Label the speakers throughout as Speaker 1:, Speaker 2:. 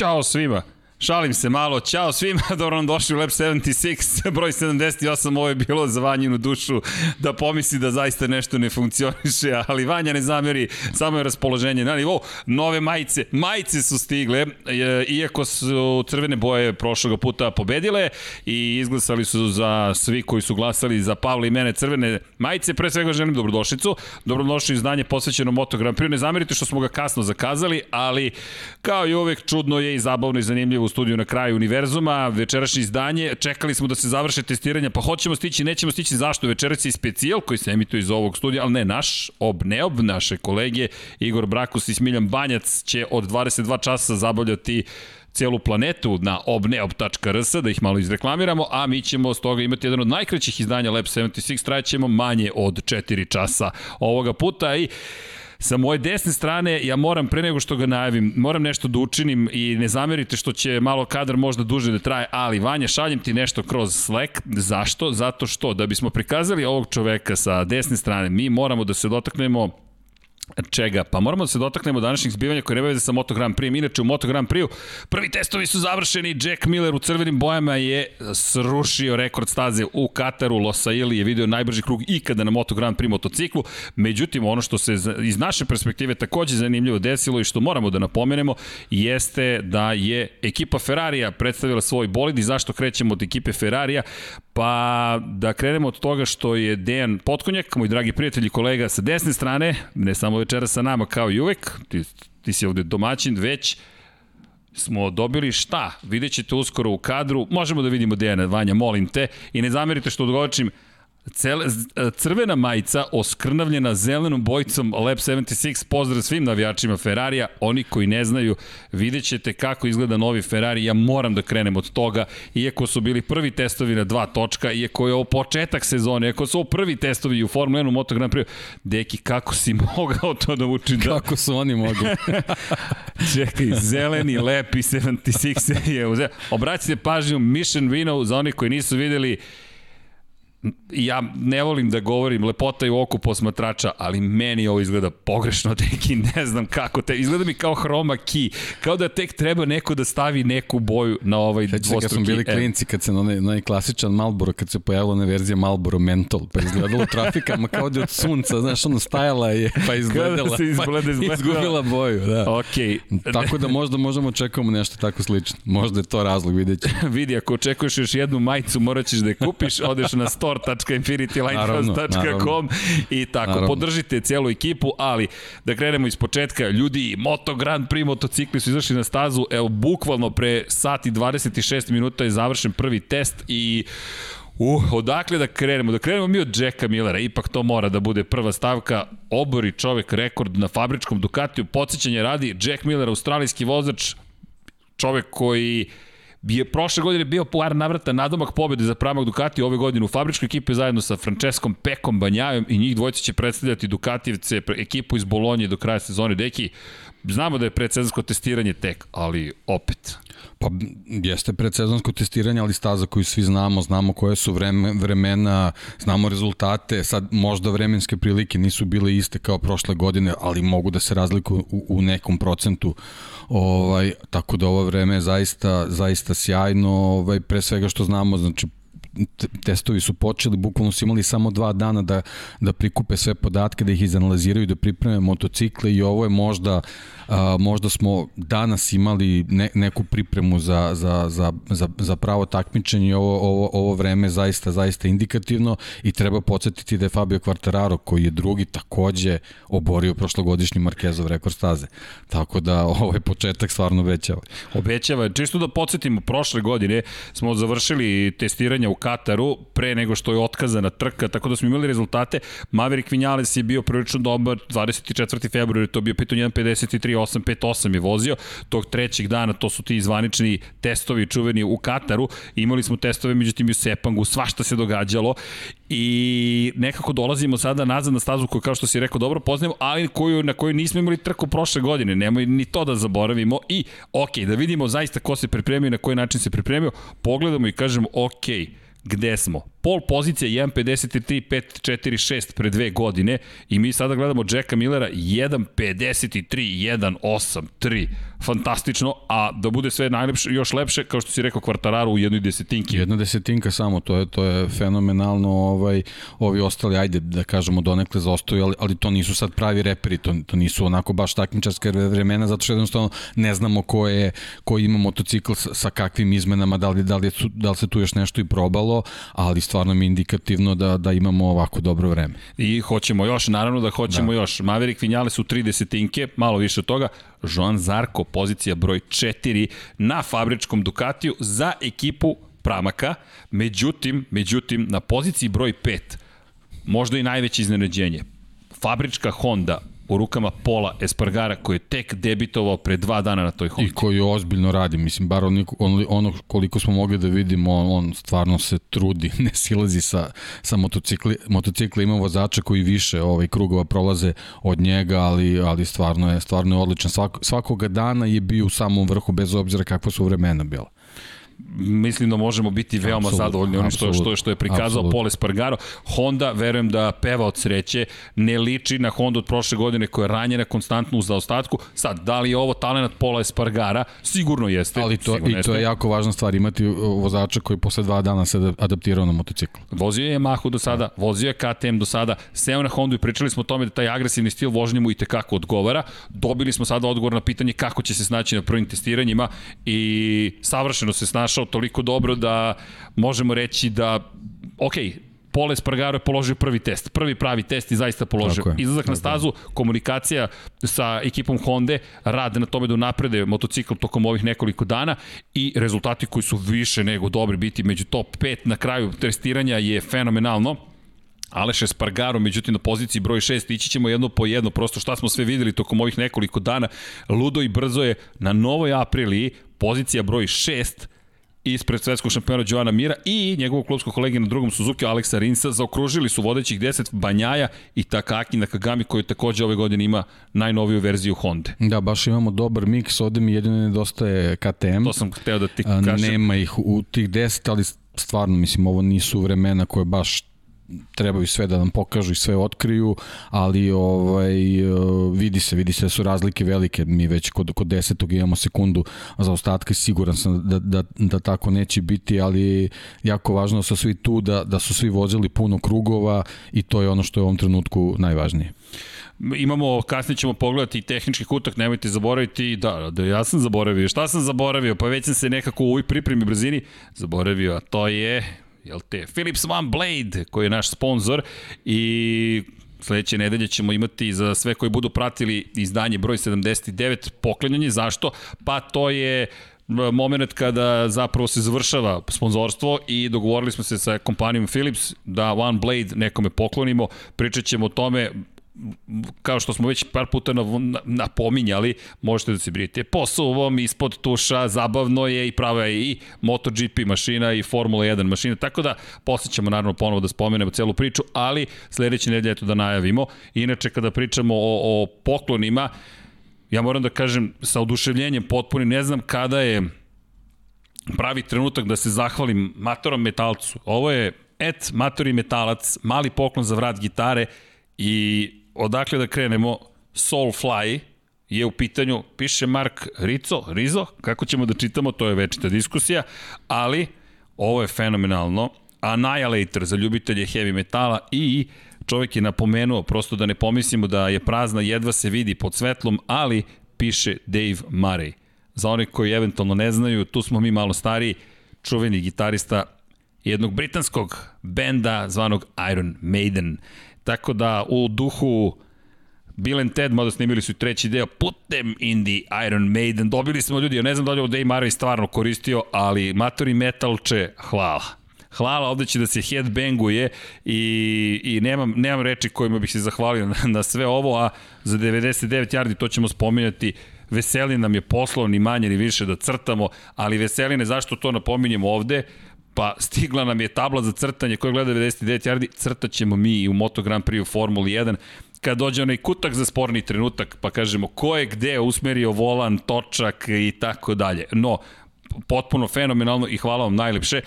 Speaker 1: Ćao svima! Šalim se malo, ćao svima, dobro nam došli u Lab 76, broj 78, ovo je bilo za Vanjinu dušu da pomisli da zaista nešto ne funkcioniše, ali Vanja ne zameri, samo je raspoloženje na nivou. Nove majice, majice su stigle, iako su crvene boje prošlog puta pobedile i izglasali su za svi koji su glasali za Pavla i mene crvene majice, pre svega želim dobrodošlicu, dobrodošli izdanje posvećeno Moto Grand Prix, ne zamerite što smo ga kasno zakazali, ali kao i uvek čudno je i zabavno i zanimljivo studiju na kraju univerzuma, večerašnje izdanje, čekali smo da se završe testiranja, pa hoćemo stići, nećemo stići, zašto? Večerac je specijal koji se emituje iz ovog studija, ali ne naš, ob, ne ob, naše kolege, Igor Brakus i Smiljan Banjac će od 22 časa zabavljati celu planetu na obneob.rs, da ih malo izreklamiramo, a mi ćemo s toga imati jedan od najkraćih izdanja Lab 76, trajećemo manje od 4 časa ovoga puta i Sa moje desne strane, ja moram pre nego što ga najavim, moram nešto da učinim i ne zamerite što će malo kadar možda duže da traje, ali Vanja, šaljem ti nešto kroz Slack. Zašto? Zato što da bismo prikazali ovog čoveka sa desne strane, mi moramo da se dotaknemo Čega? Pa moramo da se dotaknemo današnjih zbivanja koje ne veze sa Moto Grand Prix. Inače u Moto Grand Prix prvi testovi su završeni. Jack Miller u crvenim bojama je srušio rekord staze u Kataru. Losaili je video najbrži krug ikada na Moto Grand Prix motociklu. Međutim, ono što se iz naše perspektive takođe zanimljivo desilo i što moramo da napomenemo jeste da je ekipa Ferrarija predstavila svoj bolid i zašto krećemo od ekipe Ferrarija? Pa da krenemo od toga što je Dejan Potkonjak, moj dragi prijatelj i kolega sa desne strane, ne samo večera sa nama kao i uvek, ti, ti si ovde domaćin, već smo dobili šta? Vidjet ćete uskoro u kadru, možemo da vidimo Dejana Vanja, molim te, i ne zamerite što odgovočim, Cele, crvena majica oskrnavljena zelenom bojicom Lab 76, pozdrav svim navijačima Ferrarija, oni koji ne znaju, vidjet ćete kako izgleda novi Ferrari, ja moram da krenem od toga, iako su bili prvi testovi na dva točka, iako je ovo početak sezone, iako su ovo prvi testovi u Formula 1 u Moto Grand Prix, deki, kako si mogao to da uči da...
Speaker 2: Kako su oni mogli?
Speaker 1: Čekaj, zeleni, lepi 76 je uzeo. Obratite pažnju, Mission Vino, za onih koji nisu videli, ja ne volim da govorim lepota i u oku posmatrača, ali meni ovo izgleda pogrešno, teki, ne znam kako te, izgleda mi kao hroma key, kao da tek treba neko da stavi neku boju na ovaj dvostruki
Speaker 2: kad smo bili klinci, kad se na onaj, onaj klasičan Malboro, kad se pojavila ona verzija Malboro Mental, pa izgledalo trafika, ma kao da od sunca, znaš, ono stajala je, pa izgledala,
Speaker 1: se izgleda,
Speaker 2: pa
Speaker 1: izgleda.
Speaker 2: izgubila boju, da.
Speaker 1: Ok.
Speaker 2: Tako da možda možemo očekujemo nešto tako slično. Možda je to razlog, vidjet ćemo.
Speaker 1: Vidi, ako očekuješ još jednu majicu, morat ćeš da je kupiš, odeš na store.infinitylighthouse.com i tako, naravno. podržite celu ekipu, ali da krenemo iz početka, ljudi, Moto Grand Prix motocikli su izašli na stazu, evo, bukvalno pre sat i 26 minuta je završen prvi test i Uh, odakle da krenemo? Da krenemo mi od Jacka Millera, ipak to mora da bude prva stavka. Obori čovek rekord na fabričkom Ducatiju, podsjećanje radi, Jack Miller, australijski vozač, čovek koji je prošle godine bio par navrata nadomak pobede za pramak Ducati ove godine u fabričkoj ekipi zajedno sa Franceskom Pekom Banjajom i njih dvojica će predstavljati Ducatijevce, ekipu iz Bolonje do kraja sezone. Deki, znamo da je predsezonsko testiranje tek, ali opet.
Speaker 2: Pa jeste predsezonsko testiranje, ali staza koju svi znamo, znamo koje su vreme, vremena, znamo rezultate, sad možda vremenske prilike nisu bile iste kao prošle godine, ali mogu da se razlikuju u, u nekom procentu Ovaj, tako da ovo vreme je zaista, zaista sjajno, ovaj, pre svega što znamo, znači testovi su počeli, bukvalno su imali samo dva dana da, da prikupe sve podatke, da ih izanaliziraju, da pripreme motocikle i ovo je možda, a, možda smo danas imali ne, neku pripremu za, za, za, za, za pravo takmičenje i ovo, ovo, ovo vreme zaista, zaista indikativno i treba podsjetiti da je Fabio Quartararo koji je drugi takođe oborio prošlogodišnji Markezov rekord staze. Tako da ovaj početak stvarno obećava.
Speaker 1: Obećava. Čisto da podsjetimo, prošle godine smo završili testiranja u Kataru pre nego što je otkazana trka, tako da smo imali rezultate. Maverick Vinales je bio prilično dobar, 24. februar je to bio pitanje 1.53 858 je vozio, tog trećeg dana, to su ti zvanični testovi čuveni u Kataru, imali smo testove međutim i u Sepangu, svašta se događalo. I nekako dolazimo sada nazad na stazu koju, kao što si rekao, dobro poznajemo, ali koju, na koju nismo imali trku prošle godine, nemoj ni to da zaboravimo. I ok, da vidimo zaista ko se pripremio i na koji način se pripremio, pogledamo i kažemo ok, gde smo. Pol pozicija 1.53, 5.46 pre dve godine i mi sada gledamo Jacka Millera 1.53, 1.83. Fantastično, a da bude sve najlepše, još lepše, kao što si rekao, kvartararu u jednoj desetinki.
Speaker 2: Jedna desetinka samo, to je, to je fenomenalno, ovaj, ovi ostali, ajde da kažemo donekle zaostaju, ali, ali to nisu sad pravi reperi, to, to nisu onako baš takmičarske vremena, zato što jednostavno ne znamo ko, je, ko ima motocikl sa, sa kakvim izmenama, da li, da, li je, da li se tu još nešto i probalo, ali stvarno mi je indikativno da, da imamo ovako dobro vreme.
Speaker 1: I hoćemo još, naravno da hoćemo da. još. Maverick Vinjale su tri desetinke, malo više od toga. Joan Zarko, pozicija broj 4 na fabričkom Ducatiju za ekipu Pramaka. Međutim, međutim, na poziciji broj 5 možda i najveće iznenađenje. Fabrička Honda u rukama Pola Espargara koji je tek debitovao pre dva dana na toj Honda.
Speaker 2: I koji ozbiljno radi, mislim, bar on, on, ono koliko smo mogli da vidimo, on, on stvarno se trudi, ne silazi sa, sa motocikli, motocikli, ima vozača koji više ovaj, krugova prolaze od njega, ali, ali stvarno je, stvarno je odličan. Svako, svakoga dana je bio u samom vrhu, bez obzira kakva su vremena bila
Speaker 1: mislim da možemo biti veoma absolut, zadovoljni onim što, što, što je prikazao absolut. Pole Spargaro. Honda, verujem da peva od sreće, ne liči na Honda od prošle godine koja je ranjena konstantno u zaostatku. Sad, da li je ovo talent Pola Spargara? Sigurno jeste.
Speaker 2: Ali to, i to je jako važna stvar, imati vozača koji posle dva dana se adaptirao na motocikl.
Speaker 1: Vozio je Yamahu do sada, vozio je KTM do sada, seo na Hondu i pričali smo o tome da taj agresivni stil vožnje mu i tekako odgovara. Dobili smo sada odgovor na pitanje kako će se snaći na prvim testiranjima i savršeno se snašao našao toliko dobro da možemo reći da, ok, Pole Spargaro je položio prvi test, prvi pravi test i zaista položio. Izlazak na stazu, komunikacija sa ekipom Honda, rad na tome da naprede motocikl tokom ovih nekoliko dana i rezultati koji su više nego dobri biti među top 5 na kraju testiranja je fenomenalno. Aleš Espargaro, međutim na poziciji broj 6 ići ćemo jedno po jedno, prosto šta smo sve videli tokom ovih nekoliko dana, ludo i brzo je na novoj apriliji, pozicija broj 6, ispred svetskog šampiona Joana Mira i njegovog klubskog kolege na drugom Suzuki Aleksa Rinsa zaokružili su vodećih 10 Banjaja i Takaki Nakagami koji takođe ove godine ima najnoviju verziju Honda.
Speaker 2: Da, baš imamo dobar miks, ovde mi jedino nedostaje KTM.
Speaker 1: To sam hteo da ti kažem.
Speaker 2: Nema ih u tih 10, ali stvarno, mislim, ovo nisu vremena koje baš trebaju sve da nam pokažu i sve otkriju, ali ovaj vidi se, vidi se da su razlike velike. Mi već kod kod desetog imamo sekundu za ostatke, siguran sam da, da, da tako neće biti, ali jako važno da su svi tu, da, da su svi vozili puno krugova i to je ono što je u ovom trenutku najvažnije.
Speaker 1: Imamo, kasnije ćemo pogledati tehnički kutak, nemojte zaboraviti, da, da ja sam zaboravio, šta sam zaboravio, pa već sam se nekako u ovoj pripremi brzini zaboravio, a to je jel te, Philips One Blade, koji je naš sponsor i sledeće nedelje ćemo imati za sve koji budu pratili izdanje broj 79 poklenjanje. Zašto? Pa to je moment kada zapravo se završava sponzorstvo i dogovorili smo se sa kompanijom Philips da One Blade nekome poklonimo. Pričat ćemo o tome kao što smo već par puta napominjali, možete da se brijete po suvom, ispod tuša, zabavno je i prava je i MotoGP mašina i Formula 1 mašina, tako da posle ćemo naravno ponovo da spomenemo celu priču, ali sledeće nedelje eto da najavimo. Inače, kada pričamo o, o poklonima, ja moram da kažem sa oduševljenjem potpunim, ne znam kada je pravi trenutak da se zahvalim Matorom Metalcu. Ovo je et Matori Metalac, mali poklon za vrat gitare i odakle da krenemo, Soulfly je u pitanju, piše Mark Rico, Rizo, kako ćemo da čitamo, to je večita diskusija, ali ovo je fenomenalno. Annihilator za ljubitelje heavy metala i čovjek je napomenuo, prosto da ne pomislimo da je prazna, jedva se vidi pod svetlom, ali piše Dave Murray. Za one koji eventualno ne znaju, tu smo mi malo stariji, čuveni gitarista jednog britanskog benda zvanog Iron Maiden. Tako da u duhu Bill and Ted, mada snimili su treći deo, put them in the Iron Maiden. Dobili smo ljudi, ja ne znam da li ovo Dave Murray stvarno koristio, ali Matori Metalče, hvala. Hvala, ovde će da se headbanguje i, i nemam, nemam reči kojima bih se zahvalio na, na sve ovo, a za 99 yardi to ćemo spominjati veseli nam je poslovni ni manje ni više da crtamo, ali veseline, zašto to napominjemo ovde? Pa stigla nam je tabla za crtanje koja gleda 99 yardi, crtat ćemo mi i u Moto Grand Prix u Formuli 1 kad dođe onaj kutak za sporni trenutak, pa kažemo ko je gde usmerio volan, točak i tako dalje. No, potpuno fenomenalno i hvala vam najlepše.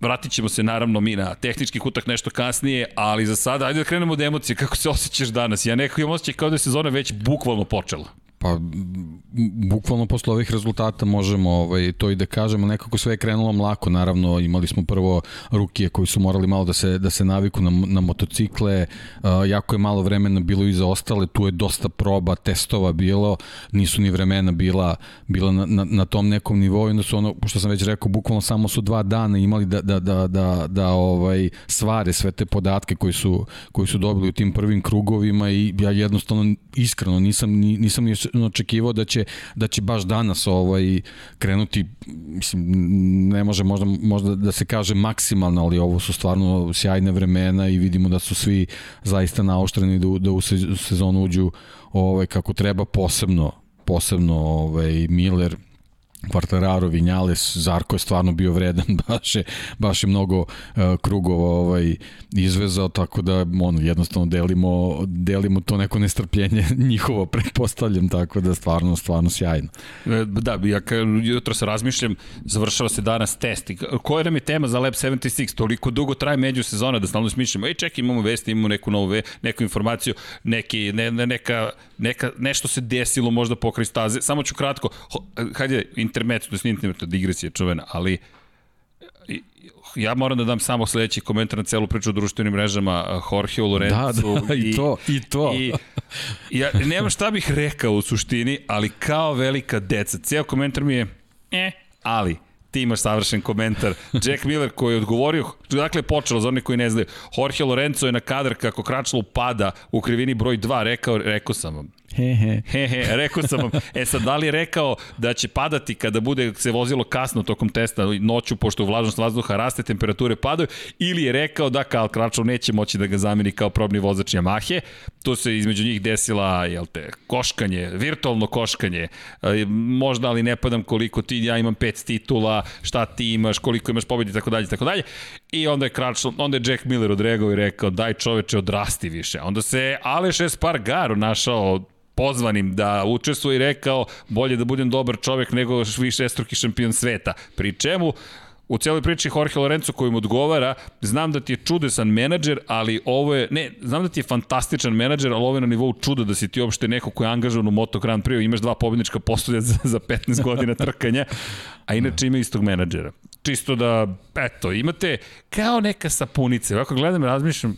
Speaker 1: vratit ćemo se naravno mi na tehnički kutak nešto kasnije, ali za sada, ajde da krenemo od emocije, kako se osjećaš danas? Ja nekako imam osjećaj kao da je sezona već bukvalno počela.
Speaker 2: Pa, bukvalno posle ovih rezultata možemo ovaj, to i da kažemo, nekako sve je krenulo mlako, naravno imali smo prvo rukije koji su morali malo da se, da se naviku na, na motocikle, uh, jako je malo vremena bilo i za ostale, tu je dosta proba, testova bilo, nisu ni vremena bila, bila na, na, na tom nekom nivou, onda su ono, što sam već rekao, bukvalno samo su dva dana imali da, da, da, da, da ovaj, svare sve te podatke koji su, koji su dobili u tim prvim krugovima i ja jednostavno iskreno nisam, nisam ni očekivao da će, da će baš danas ovaj, krenuti, mislim, ne može možda, možda da se kaže maksimalno, ali ovo su stvarno sjajne vremena i vidimo da su svi zaista naoštreni da, da u sezonu uđu ovaj, kako treba posebno posebno ovaj, Miller Quartararo, Vinjales, Zarko je stvarno bio vredan, baš je, baš je mnogo uh, krugova ovaj, izvezao, tako da on, jednostavno delimo, delimo to neko nestrpljenje njihovo, pretpostavljam, tako da stvarno, stvarno sjajno.
Speaker 1: E, da, ja jutro se razmišljam, završava se danas test. Koja nam je tema za Lab 76? Toliko dugo traje međusezona da stalno smišljamo, ej čekaj, imamo vesti, imamo neku novu ve, neku informaciju, neki, ne, ne, neka, neka, nešto se desilo možda pokraj staze. Samo ću kratko, hajde, intermetu, to je intermetu digresija čuvena, ali ja moram da dam samo sledeći komentar na celu priču o društvenim mrežama Jorge Lorenzo.
Speaker 2: Da, da, i, i to, i to. I,
Speaker 1: ja nemam šta bih rekao u suštini, ali kao velika deca. Cijel komentar mi je, e, ali, ti imaš savršen komentar. Jack Miller koji je odgovorio, dakle je počelo za one koji ne znaju, Jorge Lorenzo je na kadar kako Kračlo pada u krivini broj 2, rekao, rekao sam vam,
Speaker 2: He, he.
Speaker 1: He, he, rekao sam vam. E sad, da li je rekao da će padati kada bude se vozilo kasno tokom testa noću, pošto vlažnost vazduha raste, temperature padaju, ili je rekao da Karl Kračov neće moći da ga zameni kao probni vozač Yamahe. To se između njih desila, jel te, koškanje, virtualno koškanje. E, možda, ali ne padam koliko ti, ja imam pet titula, šta ti imaš, koliko imaš pobedi, tako dalje, tako dalje. I onda je Kračov, onda je Jack Miller odregao i rekao, daj čoveče, odrasti više. Onda se Aleš Espargaro našao pozvanim da učestvuje i rekao bolje da budem dobar čovek nego više struki šampion sveta. Pri čemu u celoj priči Jorge Lorenzo koji mu odgovara, znam da ti je čudesan menadžer, ali ovo je, ne, znam da ti je fantastičan menadžer, ali ovo je na nivou čuda da si ti uopšte neko ko je angažovan u Moto Grand Prix, imaš dva pobednička postolja za, za 15 godina trkanja, a inače ima istog menadžera. Čisto da, eto, imate kao neka sapunica. Ovako gledam, razmišljam,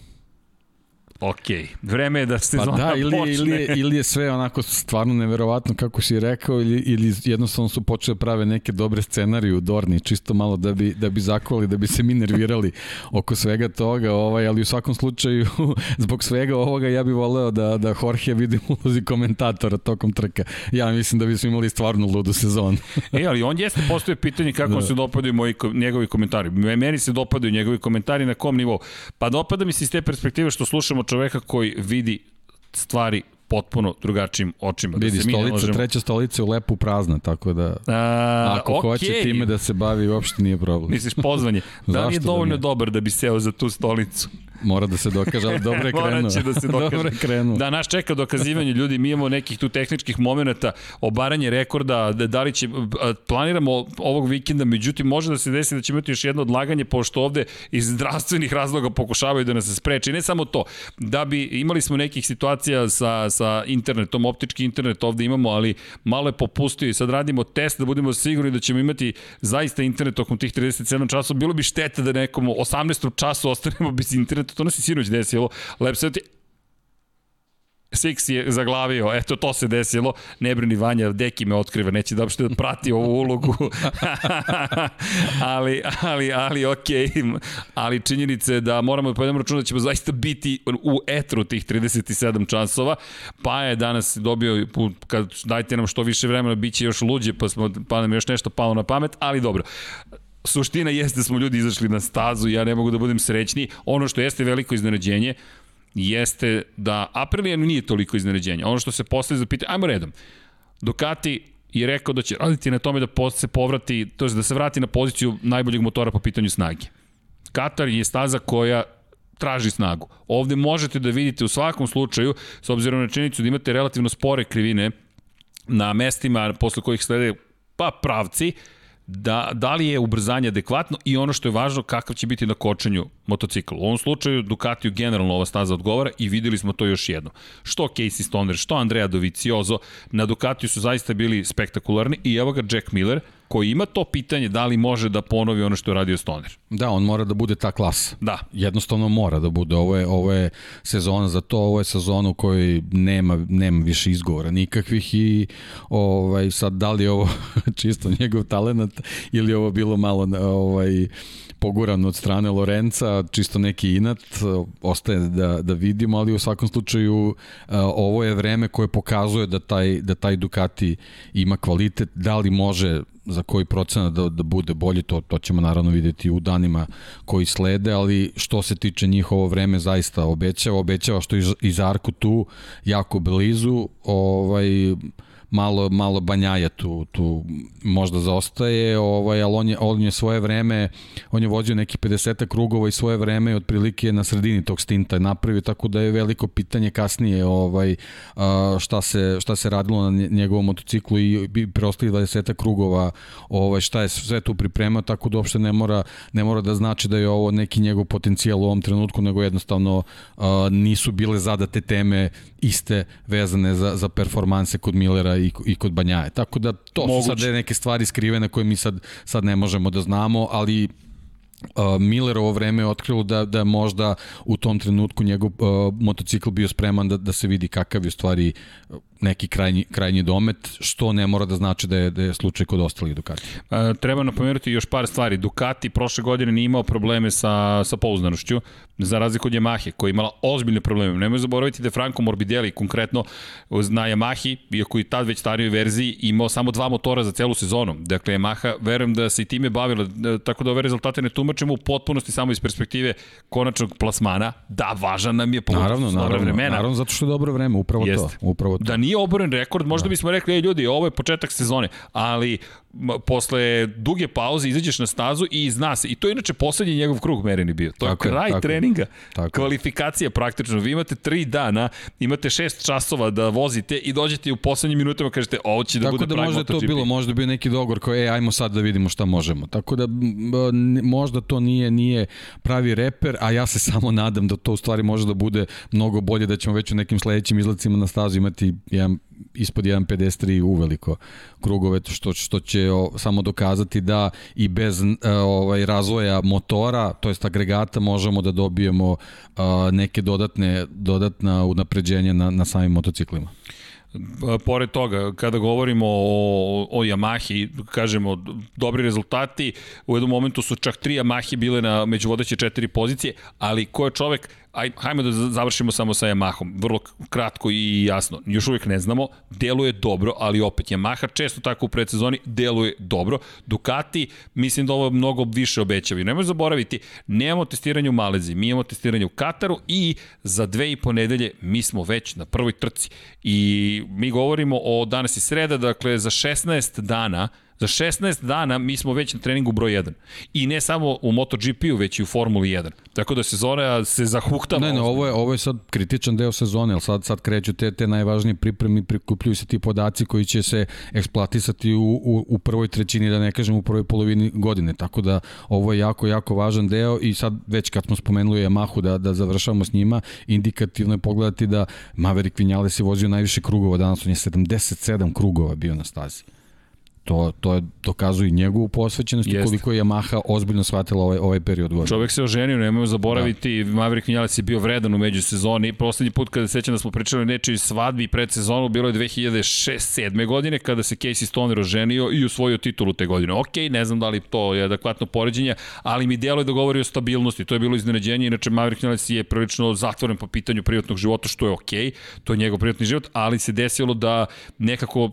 Speaker 1: Ok, vreme je da se pa da,
Speaker 2: ili,
Speaker 1: počne.
Speaker 2: Ili je, ili je sve onako stvarno neverovatno kako si rekao ili, ili jednostavno su počeli da prave neke dobre scenarije u Dorni, čisto malo da bi, da bi zakvali, da bi se mi nervirali oko svega toga, ovaj, ali u svakom slučaju zbog svega ovoga ja bih voleo da, da Jorge vidim ulozi komentatora tokom trka. Ja mislim da bismo imali stvarno ludu sezonu.
Speaker 1: e, ali on jeste postoje pitanje kako da. se dopadaju moji, njegovi komentari. Meni se dopadaju njegovi komentari na kom nivou. Pa dopada mi se iz te perspektive što slušamo čoveka koji vidi stvari potpuno drugačijim očima.
Speaker 2: Da Vidi, da se stolica, možemo... treća stolica je u lepu prazna, tako da A, ako okay. hoće time da se bavi, uopšte nije problem.
Speaker 1: Misliš pozvanje. da li je da dovoljno da dobar da bi seo za tu stolicu?
Speaker 2: Mora da se dokaže, ali dobro je krenuo.
Speaker 1: će da se dokaže. dobro je krenuo. Da, naš čeka dokazivanje ljudi, mi imamo nekih tu tehničkih momenta, obaranje rekorda, da, da li će, planiramo ovog vikenda, međutim može da se desi da će imati još jedno odlaganje, pošto ovde iz zdravstvenih razloga pokušavaju da nas spreči. Ne samo to, da bi imali smo nekih situacija sa, sa internetom, optički internet ovde imamo, ali malo je popustio i sad radimo test da budemo sigurni da ćemo imati zaista internet tokom tih 37 časova. Bilo bi šteta da nekom 18. času ostanemo bez interneta to nas je sinoć desilo. 70 Six je zaglavio, eto to se desilo, ne brini Vanja, Deki me otkriva, neće da uopšte da prati ovu ulogu, ali, ali, ali ok, ali činjenice da moramo da povedemo računa da ćemo zaista biti u etru tih 37 časova, pa je danas dobio, kad dajte nam što više vremena, bit će još luđe, pa, smo, pa nam još nešto palo na pamet, ali dobro suština jeste da smo ljudi izašli na stazu, ja ne mogu da budem srećni. Ono što jeste veliko iznenađenje jeste da Aprilia nije toliko iznenađenje. Ono što se postaje za pitanje, ajmo redom. Ducati je rekao da će raditi na tome da se povrati, to je da se vrati na poziciju najboljeg motora po pitanju snage. Katar je staza koja traži snagu. Ovde možete da vidite u svakom slučaju, s obzirom na činjenicu da imate relativno spore krivine na mestima posle kojih slede pa pravci, da, da li je ubrzanje adekvatno i ono što je važno, kakav će biti na kočenju motocikl. U ovom slučaju Ducatiju generalno ova staza odgovara i videli smo to još jedno. Što Casey Stoner, što Andrea Dovizioso, na Ducatiju su zaista bili spektakularni i evo ga Jack Miller, koji ima to pitanje da li može da ponovi ono što je radio Stoner.
Speaker 2: Da, on mora da bude ta klasa.
Speaker 1: Da.
Speaker 2: Jednostavno mora da bude. Ovo je, ovo je sezona za to, ovo je sezona u kojoj nema, nema više izgovora nikakvih i ovaj, sad da li ovo čisto njegov talent ili ovo bilo malo ovaj, poguran od strane Lorenca, čisto neki inat, ostaje da, da vidimo, ali u svakom slučaju ovo je vreme koje pokazuje da taj, da taj Ducati ima kvalitet, da li može za koji procenat da, da bude bolji, to, to ćemo naravno videti u danima koji slede, ali što se tiče njihovo vreme zaista obećava, obećava što je i Zarku tu jako blizu, ovaj, malo, malo Banjaja tu, tu možda zaostaje, ovaj, ali on je, on je svoje vreme, on je vođio neki 50 krugova i svoje vreme je otprilike na sredini tog stinta napravio, tako da je veliko pitanje kasnije ovaj, šta, se, šta se radilo na njegovom motociklu i preostali 20 krugova ovaj, šta je sve tu pripremao, tako da uopšte ne mora, ne mora da znači da je ovo neki njegov potencijal u ovom trenutku, nego jednostavno nisu bile zadate teme iste vezane za, za performanse kod Millera i, i kod Banjaje. Tako da to Moguće. su sad neke stvari skrivene koje mi sad, sad ne možemo da znamo, ali Uh, Millerovo vreme je otkrilo da, da možda u tom trenutku njegov uh, motocikl bio spreman da, da se vidi kakav je u stvari neki krajnji, krajnji domet, što ne mora da znači da je, da je slučaj kod ostalih Ducati.
Speaker 1: E, treba napomenuti još par stvari. Ducati prošle godine nije imao probleme sa, sa pouzdanošću, za razliku od Yamahe, koja je imala ozbiljne probleme. Nemoj zaboraviti da je Franco Morbidelli konkretno na Yamahi, iako i tad već starijoj verziji, imao samo dva motora za celu sezonu. Dakle, Yamaha, verujem da se i time bavila, da, tako da ove rezultate ne tumačemo u potpunosti samo iz perspektive konačnog plasmana. Da, važan nam je
Speaker 2: naravno, naravno, vremena. Naravno, zato što je dobro vreme, upravo Jest. to. Upravo to.
Speaker 1: Da nije oboren rekord, možda da. bismo rekli, ej ljudi, ovo je početak sezone, ali posle duge pauze izađeš na stazu i zna se. I to je inače poslednji njegov krug mereni bio. To tako je kraj tako treninga. Tako Kvalifikacija praktično. Vi imate tri dana, imate šest časova da vozite i dođete u poslednjim minutama kažete ovo će da tako bude da
Speaker 2: možda to bilo, možda bio neki dogovor koji ej, ajmo sad da vidimo šta možemo. Tako da možda to nije nije pravi reper, a ja se samo nadam da to u stvari može da bude mnogo bolje, da ćemo već u nekim sledećim izlacima na stazu imati jedan ispod 1.53 uveliko krugove, što, što će o, samo dokazati da i bez e, ovaj razvoja motora, to jest agregata, možemo da dobijemo a, neke dodatne, dodatna unapređenja na, na samim motociklima.
Speaker 1: Pored toga, kada govorimo o, o Yamahi, kažemo, dobri rezultati, u jednom momentu su čak tri Yamahi bile na među vodeće četiri pozicije, ali ko je čovek aj, hajmo da završimo samo sa Yamahom, vrlo kratko i jasno. Još uvijek ne znamo, deluje dobro, ali opet Yamaha često tako u predsezoni deluje dobro. Ducati, mislim da ovo mnogo više obećavi. Nemoj zaboraviti, nemamo testiranje u Malezi, mi imamo testiranje u Kataru i za dve i po nedelje mi smo već na prvoj trci. I mi govorimo o danas i sreda, dakle za 16 dana Za 16 dana mi smo već na treningu broj 1. I ne samo u MotoGP-u, već i u Formuli 1. Tako da sezona se zahuktava.
Speaker 2: Ne, ne, ovo je, ovo je sad kritičan deo sezone, ali sad, sad kreću te, te najvažnije pripremi, prikupljuju se ti podaci koji će se eksploatisati u, u, u prvoj trećini, da ne kažem u prvoj polovini godine. Tako da ovo je jako, jako važan deo i sad već kad smo spomenuli Yamahu da, da završamo s njima, indikativno je pogledati da Maverick Vinales je vozio najviše krugova, danas on je 77 krugova bio na stazi. To, to je, dokazuje njegovu posvećenost i koliko je Yamaha ozbiljno shvatila ovaj, ovaj period godine.
Speaker 1: Čovek se oženio, nemojmo zaboraviti, da. Maverick Vinales je bio vredan u međusezoni. Poslednji put kada sećam da smo pričali o nečiji svadbi pred sezonu, bilo je 2006-2007 godine kada se Casey Stoner oženio i usvojio titulu te godine. Ok, ne znam da li to je adekvatno poređenje, ali mi delo je da govori o stabilnosti. To je bilo iznenađenje, inače Maverick Vinales je prilično zatvoren po pitanju privatnog života, što je ok, to je njegov privatni život, ali se desilo da nekako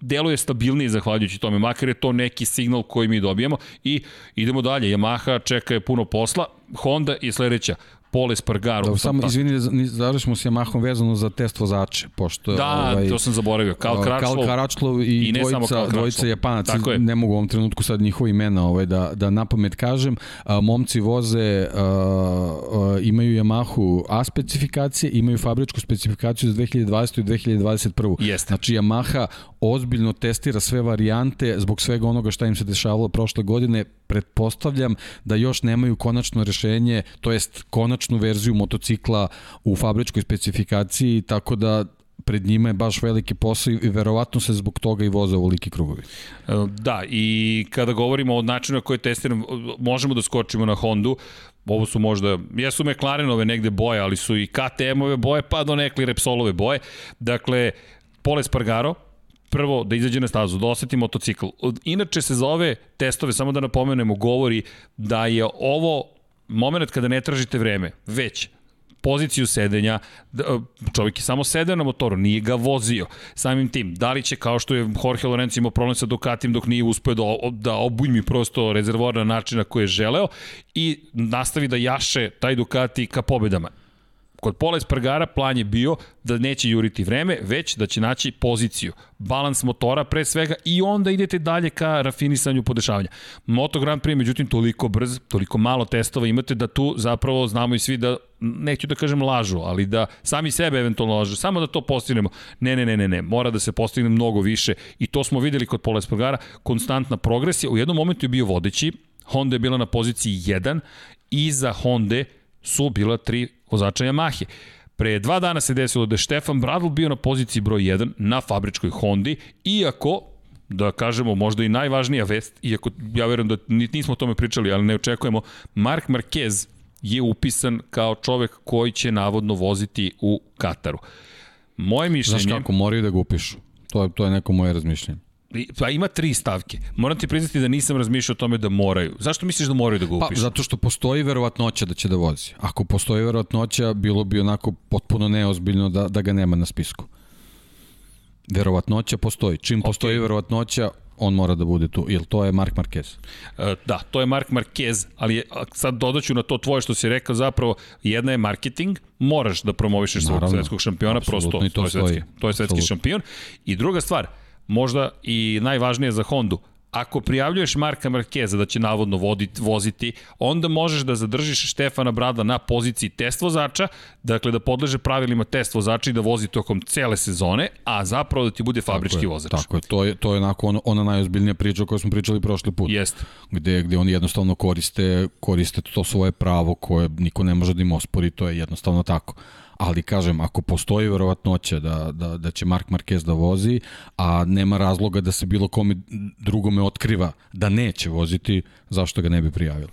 Speaker 1: deluje stabilnije zahvaljujući tome, makar je to neki signal koji mi dobijemo i idemo dalje, Yamaha čeka je puno posla, Honda i sledeća, Pole Spargaro.
Speaker 2: Da, samo izvini, završimo s Yamahom vezano za test vozače, pošto...
Speaker 1: Da, ovaj, to sam zaboravio. Kal Karačlov,
Speaker 2: Kal Karačlov i, i dvojica, dvojica Japanaca, ne mogu u ovom trenutku sad njihove imena ovaj, da, da napamet kažem. A, momci voze, a, a, imaju Yamahu A specifikacije, imaju fabričku specifikaciju za 2020. i 2021.
Speaker 1: Jeste.
Speaker 2: Znači Yamaha ozbiljno testira sve varijante zbog svega onoga šta im se dešavalo prošle godine. Pretpostavljam da još nemaju konačno rešenje, to jest konačnu verziju motocikla u fabričkoj specifikaciji, tako da pred njima je baš veliki posao i verovatno se zbog toga i voze ovoliki krugovi.
Speaker 1: E, da, i kada govorimo o načinu na koji testiram, možemo da skočimo na Hondu, ovo su možda, jesu McLarenove negde boje, ali su i KTM-ove boje, pa do nekli Repsolove boje. Dakle, Pole Spargaro, prvo da izađe na stazu, da oseti motocikl. Inače se za ove testove, samo da napomenemo, govori da je ovo moment kada ne tražite vreme, već poziciju sedenja, e, čovjek je samo sedeo na motoru, nije ga vozio. Samim tim, da li će, kao što je Jorge Lorenzo imao problem sa Ducatim dok nije uspeo da, da obujmi prosto rezervoar na način na koji je želeo i nastavi da jaše taj Ducati ka pobedama. Kod Pola Espargara plan je bio da neće juriti vreme, već da će naći poziciju, balans motora pre svega i onda idete dalje ka rafinisanju podešavanja. Moto Grand Prix međutim toliko brz, toliko malo testova imate da tu zapravo znamo i svi da neću da kažem lažu, ali da sami sebe eventualno lažu, samo da to postignemo. Ne, ne, ne, ne, ne, mora da se postigne mnogo više i to smo videli kod Pola Espargara, konstantna progresija, u jednom momentu je bio vodeći, Honda je bila na poziciji 1, iza Honda su bila tri vozača Yamahe. Pre dva dana se desilo da je Štefan Bradl bio na poziciji broj 1 na fabričkoj Hondi, iako da kažemo možda i najvažnija vest, iako ja verujem da nismo o tome pričali, ali ne očekujemo, Mark Marquez je upisan kao čovek koji će navodno voziti u Kataru. Moje mišljenje...
Speaker 2: Znaš kako, moraju da ga upišu. To je, to je neko moje razmišljenje.
Speaker 1: Pa ima tri stavke. Moram ti priznati da nisam razmišljao o tome da moraju. Zašto misliš da moraju da ga upišu?
Speaker 2: Pa, zato što postoji verovatnoća da će da vozi. Ako postoji verovatnoća, bilo bi onako potpuno neozbiljno da, da ga nema na spisku. Verovatnoća postoji. Čim okay. postoji verovatnoća, on mora da bude tu, ili to je Mark Marquez?
Speaker 1: E, da, to je Mark Marquez, ali je, sad dodaću na to tvoje što si rekao, zapravo jedna je marketing, moraš da promovišeš svog svetskog šampiona, prosto to, to, je svetski, to je svetski šampion. I druga stvar, možda i najvažnije za Hondu, ako prijavljuješ Marka Markeza da će navodno voditi, voziti, onda možeš da zadržiš Štefana Brada na poziciji test vozača, dakle da podleže pravilima test vozača i da vozi tokom cele sezone, a zapravo da ti bude fabrički tako je, vozač.
Speaker 2: Tako je, to je, to je onako ona, ona najozbiljnija priča o kojoj smo pričali prošli put.
Speaker 1: Jeste.
Speaker 2: Gde, gde oni jednostavno koriste, koriste to svoje pravo koje niko ne može da im ospori, to je jednostavno tako ali kažem, ako postoji verovatnoća da, da, da će Mark Marquez da vozi, a nema razloga da se bilo kome drugome otkriva da neće voziti, zašto ga ne bi prijavili?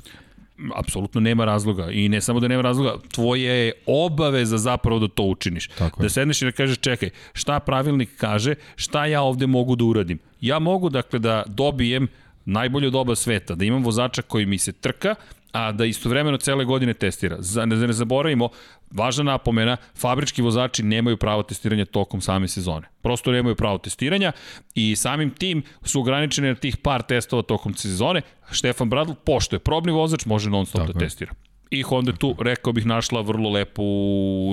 Speaker 1: apsolutno nema razloga i ne samo da nema razloga, tvoje je obaveza zapravo da to učiniš. Tako da sedneš i da kažeš čekaj, šta pravilnik kaže, šta ja ovde mogu da uradim. Ja mogu dakle da dobijem najbolje doba sveta, da imam vozača koji mi se trka, a da istovremeno cele godine testira. Za, ne, ne zaboravimo, važna napomena, fabrički vozači nemaju pravo testiranja tokom same sezone. Prosto nemaju pravo testiranja i samim tim su ograničeni na tih par testova tokom sezone. Štefan Bradl, pošto je probni vozač, može non stop Tako da testira. I Honda tu, rekao bih, našla vrlo lepu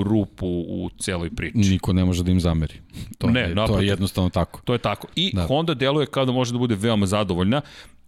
Speaker 1: rupu u celoj priči.
Speaker 2: Niko ne može da im zameri. To, ne, je, to je jednostavno tako.
Speaker 1: To je tako. I da. Honda deluje kao da može da bude veoma zadovoljna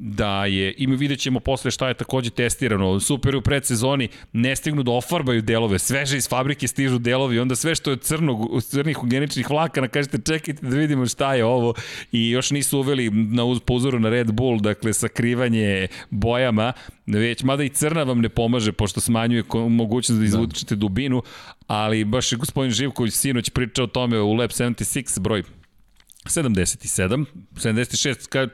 Speaker 1: da je, i mi vidjet ćemo posle šta je takođe testirano, super u predsezoni, ne stignu da ofarbaju delove, sveže iz fabrike stižu delovi, onda sve što je crnog, crnih ugljeničnih vlakana, kažete čekajte da vidimo šta je ovo i još nisu uveli na uz, po uzoru na Red Bull, dakle sakrivanje bojama, već mada i crna vam ne pomaže pošto smanjuje mogućnost da izvučete da. dubinu, ali baš je gospodin Živković sinoć pričao o tome u Lab 76 broj 77, 76, ka,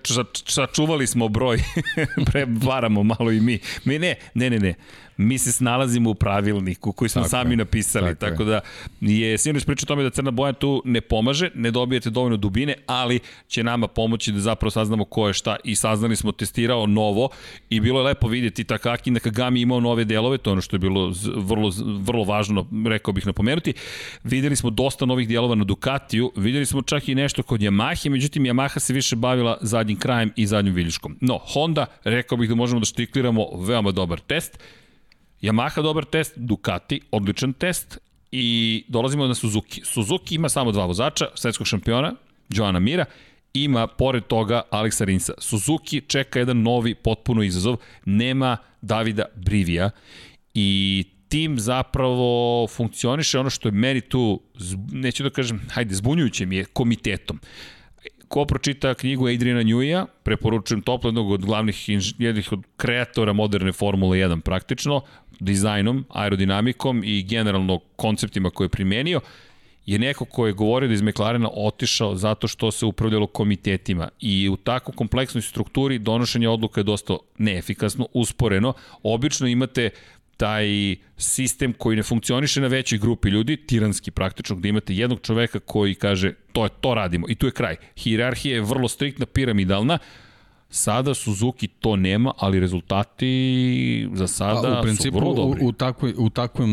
Speaker 1: sačuvali smo broj, prevaramo malo i mi. Mi ne, ne, ne, ne mi se snalazimo u pravilniku koji smo tako sami je, napisali, tako, tako da je Sinoć priča o tome da crna boja tu ne pomaže, ne dobijete dovoljno dubine, ali će nama pomoći da zapravo saznamo ko je šta i saznali smo testirao novo i bilo je lepo vidjeti Takaki Nakagami imao nove delove, to je ono što je bilo vrlo, vrlo važno, rekao bih napomenuti. Videli smo dosta novih delova na Ducatiju, videli smo čak i nešto kod Yamahe, međutim Yamaha se više bavila zadnjim krajem i zadnjim viljuškom. No, Honda, rekao bih da možemo da štikliramo veoma dobar test, Yamaha dobar test, Ducati odličan test i dolazimo na Suzuki. Suzuki ima samo dva vozača, svetskog šampiona, Joana Mira, ima pored toga Aleksa Rinsa. Suzuki čeka jedan novi potpuno izazov, nema Davida Brivija i tim zapravo funkcioniše ono što je meni tu, neću da kažem, hajde, zbunjujuće mi je komitetom. Ko pročita knjigu Adriana Njuija, preporučujem toplo jednog od glavnih, jednih od kreatora moderne Formule 1 praktično, dizajnom, aerodinamikom i generalno konceptima koje je primenio, je neko ko je govorio da iz McLarena otišao zato što se upravljalo komitetima i u tako kompleksnoj strukturi donošenje odluka je dosta neefikasno, usporeno. Obično imate taj sistem koji ne funkcioniše na većoj grupi ljudi, tiranski praktično, gde imate jednog čoveka koji kaže to je to radimo i tu je kraj. Hirarhija je vrlo striktna, piramidalna, Sada Suzuki to nema, ali rezultati za sada
Speaker 2: A, u principu, su vrlo dobri. U, u, takvoj, u takvom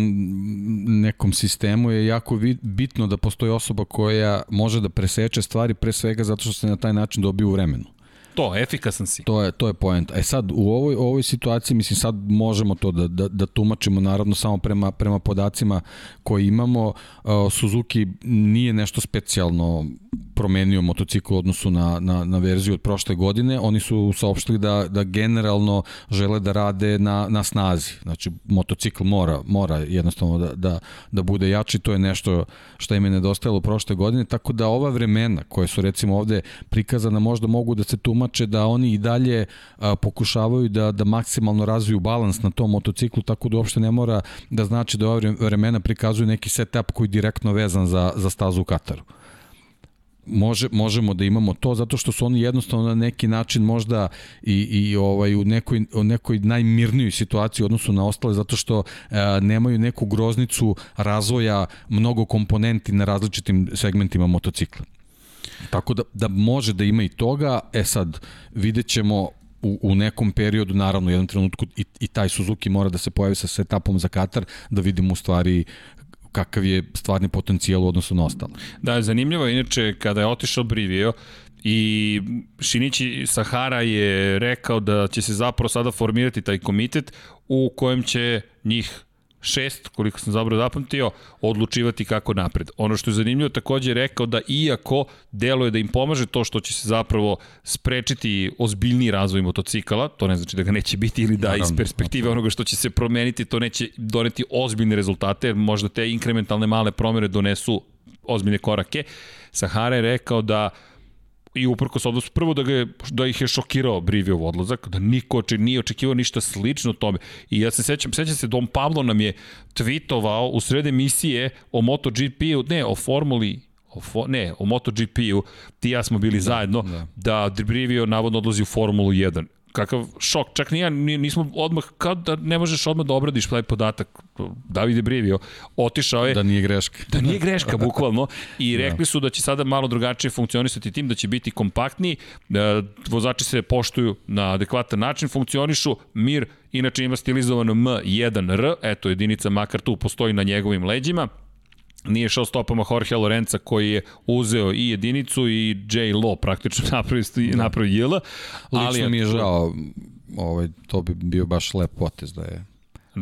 Speaker 2: nekom sistemu je jako bitno da postoji osoba koja može da preseče stvari pre svega zato što se na taj način dobije u vremenu.
Speaker 1: To, efikasan si.
Speaker 2: To je, to je point. E sad, u ovoj, ovoj situaciji, mislim, sad možemo to da, da, da tumačimo, naravno, samo prema, prema podacima koji imamo. Uh, Suzuki nije nešto specijalno promenio motocikl u odnosu na, na, na verziju od prošle godine. Oni su saopštili da, da generalno žele da rade na, na snazi. Znači, motocikl mora, mora jednostavno da, da, da bude jači. To je nešto što im je nedostajalo prošle godine. Tako da ova vremena koje su recimo ovde prikazana možda mogu da se tumače tumače da oni i dalje a, pokušavaju da, da maksimalno razviju balans na tom motociklu, tako da uopšte ne mora da znači da ove vremena prikazuju neki setup koji je direktno vezan za, za stazu u Kataru može, možemo da imamo to zato što su oni jednostavno na neki način možda i, i ovaj u nekoj, u nekoj najmirnijoj situaciji odnosu na ostale zato što e, nemaju neku groznicu razvoja mnogo komponenti na različitim segmentima motocikla. Tako da, da može da ima i toga, e sad vidjet ćemo u, u nekom periodu, naravno u jednom trenutku i, i taj Suzuki mora da se pojavi sa setupom za Katar, da vidimo u stvari kakav je stvarni potencijal u odnosu na ostalo.
Speaker 1: Da, zanimljivo inače kada je otišao Brivio, I Šinići Sahara je rekao da će se zapravo sada formirati taj komitet u kojem će njih šest, koliko sam zabrao zapamtio, odlučivati kako napred. Ono što je zanimljivo takođe je rekao da iako deluje da im pomaže to što će se zapravo sprečiti ozbiljni razvoj motocikala, to ne znači da ga neće biti ili da iz perspektive onoga što će se promeniti, to neće doneti ozbiljne rezultate, jer možda te inkrementalne male promere donesu ozbiljne korake. Sahara je rekao da i uprkos odnosu prvo da, ga da ih je šokirao Briviov odlazak, da niko oče, nije očekivao ništa slično tome. I ja se sećam, sećam se, Dom Pavlo nam je tweetovao u sred emisije o MotoGP-u, ne, o formuli o fo, ne, o MotoGP-u, ti ja smo bili da, zajedno, da, da Brivio navodno odlazi u Formulu 1 kakav šok, čak ni ja, nismo odmah, kao da ne možeš odmah da obradiš taj podatak, Davide Brivio, otišao je...
Speaker 2: Da nije greška.
Speaker 1: Da nije greška, bukvalno, i da. rekli su da će sada malo drugačije funkcionisati tim, da će biti kompaktniji, da vozači se poštuju na adekvatan način, funkcionišu, Mir inače ima stilizovano M1R, eto jedinica makar tu postoji na njegovim leđima, nije šao stopama Jorge Lorenza koji je uzeo i jedinicu i J. Lo praktično napravi, da. napravi JL.
Speaker 2: Ali Lično mi je žao, ovaj, to bi bio baš lep potez da je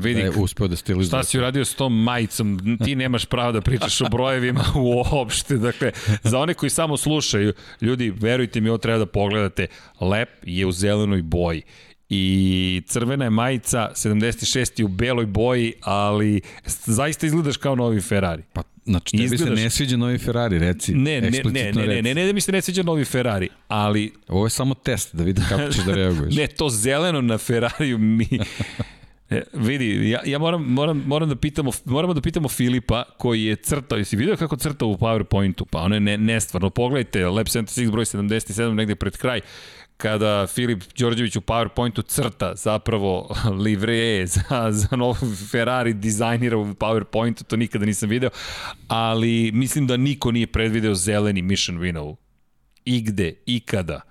Speaker 1: Vidi,
Speaker 2: da je uspeo da stilizuje.
Speaker 1: Šta si uradio s tom majicom? Ti nemaš pravo da pričaš o brojevima uopšte. Dakle, za one koji samo slušaju, ljudi, verujte mi, ovo treba da pogledate. Lep je u zelenoj boji i crvena je majica 76 u beloj boji, ali zaista izgledaš kao novi Ferrari.
Speaker 2: Pa Znači, tebi Izgledaš... se ne sviđa novi Ferrari, reci.
Speaker 1: Ne, ne, ne, ne, ne, ne, ne da mi se ne sviđa novi Ferrari, ali...
Speaker 2: Ovo je samo test, da vidim kako ćeš da reaguješ.
Speaker 1: ne, to zeleno na Ferrariju mi... E, vidi, ja, ja moram, moram, moram da pitamo, moramo da pitamo Filipa koji je crtao, jesi vidio kako crtao u PowerPointu? Pa ono je ne, nestvarno, pogledajte, Lab 76 broj 77 negde pred kraj, kada Filip Đorđević u PowerPointu crta zapravo livre za, za novu Ferrari dizajnira u PowerPointu, to nikada nisam video, ali mislim da niko nije predvideo zeleni Mission Winnow. Igde, ikada.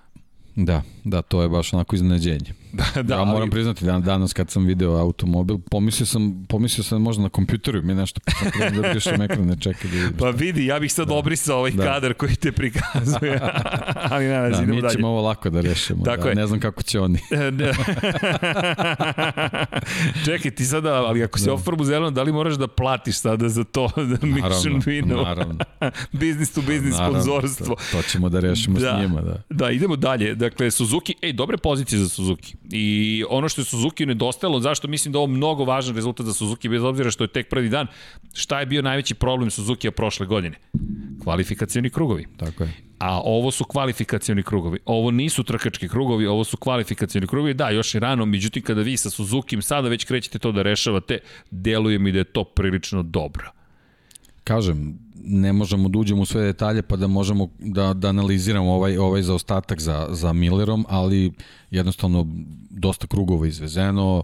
Speaker 2: Da, da, to je baš onako iznenađenje. da, da, ja moram ali... priznati dan, danas kad sam video automobil, pomislio sam, pomislio sam možda na kompjuteru mi nešto, pa sam da pišem ekran, ne čekaj da vidim.
Speaker 1: Pa vidi, ja bih sad da. obrisao ovaj da. kadar koji te prikazuje. ali ne,
Speaker 2: da, mi ćemo ovo lako da rešimo. Tako da, je. Ne znam kako će oni. Da.
Speaker 1: čekaj, ti sada, ali ako si da. off zeleno, da li moraš da platiš sada za to? Da
Speaker 2: naravno, naravno.
Speaker 1: business to business sponzorstvo.
Speaker 2: To, to ćemo da rešimo da, s njima, da.
Speaker 1: Da, idemo dalje. Dakle, Suzuki, ej, dobre pozicije za Suzuki. I ono što je Suzuki nedostajalo, zašto mislim da ovo mnogo važan rezultat za Suzuki, bez obzira što je tek prvi dan, šta je bio najveći problem Suzuki prošle godine? Kvalifikacioni krugovi.
Speaker 2: Tako je.
Speaker 1: A ovo su kvalifikacioni krugovi. Ovo nisu trkački krugovi, ovo su kvalifikacioni krugovi. Da, još je rano, međutim kada vi sa Suzuki sada već krećete to da rešavate, deluje mi da je to prilično dobro.
Speaker 2: Kažem, ne možemo da uđemo u sve detalje pa da možemo da, da analiziramo ovaj, ovaj zaostatak za, za Millerom, ali jednostavno dosta krugova izvezeno,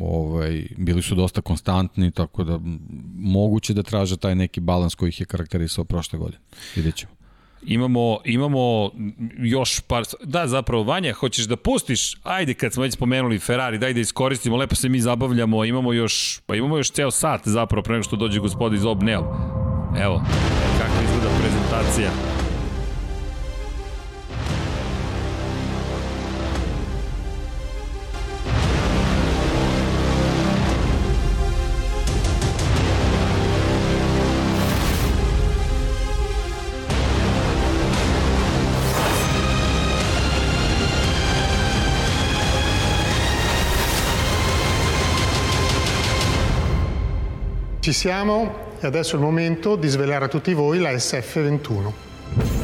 Speaker 2: ovaj, bili su dosta konstantni, tako da moguće da traže taj neki balans koji ih je karakterisao prošle godine. Vidjet ćemo.
Speaker 1: Imamo, imamo još par... Da, zapravo, Vanja, hoćeš da pustiš? Ajde, kad smo već spomenuli Ferrari, daj da iskoristimo, lepo se mi zabavljamo, imamo još, pa imamo još ceo sat zapravo pre nego što dođe gospodin iz Obneo. Evo, kako izgleda prezentacija.
Speaker 3: Ci siamo e adesso è il momento di svelare a tutti voi la SF21.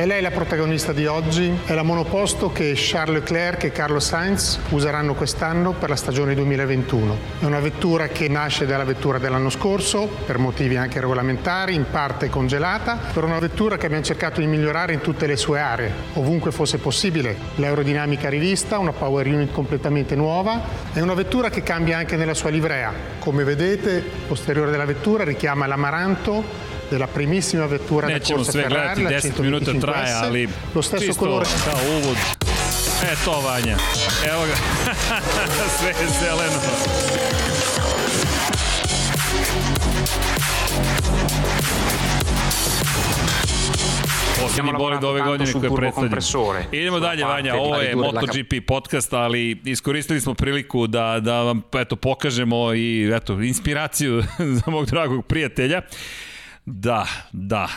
Speaker 3: È lei la protagonista di oggi, è la monoposto che Charles Leclerc e Carlos Sainz useranno quest'anno per la stagione 2021. È una vettura che nasce dalla vettura dell'anno scorso, per motivi anche regolamentari, in parte congelata, per una vettura che abbiamo cercato di migliorare in tutte le sue aree, ovunque fosse possibile. L'aerodinamica rivista, una power unit completamente nuova, è una vettura che cambia anche nella sua livrea. Come vedete, il posteriore della vettura richiama l'amaranto della primissima vettura da corsa
Speaker 1: sve
Speaker 3: Ferrari,
Speaker 1: gledati, 10 minuta traje, ali
Speaker 3: lo stesso čisto colore.
Speaker 1: kao uvod. E to Vanja, evo ga, sve je zeleno. Poslednji bolid ove godine koje je predstavljen. Idemo dalje, Vanja, ovo je MotoGP podcast, ali iskoristili smo priliku da, da vam eto, pokažemo i eto, inspiraciju za mog dragog prijatelja. Da, da.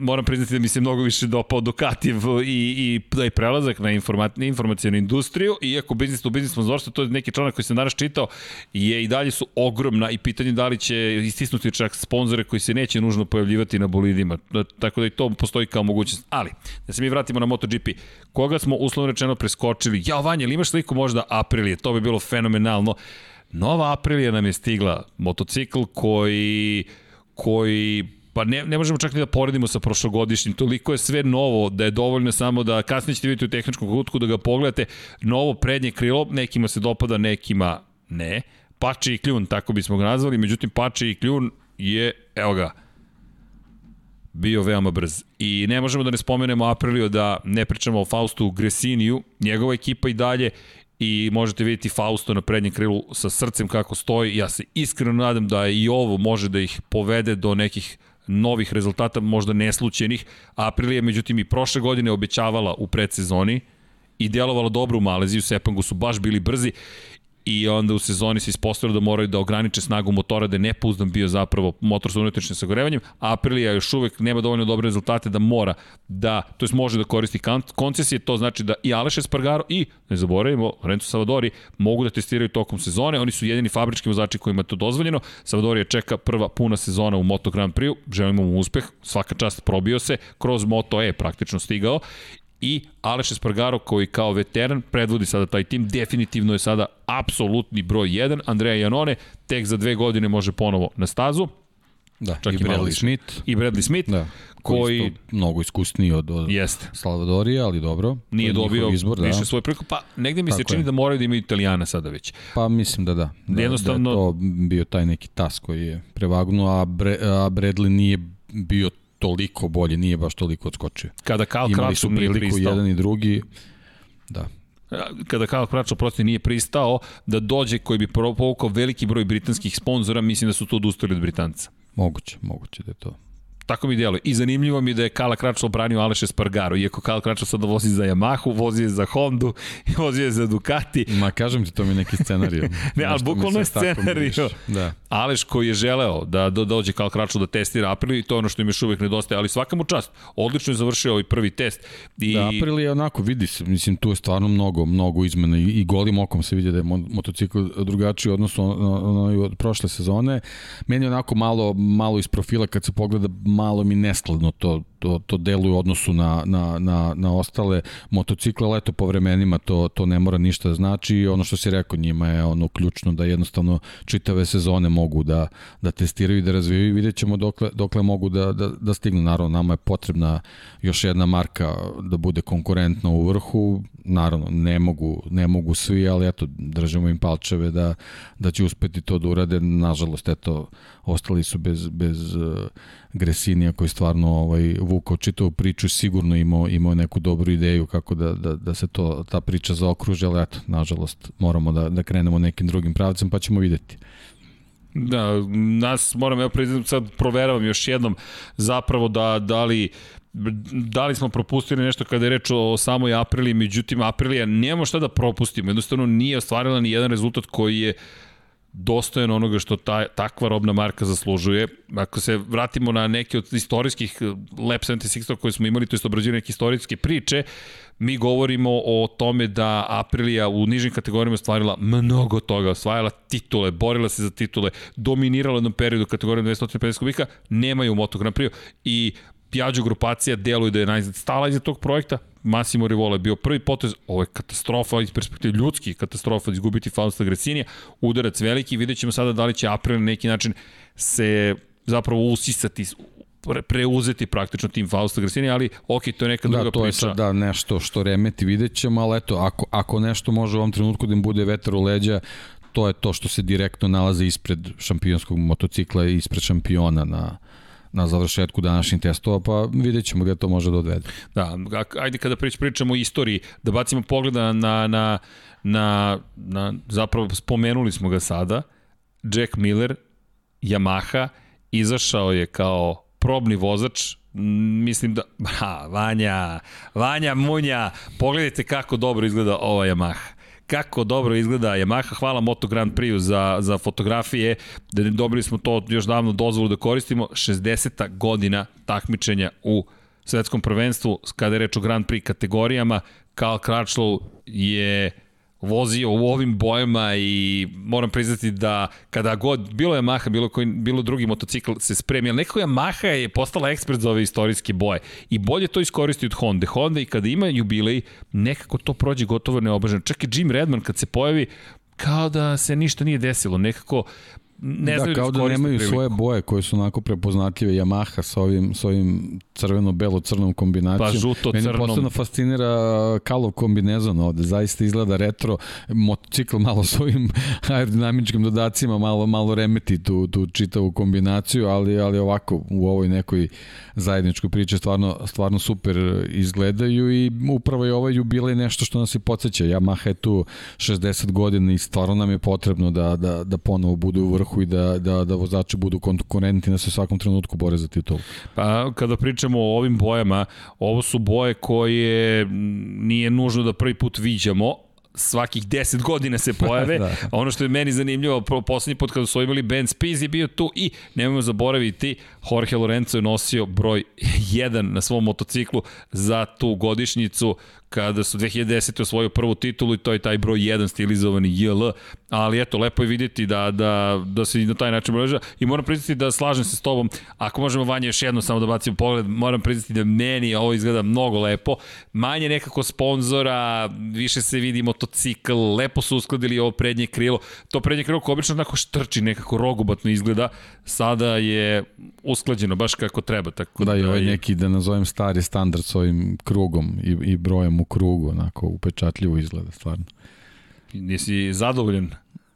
Speaker 1: Moram priznati da mi se mnogo više dopao Ducatijev i, i je prelazak na informa, informacijenu industriju, iako biznis to biznis sponzorstvo, to je neki članak koji sam danas čitao, je i dalje su ogromna i pitanje da li će istisnuti čak sponzore koji se neće nužno pojavljivati na bolidima. Da, tako da i to postoji kao mogućnost. Ali, da se mi vratimo na MotoGP, koga smo uslovno rečeno preskočili? Ja, Vanja, ili imaš sliku možda Aprilije? To bi bilo fenomenalno. Nova Aprilija nam je stigla, motocikl koji koji pa ne, ne možemo čak ni da poredimo sa prošlogodišnjim, toliko je sve novo da je dovoljno samo da kasnije ćete vidjeti u tehničkom kutku da ga pogledate, novo prednje krilo, nekima se dopada, nekima ne, Pači i kljun, tako bismo ga nazvali, međutim Pači i kljun je, evo ga, bio veoma brz. I ne možemo da ne spomenemo Aprilio da ne pričamo o Faustu Gresiniju, njegova ekipa i dalje i možete vidjeti Fausto na prednjem krilu sa srcem kako stoji. Ja se iskreno nadam da i ovo može da ih povede do nekih novih rezultata, možda neslućenih. Aprilija, međutim, i prošle godine obećavala u predsezoni i djelovala dobro u Maleziji, u Sepangu su baš bili brzi i onda u sezoni se ispostavilo da moraju da ograniče snagu motora, da je nepouzdan bio zapravo motor sa unutrašnjim sagorevanjem. Aprilija još uvek nema dovoljno dobre rezultate da mora da, to jest može da koristi koncesije, to znači da i Aleš Espargaro i, ne zaboravimo, Renzo Savadori mogu da testiraju tokom sezone, oni su jedini fabrički vozači kojima je to dozvoljeno. Savadori je čeka prva puna sezona u Moto Grand Prix, želimo mu uspeh, svaka čast probio se, kroz Moto E praktično stigao i Aleš Espargaro koji kao veteran predvodi sada taj tim, definitivno je sada apsolutni broj 1, Andreja Janone tek za dve godine može ponovo na stazu,
Speaker 2: Da, Čak i, i Bradley Smith.
Speaker 1: I Bradley Smith, da, koji... koji
Speaker 2: mnogo iskusniji od, od
Speaker 1: Jeste.
Speaker 2: Salvadorija, ali dobro.
Speaker 1: Nije dobio izbor, da. više svoj priliku. Pa negde mi Tako se čini je. da moraju da imaju Italijana sada već.
Speaker 2: Pa mislim da da. Da, Jednostavno... da je to bio taj neki tas koji je prevagnuo, a, Bre, a Bradley nije bio toliko bolji, nije baš toliko odskočio.
Speaker 1: Kada Kyle
Speaker 2: Imali su priliku jedan i drugi, da.
Speaker 1: kada Kyle Crutchlow prosto nije pristao da dođe koji bi povukao veliki broj britanskih sponzora, mislim da su to odustali od Britanca.
Speaker 2: Moguće, moguće da je to.
Speaker 1: Tako mi djeluje. I zanimljivo mi da je Kala Kračlo branio Aleše Spargaro, iako Kala Kračlo sada vozi za Yamahu, vozi je za Hondu, vozi je za Ducati.
Speaker 2: Ma kažem ti, to mi je neki scenariju.
Speaker 1: ne, ali bukvalno je scenariju.
Speaker 2: Da.
Speaker 1: Aleš koji je želeo da, da dođe Kala Kračlo da testira Aprilu i to je ono što im još uvek nedostaje, ali svaka mu čast. Odlično je završio ovaj prvi test. I...
Speaker 2: Da, April je onako, vidi se, mislim, tu je stvarno mnogo, mnogo izmena i, i golim okom se vidi da je motocikl drugačiji odnosno na, od prošle sezone. Meni je onako malo, malo iz profila kad se pogleda malo mi neskladno to, to, to deluje u odnosu na, na, na, na ostale. Motocikle, ali eto po vremenima to, to ne mora ništa da znači. Ono što si rekao njima je ono ključno da jednostavno čitave sezone mogu da, da testiraju i da razvijaju. I vidjet ćemo dokle, dokle mogu da, da, da stignu. Naravno, nama je potrebna još jedna marka da bude konkurentna u vrhu, naravno ne mogu, ne mogu svi, ali eto držimo im palčeve da, da će uspeti to da urade. Nažalost, eto, ostali su bez, bez uh, Gresinija koji stvarno ovaj, vukao čitavu priču sigurno imao, imao neku dobru ideju kako da, da, da se to, ta priča zaokruže, ali eto, nažalost, moramo da, da krenemo nekim drugim pravcem, pa ćemo videti.
Speaker 1: Da, nas moram, evo priznam, sad proveravam još jednom zapravo da, da li da li smo propustili nešto kada je reč o samoj Apriliji, međutim Aprilija nemamo šta da propustimo, jednostavno nije ostvarila ni jedan rezultat koji je dostojan onoga što ta, takva robna marka zaslužuje. Ako se vratimo na neke od istorijskih Lab 76 koje smo imali, to je obrađivanje neke istorijske priče, mi govorimo o tome da Aprilia u nižim kategorijama stvarila mnogo toga, osvajala titule, borila se za titule, dominirala u jednom periodu kategorijama 250 kubika, nemaju Moto Grand i Piaggio grupacija deluje da je najzad stala iza tog projekta, Massimo Rivola je bio prvi potez, ovo je katastrofa iz perspektive ljudski, katastrofa da izgubiti Fausta Gresinija, udarac veliki, vidjet ćemo sada da li će April na neki način se zapravo usisati, preuzeti praktično tim Fausta Gresinija, ali ok, to je neka
Speaker 2: da,
Speaker 1: druga
Speaker 2: to priča. je sad, da, nešto što remeti vidjet ćemo, ali eto, ako, ako nešto može u ovom trenutku da im bude vetar u leđa, to je to što se direktno nalaze ispred šampionskog motocikla i ispred šampiona na, na završetku današnjih testova, pa vidjet ćemo gde to može da odvede.
Speaker 1: Da, ajde kada prič, pričamo o istoriji, da bacimo pogled na, na, na, na, na, zapravo spomenuli smo ga sada, Jack Miller, Yamaha, izašao je kao probni vozač mislim da, ha, Vanja, Vanja Munja, pogledajte kako dobro izgleda ova Yamaha kako dobro izgleda Yamaha. Hvala Moto Grand Prix za, za fotografije. Dobili smo to još davno dozvolu da koristimo. 60. godina takmičenja u svetskom prvenstvu kada je reč o Grand Prix kategorijama. Karl Crutchlow je vozio u ovim bojama i moram priznati da kada god bilo je Maha, bilo, koji, bilo drugi motocikl se spremi, ali nekako Maha je postala ekspert za ove istorijske boje i bolje to iskoristi od Honda. Honda i kada ima jubilej, nekako to prođe gotovo neobaženo. Čak i Jim Redman kad se pojavi, kao da se ništa nije desilo. Nekako ne
Speaker 2: da, kao da nemaju priliku. svoje boje koje su onako prepoznatljive Yamaha sa ovim, sa ovim crveno-belo-crnom kombinacijom.
Speaker 1: Pa žuto
Speaker 2: Meni posebno fascinira Kalov kombinezon ovde, zaista izgleda retro, motocikl malo s ovim aerodinamičkim dodacima malo, malo remeti tu, tu čitavu kombinaciju, ali, ali ovako u ovoj nekoj zajedničkoj priči stvarno, stvarno super izgledaju i upravo je ovaj jubilej nešto što nas i podsjeća. Yamaha je tu 60 godina i stvarno nam je potrebno da, da, da ponovo bude u vrhu i da, da, da vozači budu konkurentni da se u svakom trenutku bore za titulu.
Speaker 1: Pa kada pričamo o ovim bojama, ovo su boje koje nije nužno da prvi put viđamo, svakih 10 godina se pojave. da. Ono što je meni zanimljivo, poslednji put kada su imali Ben Spies je bio tu i nemojmo zaboraviti, Jorge Lorenzo je nosio broj 1 na svom motociklu za tu godišnjicu kada su 2010. osvojio prvu titulu i to je taj broj 1 stilizovani JL, ali eto, lepo je vidjeti da, da, da se na taj način obeleža i moram priznati da slažem se s tobom, ako možemo Vanje još jedno samo da bacimo pogled, moram priznati da meni ovo izgleda mnogo lepo, manje nekako sponzora, više se vidi motocikl, lepo su uskladili ovo prednje krilo, to prednje krilo koje obično onako štrči, nekako rogobatno izgleda, sada je usklađeno baš kako treba. Tako
Speaker 2: da, da i ovaj neki, da nazovem stari standard s ovim krugom i, i brojem u krugu, onako upečatljivo izgleda stvarno.
Speaker 1: Nisi zadovoljen?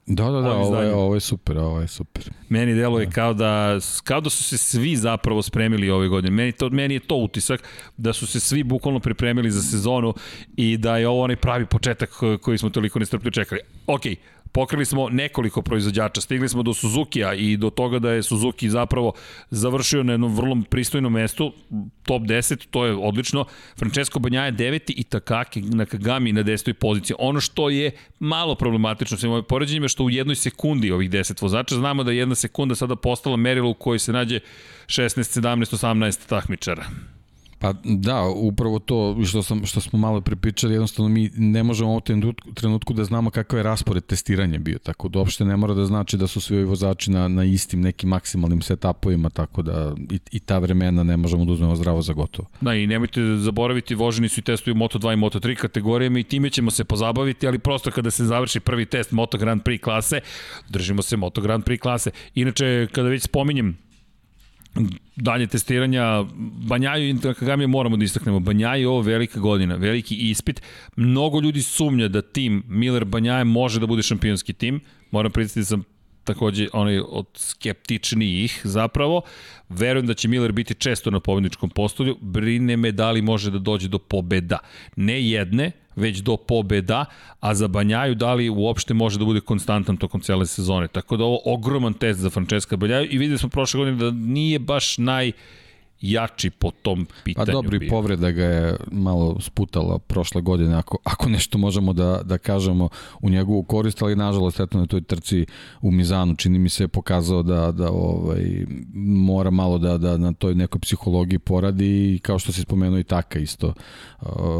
Speaker 2: Da, da, da, ovo je, ovo je super, ovo je super.
Speaker 1: Meni deluje da. kao da, kao da su se svi zapravo spremili ove godine. Meni, to, meni je to utisak da su se svi bukvalno pripremili za sezonu i da je ovo onaj pravi početak koji smo toliko nestrpljivo čekali. Okej, okay, Pokrili smo nekoliko proizvođača, stigli smo do Suzuki-a i do toga da je Suzuki zapravo završio na jednom vrlo pristojnom mestu, top 10, to je odlično. Francesco Banja je deveti i Takaki Nakagami na desetoj poziciji. Ono što je malo problematično sa ovim je što u jednoj sekundi ovih 10 vozača, znamo da je jedna sekunda sada postala merilo u kojoj se nađe 16, 17, 18 takmičara.
Speaker 2: Pa da, upravo to što, sam, što smo malo pripričali, jednostavno mi ne možemo u ovom trenutku da znamo kakav je raspored testiranja bio, tako da uopšte ne mora da znači da su svi ovi vozači na, na istim nekim maksimalnim setupovima, tako da i, i ta vremena ne možemo da uzmemo zdravo za gotovo.
Speaker 1: Da, i nemojte zaboraviti, voženi su i testuju Moto2 i Moto3 kategorijama i time ćemo se pozabaviti, ali prosto kada se završi prvi test Moto Grand Prix klase, držimo se Moto Grand Prix klase. Inače, kada već spominjem dalje testiranja Banjaju i Nakagami moramo da istaknemo. Banjaju je ovo velika godina, veliki ispit. Mnogo ljudi sumnja da tim Miller Banjaje može da bude šampionski tim. Moram priznati da sam takođe onaj od skeptičnijih zapravo. Verujem da će Miller biti često na pobedničkom postolju. Brine me da li može da dođe do pobeda. Ne jedne, već do pobeda, a za Banjaju da li uopšte može da bude konstantan tokom cele sezone. Tako da ovo ogroman test za Francesca Banjaju i videli smo prošle godine da nije baš naj jači po tom pitanju.
Speaker 2: Pa dobro i povreda ga je malo sputala prošle godine, ako, ako nešto možemo da, da kažemo u njegovu korist, ali nažalost eto na toj trci u Mizanu čini mi se je pokazao da, da ovaj, mora malo da, da na toj nekoj psihologiji poradi i kao što se spomenuo i taka isto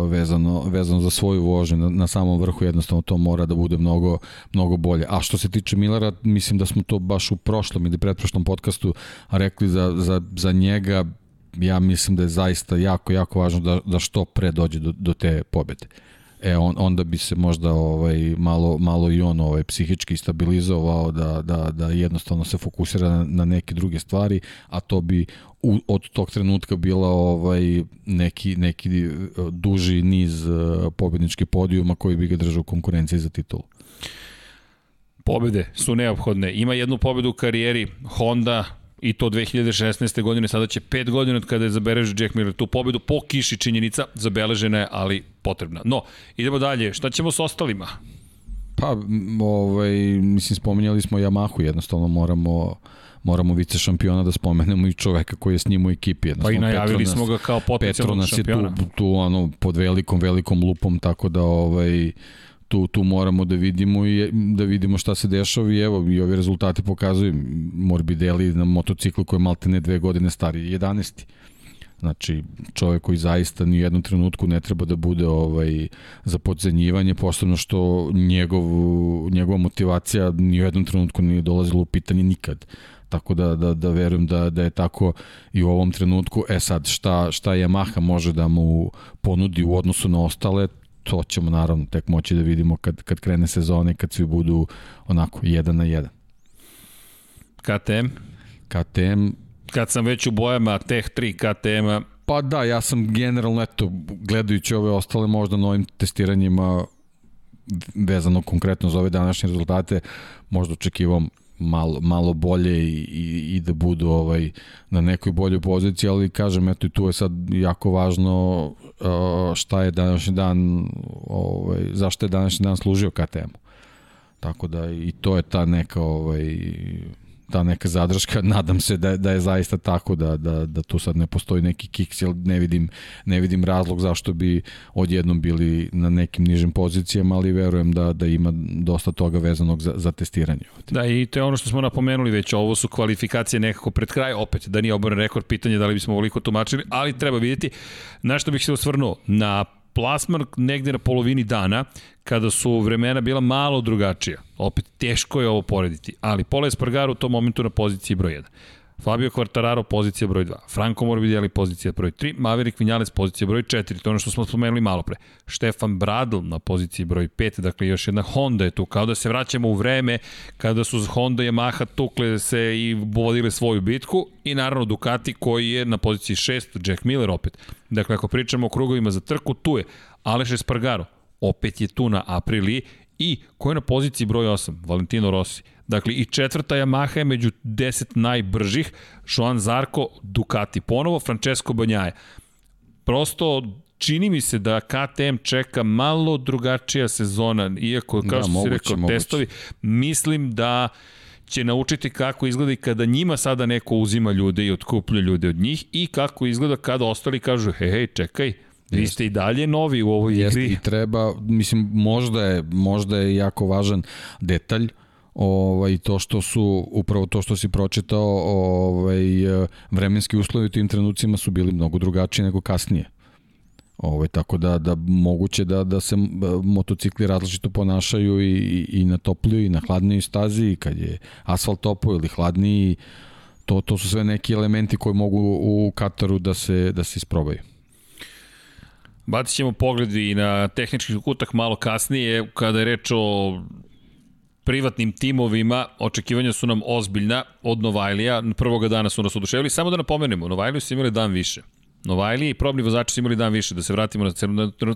Speaker 2: vezano, vezano za svoju vožnju na, na samom vrhu jednostavno to mora da bude mnogo, mnogo bolje. A što se tiče Millera, mislim da smo to baš u prošlom ili pretprošlom podcastu rekli za, za, za njega ja mislim da je zaista jako, jako važno da, da što pre dođe do, do te pobede. E, on, onda bi se možda ovaj, malo, malo i on ovaj, psihički stabilizovao da, da, da jednostavno se fokusira na, na neke druge stvari, a to bi u, od tog trenutka bila ovaj, neki, neki eh, duži niz uh, pobedničkih podijuma koji bi ga držao u konkurenciji za titulu
Speaker 1: pobede su neophodne. Ima jednu pobedu u karijeri Honda, i to 2016. godine, sada će 5 godina od kada je zabeležio Jack Miller tu pobedu, po kiši činjenica, zabeležena je, ali potrebna. No, idemo dalje, šta ćemo s ostalima?
Speaker 2: Pa, ovaj, mislim, spominjali smo Yamahu, jednostavno moramo moramo vice šampiona da spomenemo i čoveka koji je s njim u ekipi.
Speaker 1: Pa i najavili nas, smo ga kao potencijalnog šampiona.
Speaker 2: Petro nas je tu, tu ono, pod velikom, velikom lupom, tako da ovaj, tu, tu moramo da vidimo i da vidimo šta se dešava i evo i ovi rezultati pokazuju Morbidelli na motociklu koji je malte ne dve godine stari 11. Znači, čovek koji zaista ni u jednom trenutku ne treba da bude ovaj za podzenjivanje, posebno što njegov, njegova motivacija ni u jednom trenutku nije dolazila u pitanje nikad. Tako da, da, da verujem da, da je tako i u ovom trenutku. E sad, šta, šta Yamaha može da mu ponudi u odnosu na ostale, to ćemo naravno tek moći da vidimo kad, kad krene sezone, kad svi budu onako jedan na jedan.
Speaker 1: KTM?
Speaker 2: KTM...
Speaker 1: Kad sam već u bojama teh 3 KTM-a...
Speaker 2: Pa da, ja sam generalno, eto, gledajući ove ostale možda novim testiranjima vezano konkretno za ove današnje rezultate, možda očekivam malo, malo bolje i, i, i da budu ovaj na nekoj boljoj poziciji, ali kažem, eto i tu je sad jako važno uh, šta je današnji dan, ovaj, zašto je današnji dan služio KTM-u. Tako da i to je ta neka ovaj, ta neka zadrška, nadam se da, da je zaista tako da, da, da tu sad ne postoji neki kiks, jer ne vidim, ne vidim razlog zašto bi odjednom bili na nekim nižim pozicijama, ali verujem da, da ima dosta toga vezanog za, za testiranje.
Speaker 1: Da, i to je ono što smo napomenuli već, ovo su kvalifikacije nekako pred kraj, opet, da nije oboren rekord, pitanje da li bismo ovoliko tumačili, ali treba vidjeti, na što bih se osvrnuo, na plasman negde na polovini dana, kada su vremena bila malo drugačija. Opet, teško je ovo porediti, ali Pola Espargaro u tom momentu na poziciji broj 1. Fabio Quartararo pozicija broj 2, Franco Morbidelli pozicija broj 3, Maverick Vinales pozicija broj 4, to je ono što smo spomenuli malo pre. Štefan Bradl na poziciji broj 5, dakle još jedna Honda je tu, kao da se vraćamo u vreme kada su Honda i Yamaha tukle se i vodile svoju bitku i naravno Ducati koji je na poziciji 6, Jack Miller opet. Dakle, ako pričamo o krugovima za trku, tu je Aleš Espargaro, opet je tu na Aprili I ko je na poziciji broj 8? Valentino Rossi. Dakle, i četvrta Yamaha je među 10 najbržih, Joan Zarko, Ducati ponovo, Francesco Banjaje. Prosto čini mi se da KTM čeka malo drugačija sezona, iako, kao da, što moguće, si rekao, moguće. testovi, mislim da će naučiti kako izgleda i kada njima sada neko uzima ljude i otkuplja ljude od njih i kako izgleda kada ostali kažu, hej, hej, čekaj, Vi ste i dalje novi u ovoj Jest, igri.
Speaker 2: I treba, mislim, možda je, možda je jako važan detalj, ovaj, to što su, upravo to što si pročitao, ovaj, vremenski uslovi u tim trenucima su bili mnogo drugačiji nego kasnije. Ovaj, tako da, da moguće da, da se motocikli različito ponašaju i, i, i na topliju i na hladnijoj stazi i kad je asfalt topo ili hladniji to, to su sve neki elementi koji mogu u Kataru da se, da se isprobaju.
Speaker 1: Bacit ćemo pogled i na tehnički kutak malo kasnije, kada je reč o privatnim timovima, očekivanja su nam ozbiljna od Novajlija, prvoga dana su nas oduševili, samo da napomenemo, Novajliju su imali dan više. Novajli i probni vozači su imali dan više, da se vratimo na,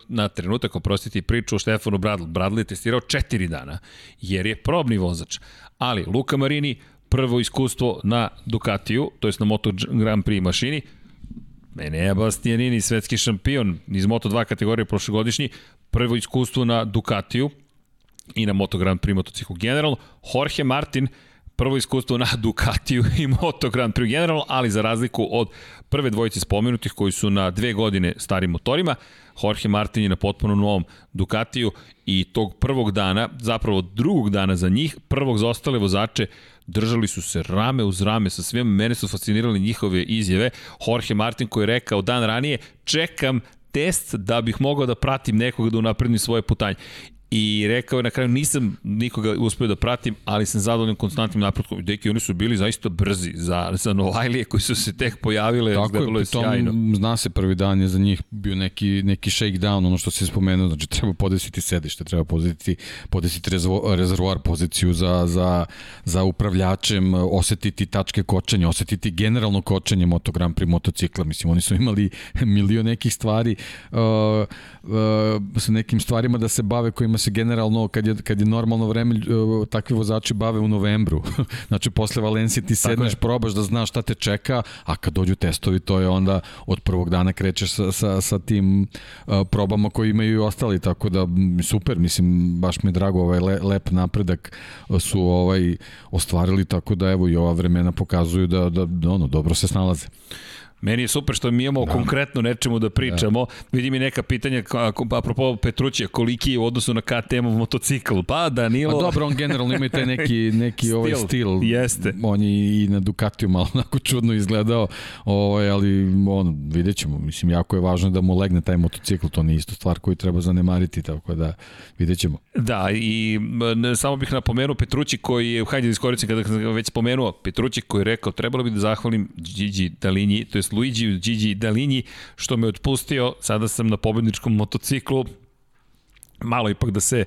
Speaker 1: na trenutak, oprostiti priču o Štefanu Bradl. Bradl je testirao četiri dana, jer je probni vozač. Ali Luka Marini, prvo iskustvo na Ducatiju, to je na Moto Grand Prix mašini, Mene je Bastianini, svetski šampion iz Moto2 kategorije prošlogodišnji, prvo iskustvo na Ducatiju i na Moto Grand Prix motociklu generalno. Jorge Martin, prvo iskustvo na Ducatiju i Moto Grand Prix generalno, ali za razliku od prve dvojice spomenutih koji su na dve godine starim motorima, Jorge Martin je na potpuno novom Ducatiju i tog prvog dana, zapravo drugog dana za njih, prvog za ostale vozače, držali su se rame uz rame sa svima, mene su fascinirali njihove izjave. Jorge Martin koji je rekao dan ranije, čekam test da bih mogao da pratim nekoga da unapredim svoje putanje i rekao je na kraju nisam nikoga uspeo da pratim, ali sam zadovoljan konstantnim napretkom. Deki, oni su bili zaista brzi za, za Novajlije koji su se tek pojavile,
Speaker 2: Tako je, je sjajno. Zna se prvi dan je za njih bio neki, neki shakedown, ono što se spomenuo, znači treba podesiti sedište, treba podesiti, podesiti rezervoar poziciju za, za, za upravljačem, osetiti tačke kočenja, osetiti generalno kočenje Moto Grand Prix motocikla, mislim, oni su imali milion nekih stvari uh, uh, sa nekim stvarima da se bave kojima se generalno, kad je, kad je normalno vreme, takvi vozači bave u novembru. znači, posle Valencije ti sedneš, probaš da znaš šta te čeka, a kad dođu testovi, to je onda od prvog dana krećeš sa, sa, sa tim uh, probama koji imaju i ostali, tako da super, mislim, baš mi je drago, ovaj le, lep napredak su ovaj ostvarili, tako da evo i ova vremena pokazuju da, da, da ono, dobro se snalaze.
Speaker 1: Meni je super što mi imamo da. konkretno nečemu da pričamo. Da. Vidim i neka pitanja, apropo Petrućija, koliki je u odnosu na KTM-ov motocikl. Pa, Danilo...
Speaker 2: Pa dobro, on generalno ima i taj neki, neki stil. ovaj stil.
Speaker 1: Jeste.
Speaker 2: On je i na Ducatiju malo onako čudno izgledao, ovaj, ali on, vidjet ćemo. Mislim, jako je važno da mu legne taj motocikl, to nije isto stvar koju treba zanemariti, tako da vidjet ćemo.
Speaker 1: Da, i samo bih napomenuo Petrući koji je, hajde da iskoristim kada sam već spomenuo, Petrući koji je rekao, trebalo bi da zahvalim Gigi Dalinji, to je Luigi Gigi Dalinji, što me otpustio, sada sam na pobedničkom motociklu, malo ipak da se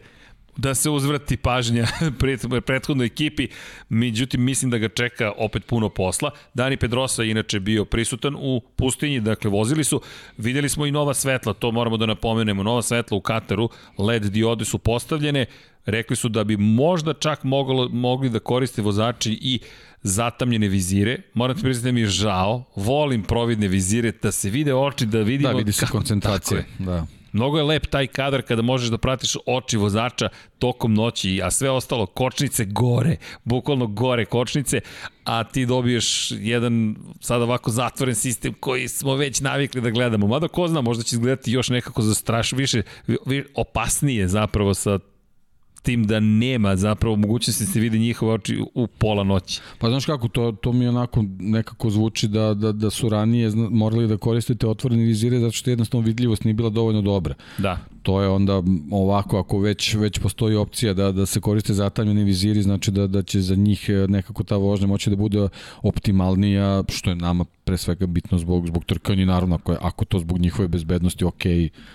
Speaker 1: da se uzvrati pažnja prethodnoj ekipi, međutim mislim da ga čeka opet puno posla. Dani Pedrosa je inače bio prisutan u pustinji, dakle vozili su, videli smo i nova svetla, to moramo da napomenemo, nova svetla u Kataru, LED diode su postavljene, rekli su da bi možda čak moglo, mogli da koriste vozači i zatamljene vizire. Moram ti priznati da mi je žao. Volim providne vizire, da se vide oči, da vidimo...
Speaker 2: Da, vidi se koncentracije. Da.
Speaker 1: Mnogo je lep taj kadar kada možeš da pratiš oči vozača tokom noći, a sve ostalo, kočnice gore, bukvalno gore kočnice, a ti dobiješ jedan sad ovako zatvoren sistem koji smo već navikli da gledamo. Mada ko zna, možda će izgledati još nekako zastraš, više, više opasnije zapravo sa tim da nema zapravo mogućnosti da se vidi njihove oči u pola noći.
Speaker 2: Pa znaš kako, to, to mi onako nekako zvuči da, da, da su ranije morali da koristite otvorene vizire zato što jednostavno vidljivost nije bila dovoljno dobra.
Speaker 1: Da.
Speaker 2: To je onda ovako, ako već, već postoji opcija da, da se koriste zatamljeni viziri, znači da, da će za njih nekako ta vožnja moći da bude optimalnija, što je nama pre svega bitno zbog, zbog trkanja, naravno, ako, je, ako to zbog njihove bezbednosti, ok,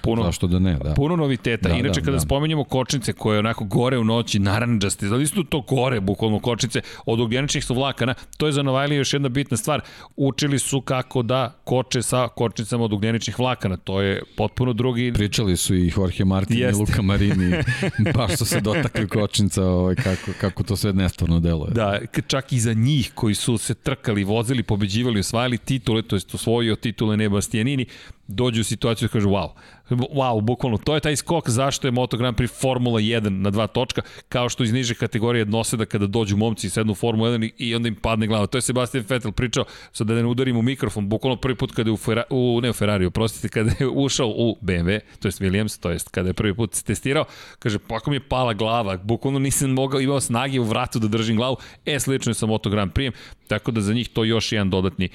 Speaker 2: puno, zašto da ne, da.
Speaker 1: Puno noviteta, da, inače da, kada da. spomenjemo kočnice koje onako gore u noći, naranđaste, da isto to gore, bukvalno kočnice, od ugljeničnih su vlakana, to je za Novajli još jedna bitna stvar, učili su kako da koče sa kočnicama od ugljeničnih vlakana, to je potpuno drugi...
Speaker 2: Pričali su i Jorge Martin Jeste. i Luka Marini, baš su se dotakli kočnica, ovaj, kako, kako to sve nestavno deluje.
Speaker 1: Da, čak i za njih koji su se trkali, vozili, pobeđivali, osvajali titule, to je osvojio titule ne Bastianini, dođu u situaciju da kažu wow, wow, bukvalno, to je taj skok zašto je Moto Grand Prix Formula 1 na dva točka, kao što iz niže kategorije da kada dođu momci i sednu u Formula 1 i onda im padne glava. To je Sebastian Vettel pričao, sad da ne udarim u mikrofon, bukvalno prvi put kada je u, Ferra, u ne u Ferrari, oprostite, kada je ušao u BMW, to je Williams, to je kada je prvi put testirao, kaže, pa ako mi je pala glava, bukvalno nisam mogao, imao snage u vratu da držim glavu, e, slično je sa Moto Grand Prix, tako da za njih to još jedan dodatni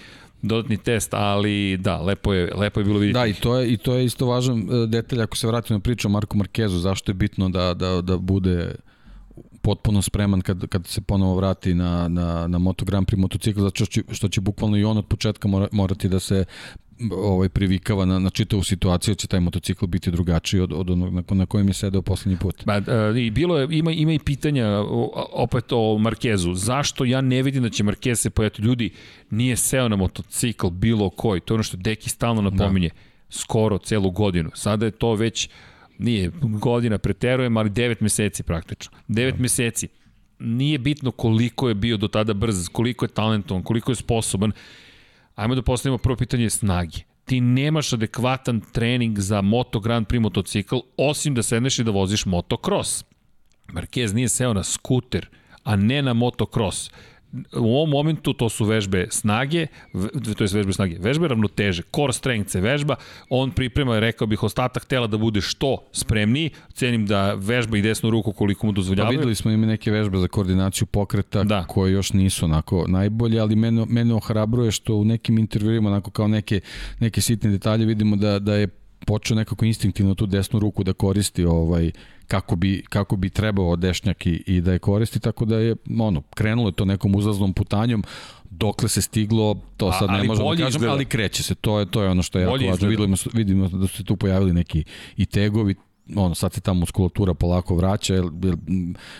Speaker 1: dodatni test, ali da, lepo je, lepo je bilo vidjeti.
Speaker 2: Da, i to je, i to je isto važan e, detalj ako se vratimo na priču o Marku Markezu, zašto je bitno da, da, da bude potpuno spreman kad, kad se ponovo vrati na, na, na Moto Grand Prix motocikl, zato što će, što će bukvalno i on od početka mora, morati da se ovaj privikava na, na čitavu situaciju, će taj motocikl biti drugačiji od, od onog na, na kojem je sedeo poslednji put.
Speaker 1: Ba, a, i bilo je, ima, ima i pitanja opet o Markezu. Zašto ja ne vidim da će Markez se pojati? Ljudi, nije seo na motocikl bilo koji. To je ono što Deki stalno napominje. Da. Skoro celu godinu. Sada je to već nije godina preterujem, ali 9 meseci praktično. 9 da. meseci. Nije bitno koliko je bio do tada brz, koliko je talentovan, koliko je sposoban Ajmo da postavimo prvo pitanje snage. Ti nemaš adekvatan trening za Moto Grand Prix motocikl, osim da sedneš i da voziš motocross. Marquez nije seo na skuter, a ne na motocross u ovom momentu to su vežbe snage, to je vežbe snage, vežbe ravnoteže, core strength se vežba, on priprema, rekao bih, ostatak tela da bude što spremniji, cenim da vežba i desnu ruku koliko mu dozvoljavaju.
Speaker 2: Pa videli smo ime neke vežbe za koordinaciju pokreta da. koje još nisu onako najbolje, ali mene, mene ohrabruje što u nekim intervjuima, onako kao neke, neke sitne detalje vidimo da, da je počeo nekako instinktivno tu desnu ruku da koristi ovaj kako bi, kako bi trebao dešnjak i, i da je koristi, tako da je ono, krenulo je to nekom uzaznom putanjom, dokle se stiglo, to sad A, ne možemo da kažem, izgleda. ali kreće se, to je, to je ono što je jako važno. Vidimo, vidimo da su se tu pojavili neki i tegovi, ono, sad se ta muskulatura polako vraća, jer, jer,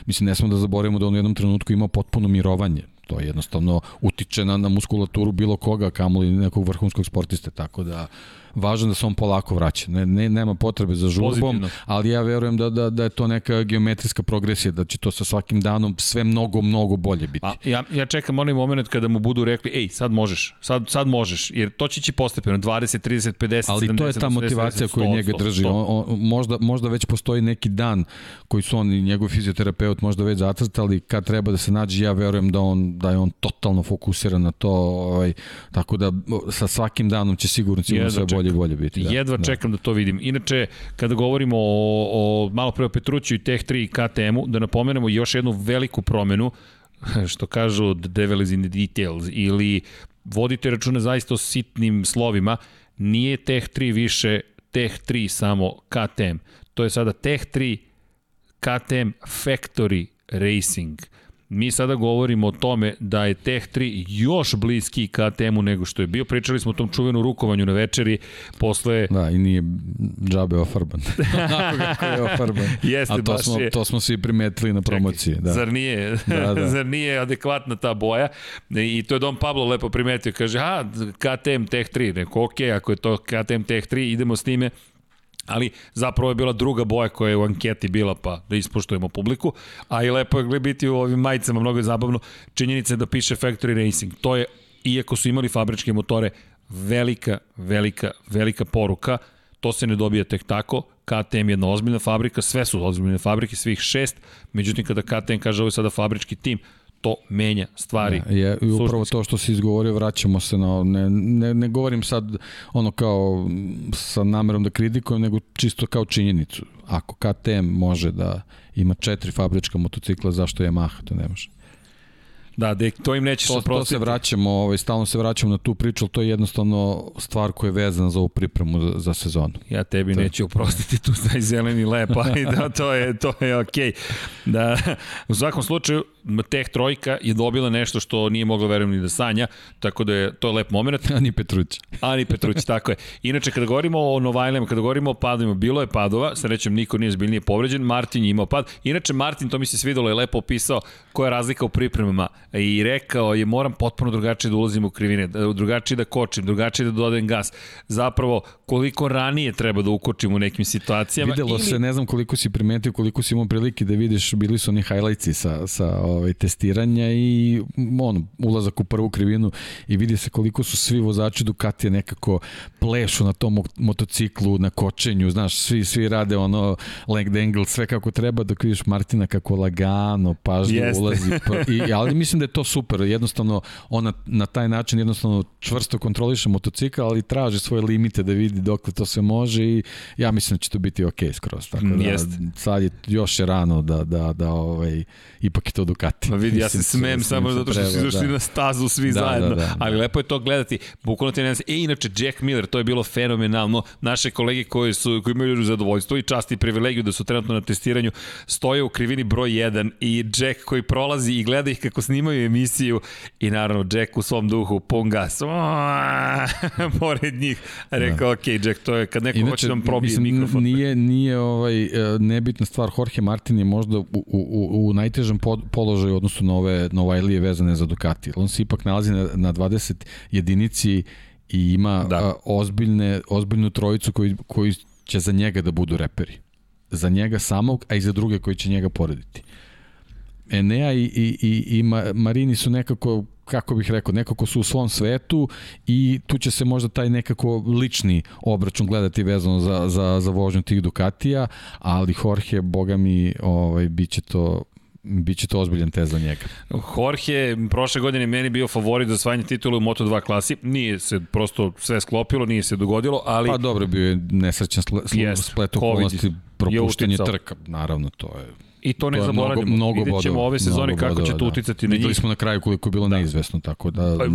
Speaker 2: mislim, ne smo da zaboravimo da on u jednom trenutku ima potpuno mirovanje. To jednostavno utiče na, na muskulaturu bilo koga, kamoli nekog vrhunskog sportiste, tako da važno da se on polako vraća. Ne, ne, nema potrebe za žurbom, Pozitivno. ali ja verujem da, da, da je to neka geometrijska progresija, da će to sa svakim danom sve mnogo, mnogo bolje biti. A,
Speaker 1: ja, ja čekam onaj moment kada mu budu rekli, ej, sad možeš, sad, sad možeš, jer to će će postepeno, 20, 30, 50,
Speaker 2: ali 70, to je ta 80, motivacija 100, koja njega 100, drži. 100, 100. On, on, možda, možda već postoji neki dan koji su on i njegov fizioterapeut možda već zacrtali kad treba da se nađe, ja verujem da on da je on totalno fokusiran na to, ovaj, tako da sa svakim danom će sigurno, sigurno sve bolje bolje i bolje biti.
Speaker 1: Da, Jedva da. čekam da to vidim. Inače, kada govorimo o, o malo pre o Petruću i Tech 3 i KTM-u, da napomenemo još jednu veliku promenu, što kažu the devil is in the details, ili vodite račune zaista o sitnim slovima, nije Tech 3 više Tech 3 samo KTM. To je sada Tech 3 KTM Factory Racing. Mi sada govorimo o tome da je Tech 3 još bliski KTM-u nego što je bio. Pričali smo o tom čuvenu rukovanju na večeri posle...
Speaker 2: Da, i nije džabe ofarban. Onako kako je ofarban. Jeste, A to smo, je... To smo svi primetili na promociji.
Speaker 1: Čekaj, da. Zar, nije, da, da. zar nije adekvatna ta boja? I to je Dom Pablo lepo primetio. Kaže, a, KTM Tech 3. Neko, ok, ako je to KTM Tech 3, idemo s time ali zapravo je bila druga boja koja je u anketi bila, pa da ispoštujemo publiku, a i lepo je biti u ovim majicama, mnogo je zabavno, činjenica je da piše Factory Racing. To je, iako su imali fabričke motore, velika, velika, velika poruka, to se ne dobija tek tako, KTM je jedna ozbiljna fabrika, sve su ozbiljne fabrike, svih šest, međutim kada KTM kaže ovo je sada fabrički tim, to menja stvari.
Speaker 2: Ne, je, I upravo to što si izgovorio, vraćamo se na, ne, ne, ne govorim sad ono kao sa namerom da kritikujem, nego čisto kao činjenicu. Ako KTM može da ima četiri fabrička motocikla, zašto Yamaha to ne može?
Speaker 1: Da, de, to im nećeš
Speaker 2: to, to se vraćamo, ovaj, stalno se vraćamo na tu priču, ali to je jednostavno stvar koja je vezana za ovu pripremu za, za sezonu.
Speaker 1: Ja tebi to. neću oprostiti tu taj zeleni lep, ali da, to je, to je okej. Okay. Da, u svakom slučaju, Teh trojka je dobila nešto što nije mogla verujem ni da sanja, tako da je to je lep moment.
Speaker 2: Ani Petruć.
Speaker 1: Ani Petruć, tako je. Inače, kada govorimo o Novajlema, kada govorimo o padovima, bilo je padova, srećem niko nije zbiljnije povređen, Martin je imao pad. Inače, Martin, to mi se svidelo, je lepo opisao koja je razlika u pripremama i rekao je moram potpuno drugačije da ulazim u krivine, da, drugačije da kočim, drugačije da dodajem gas. Zapravo, koliko ranije treba da ukočim u nekim situacijama.
Speaker 2: Videlo ili... se, ne znam koliko si primetio, koliko si imao prilike da vidiš, bili su oni highlightsi sa, sa ovaj, testiranja i on, ulazak u prvu krivinu i vidi se koliko su svi vozači Ducatija nekako plešu na tom motociklu, na kočenju, znaš, svi, svi rade ono leg angle, sve kako treba, dok vidiš Martina kako lagano, pažljivo ulazi. Pa, i, ali mislim da je to super, jednostavno ona na taj način jednostavno čvrsto kontroliše motocikl, ali traži svoje limite da vidi dokle to sve može i ja mislim da će to biti ok skroz. Tako da, Jest. sad je još je rano da, da, da ovaj, ipak je to Ducati.
Speaker 1: Ma vidi, ja se smem samo zato što su izašli da. na stazu svi da, zajedno, da, da, da. ali lepo je to gledati. Bukvalno ti ne E, inače, Jack Miller, to je bilo fenomenalno. Naše kolege koji, su, koji imaju zadovoljstvo i čast i privilegiju da su trenutno na testiranju, stoje u krivini broj 1 i Jack koji prolazi i gleda ih kako snimaju emisiju i naravno Jack u svom duhu, pun gas, pored njih, rekao, da. ok, Jack, to je kad neko Inače, hoće da vam probije mislim, mikrofon.
Speaker 2: Nije, nije ovaj, e, nebitna stvar, Jorge Martin je možda u, u, u najtežem položaju odnosno na ove Novajlije vezane za Ducati. On se ipak nalazi na, na 20 jedinici i ima da. a, ozbiljne, ozbiljnu trojicu koji, koji će za njega da budu reperi. Za njega samog, a i za druge koji će njega porediti. Enea i, i, i, i Marini su nekako kako bih rekao, nekako su u svom svetu i tu će se možda taj nekako lični obračun gledati vezano za, za, za vožnju tih Ducatija, ali Jorge, boga mi, ovaj, bit će to Biće to ozbiljan test za njega.
Speaker 1: Jorge, prošle godine meni bio favorit za osvajanje titula u Moto2 klasi. Nije se prosto sve sklopilo, nije se dogodilo, ali...
Speaker 2: Pa dobro, bio je nesrećan splet okolnosti, propuštenje trka, naravno, to je
Speaker 1: I to ne to zaboravimo. Mnogo, mnogo Vidjet ćemo ove sezone kako bodova, će to da. uticati na njih.
Speaker 2: Videli smo na kraju koliko je bilo da. neizvesno, tako da... Pa,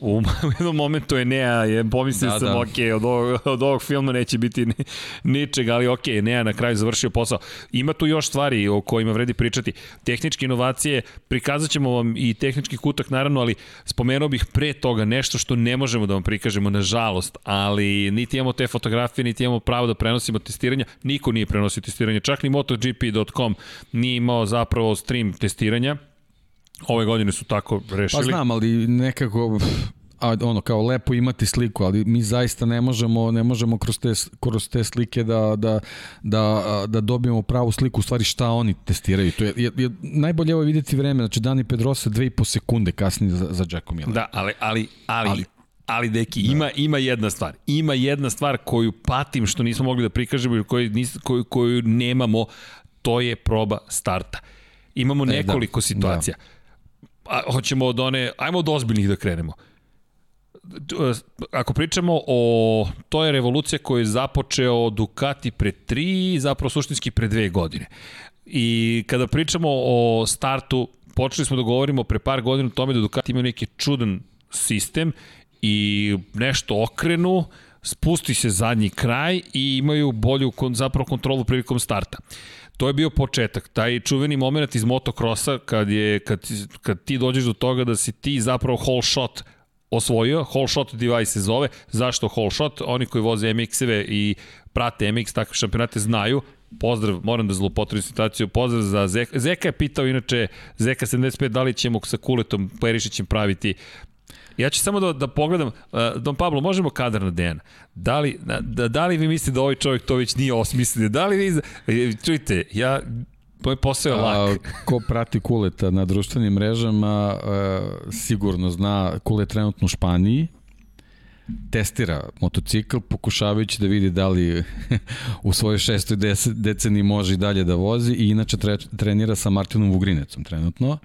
Speaker 1: u jednom momentu je Nea, je, pomislio da, sam, da. ok, od ovog, od ovog filma neće biti ni, ničeg, ali ok, Nea na kraju završio posao. Ima tu još stvari o kojima vredi pričati. Tehničke inovacije, prikazat ćemo vam i tehnički kutak, naravno, ali spomenuo bih pre toga nešto što ne možemo da vam prikažemo, nažalost, ali niti imamo te fotografije, niti imamo pravo da prenosimo testiranja. Niko nije prenosio testiranje, čak ni MotoGP.com nije imao zapravo stream testiranja. Ove godine su tako rešili.
Speaker 2: Pa znam, ali nekako a ono kao lepo imati sliku, ali mi zaista ne možemo ne možemo kroz te kroz te slike da da da da dobijemo pravu sliku u stvari šta oni testiraju. To je, je, je najbolje je videti vreme, znači Dani Pedrosa 2,5 sekunde kasnije za za Jacko Miller.
Speaker 1: Da, ali ali ali, ali Ali deki, da. ima, ima jedna stvar. Ima jedna stvar koju patim što nismo mogli da prikažemo i koju, koju, koju nemamo, to je proba starta. Imamo e, da. nekoliko da, situacija. Da. A, hoćemo od one, ajmo od ozbiljnih da krenemo. Ako pričamo o, to je revolucija koju je započeo Ducati pre tri, zapravo suštinski pre dve godine. I kada pričamo o startu, počeli smo da govorimo pre par godina o tome da Ducati ima neki čudan sistem i nešto okrenu, spusti se zadnji kraj i imaju bolju zapravo kontrolu prilikom starta. To je bio početak, taj čuveni moment iz motokrosa kad, je, kad, kad ti dođeš do toga da si ti zapravo whole shot osvojio, whole shot device se zove, zašto whole shot? Oni koji voze MX-eve i prate MX takve šampionate znaju, pozdrav, moram da zlopotrebim situaciju, pozdrav za Zeka. Zeka je pitao inače, Zeka 75, da li ćemo sa Kuletom Perišićem praviti Ja ću samo da, da pogledam, uh, Don Pablo, možemo kadar na Dejana. Da li, da, da li vi mislite da ovaj čovjek to već nije osmislio? Da li vi, e, čujte, ja, moj posao je lak.
Speaker 2: A, ko prati Kuleta na društvenim mrežama, a, e, sigurno zna, Kulet trenutno u Španiji, testira motocikl pokušavajući da vidi da li u svojoj šestoj deceniji može i dalje da vozi i inače tre, trenira sa Martinom Vugrinecom trenutno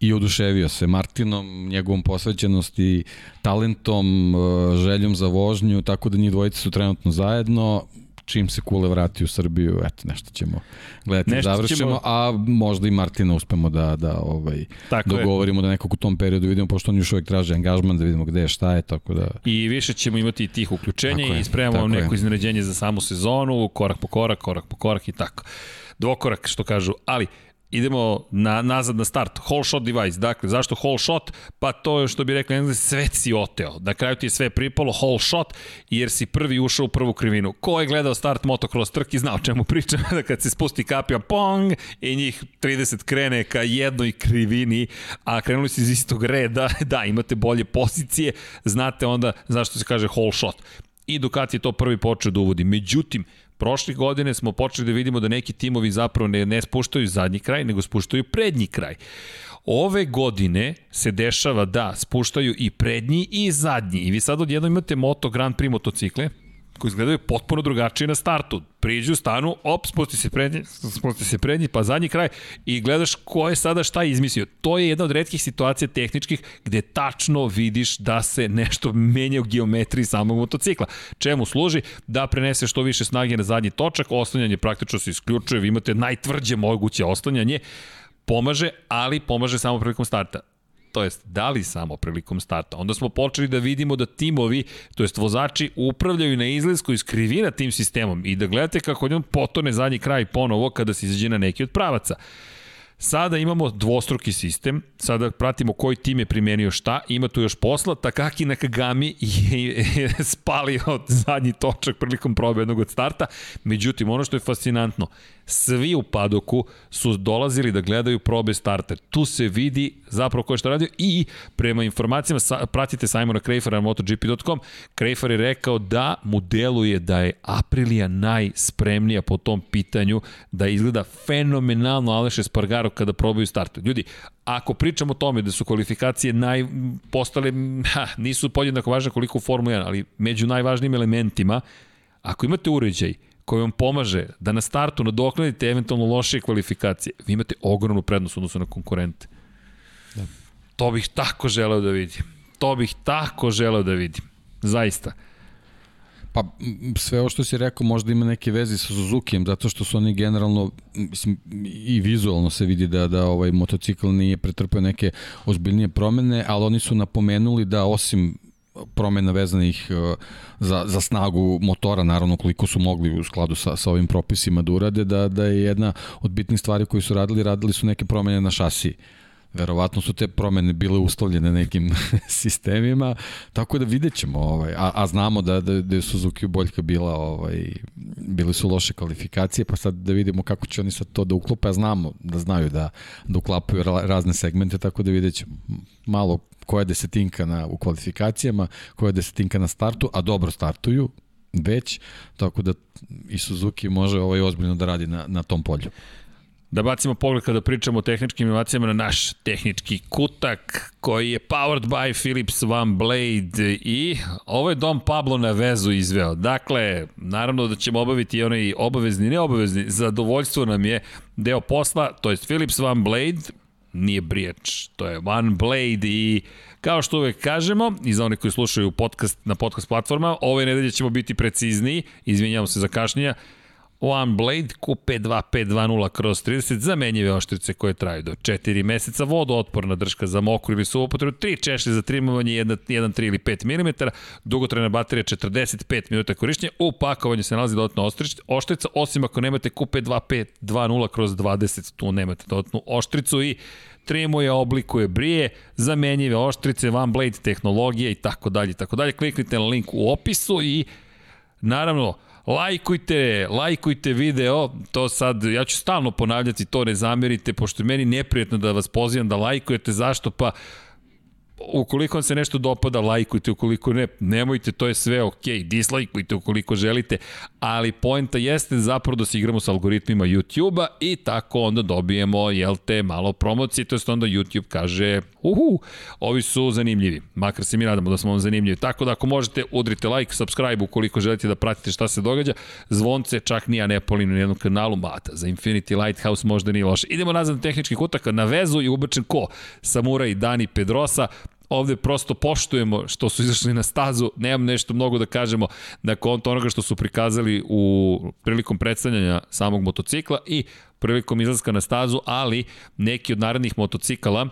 Speaker 2: i oduševio se Martinom, njegovom posvećenosti, talentom, e, željom za vožnju, tako da njih dvojice su trenutno zajedno. čim se Kule vrati u Srbiju, eto, nešto ćemo gledati da
Speaker 1: Nešto
Speaker 2: završimo,
Speaker 1: ćemo-
Speaker 2: a možda i Martina uspemo da, da ovaj,
Speaker 1: Tako je.
Speaker 2: dogovorimo da nekog u tom periodu vidimo, pošto on još uvek traži angažman, da vidimo gde je, šta je, tako da...
Speaker 1: I više ćemo imati i tih uključenja
Speaker 2: Tako je,
Speaker 1: i spremamo
Speaker 2: tako
Speaker 1: neko
Speaker 2: je.
Speaker 1: iznenađenje za samu sezonu, korak po korak, korak po korak i tako. Dvokorak, što kažu. Ali, idemo na, nazad na start. Whole shot device. Dakle, zašto whole shot? Pa to je što bi rekli engleski, sve si oteo. Na kraju ti je sve pripalo whole shot, jer si prvi ušao u prvu krivinu. Ko je gledao start motocross trki, zna o čemu pričam, da kad se spusti kapija, pong, i njih 30 krene ka jednoj krivini, a krenuli su iz istog reda, da, imate bolje pozicije, znate onda zašto se kaže whole shot. I Ducati je to prvi počeo da uvodi. Međutim, prošle godine smo počeli da vidimo da neki timovi zapravo ne, ne spuštaju zadnji kraj, nego spuštaju prednji kraj. Ove godine se dešava da spuštaju i prednji i zadnji. I vi sad odjedno imate Moto Grand Prix motocikle, koji izgledaju potpuno drugačije na startu. Priđu, stanu, op, spusti se prednji, spusti se prednji, pa zadnji kraj i gledaš ko je sada šta izmislio. To je jedna od redkih situacija tehničkih gde tačno vidiš da se nešto menja u geometriji samog motocikla. Čemu služi? Da prenese što više snage na zadnji točak, oslanjanje praktično se isključuje, vi imate najtvrđe moguće oslanjanje, pomaže, ali pomaže samo prilikom starta to jest da li samo prilikom starta. Onda smo počeli da vidimo da timovi, to jest vozači, upravljaju na izlazku iz krivina tim sistemom i da gledate kako on potone zadnji kraj ponovo kada se izađe na neki od pravaca. Sada imamo dvostruki sistem, sada pratimo koji tim je primenio šta, ima tu još posla, Takaki Nakagami je, je spalio zadnji točak prilikom probe jednog od starta, međutim ono što je fascinantno, svi u padoku su dolazili da gledaju probe starta. Tu se vidi zapravo ko je šta radio i prema informacijama, sa, pratite Simona Krejfara na MotoGP.com, Krejfar je rekao da mu deluje da je Aprilia najspremnija po tom pitanju, da izgleda fenomenalno Aleš Espargaro kada probaju start. Ljudi, ako pričamo o tome da su kvalifikacije naj, postale, ha, nisu podjednako važne koliko u Formula 1, ali među najvažnijim elementima, ako imate uređaj koji vam pomaže da na startu nadoknadite eventualno lošije kvalifikacije, vi imate ogromnu prednost odnosu na konkurente. Da. To bih tako želeo da vidim. To bih tako želeo da vidim. Zaista.
Speaker 2: Pa sve ovo što si rekao možda ima neke veze sa Suzukijem zato što su oni generalno mislim i vizualno se vidi da da ovaj motocikl nije pretrpeo neke ozbiljnije promene, ali oni su napomenuli da osim promena vezanih uh, za, za snagu motora, naravno koliko su mogli u skladu sa, sa ovim propisima da urade, da, da je jedna od bitnih stvari koju su radili, radili su neke promene na šasiji. Verovatno su te promene bile uslovljene nekim sistemima, tako da vidjet ćemo, ovaj, a, a znamo da, da, da je Suzuki boljka bila, ovaj, bili su loše kvalifikacije, pa sad da vidimo kako će oni sad to da uklope, a znamo da znaju da, da uklapaju ra, razne segmente, tako da vidjet ćemo malo koja je desetinka na, u kvalifikacijama, koja je desetinka na startu, a dobro startuju, već, tako da i Suzuki može ovaj ozbiljno da radi na, na tom polju.
Speaker 1: Da bacimo pogled kada pričamo o tehničkim inovacijama na naš tehnički kutak koji je powered by Philips One Blade i ovo je Dom Pablo na vezu izveo. Dakle, naravno da ćemo obaviti onaj obavezni, neobavezni, zadovoljstvo nam je deo posla, to je Philips One Blade, nije brijač, to je One Blade i kao što uvek kažemo, i za one koji slušaju podcast na podcast platforma, ove nedelje ćemo biti precizniji, izvinjamo se za kašnjenja, One Blade Q52520 kroz 30 zamenjive oštrice koje traju do 4 meseca, vodootporna drška za mokru ili su upotrebu, 3 češlje za trimovanje, 1, 1, 3 ili 5 mm, dugotrajna baterija 45 minuta korišćenja, u pakovanju se nalazi dodatna oštrica, osim ako nemate Q52520 kroz 20, tu nemate dodatnu oštricu. I trimuje, oblikuje, brije, zamenjive oštrice, One Blade tehnologije i tako dalje, tako dalje. Kliknite na link u opisu i naravno, lajkujte, lajkujte video, to sad, ja ću stalno ponavljati, to ne zamerite, pošto je meni neprijetno da vas pozivam da lajkujete, zašto? Pa, ukoliko vam se nešto dopada, lajkujte, ukoliko ne, nemojte, to je sve ok, dislajkujte ukoliko želite, ali poenta jeste zapravo da se igramo sa algoritmima YouTube-a i tako onda dobijemo, jel te, malo promocije, to je onda YouTube kaže, uhu, ovi su zanimljivi, makar se mi radamo da smo vam zanimljivi, tako da ako možete, udrite like, subscribe ukoliko želite da pratite šta se događa, zvonce, čak ni ja ne polim na jednom kanalu, mata, za Infinity Lighthouse možda nije loše. Idemo nazad na tehnički kutak, na vezu i ubačen ko? Samuraj Dani Pedrosa, ovde prosto poštujemo što su izašli na stazu, nemam nešto mnogo da kažemo na konto onoga što su prikazali u prilikom predstavljanja samog motocikla i prilikom izlaska na stazu, ali neki od narednih motocikala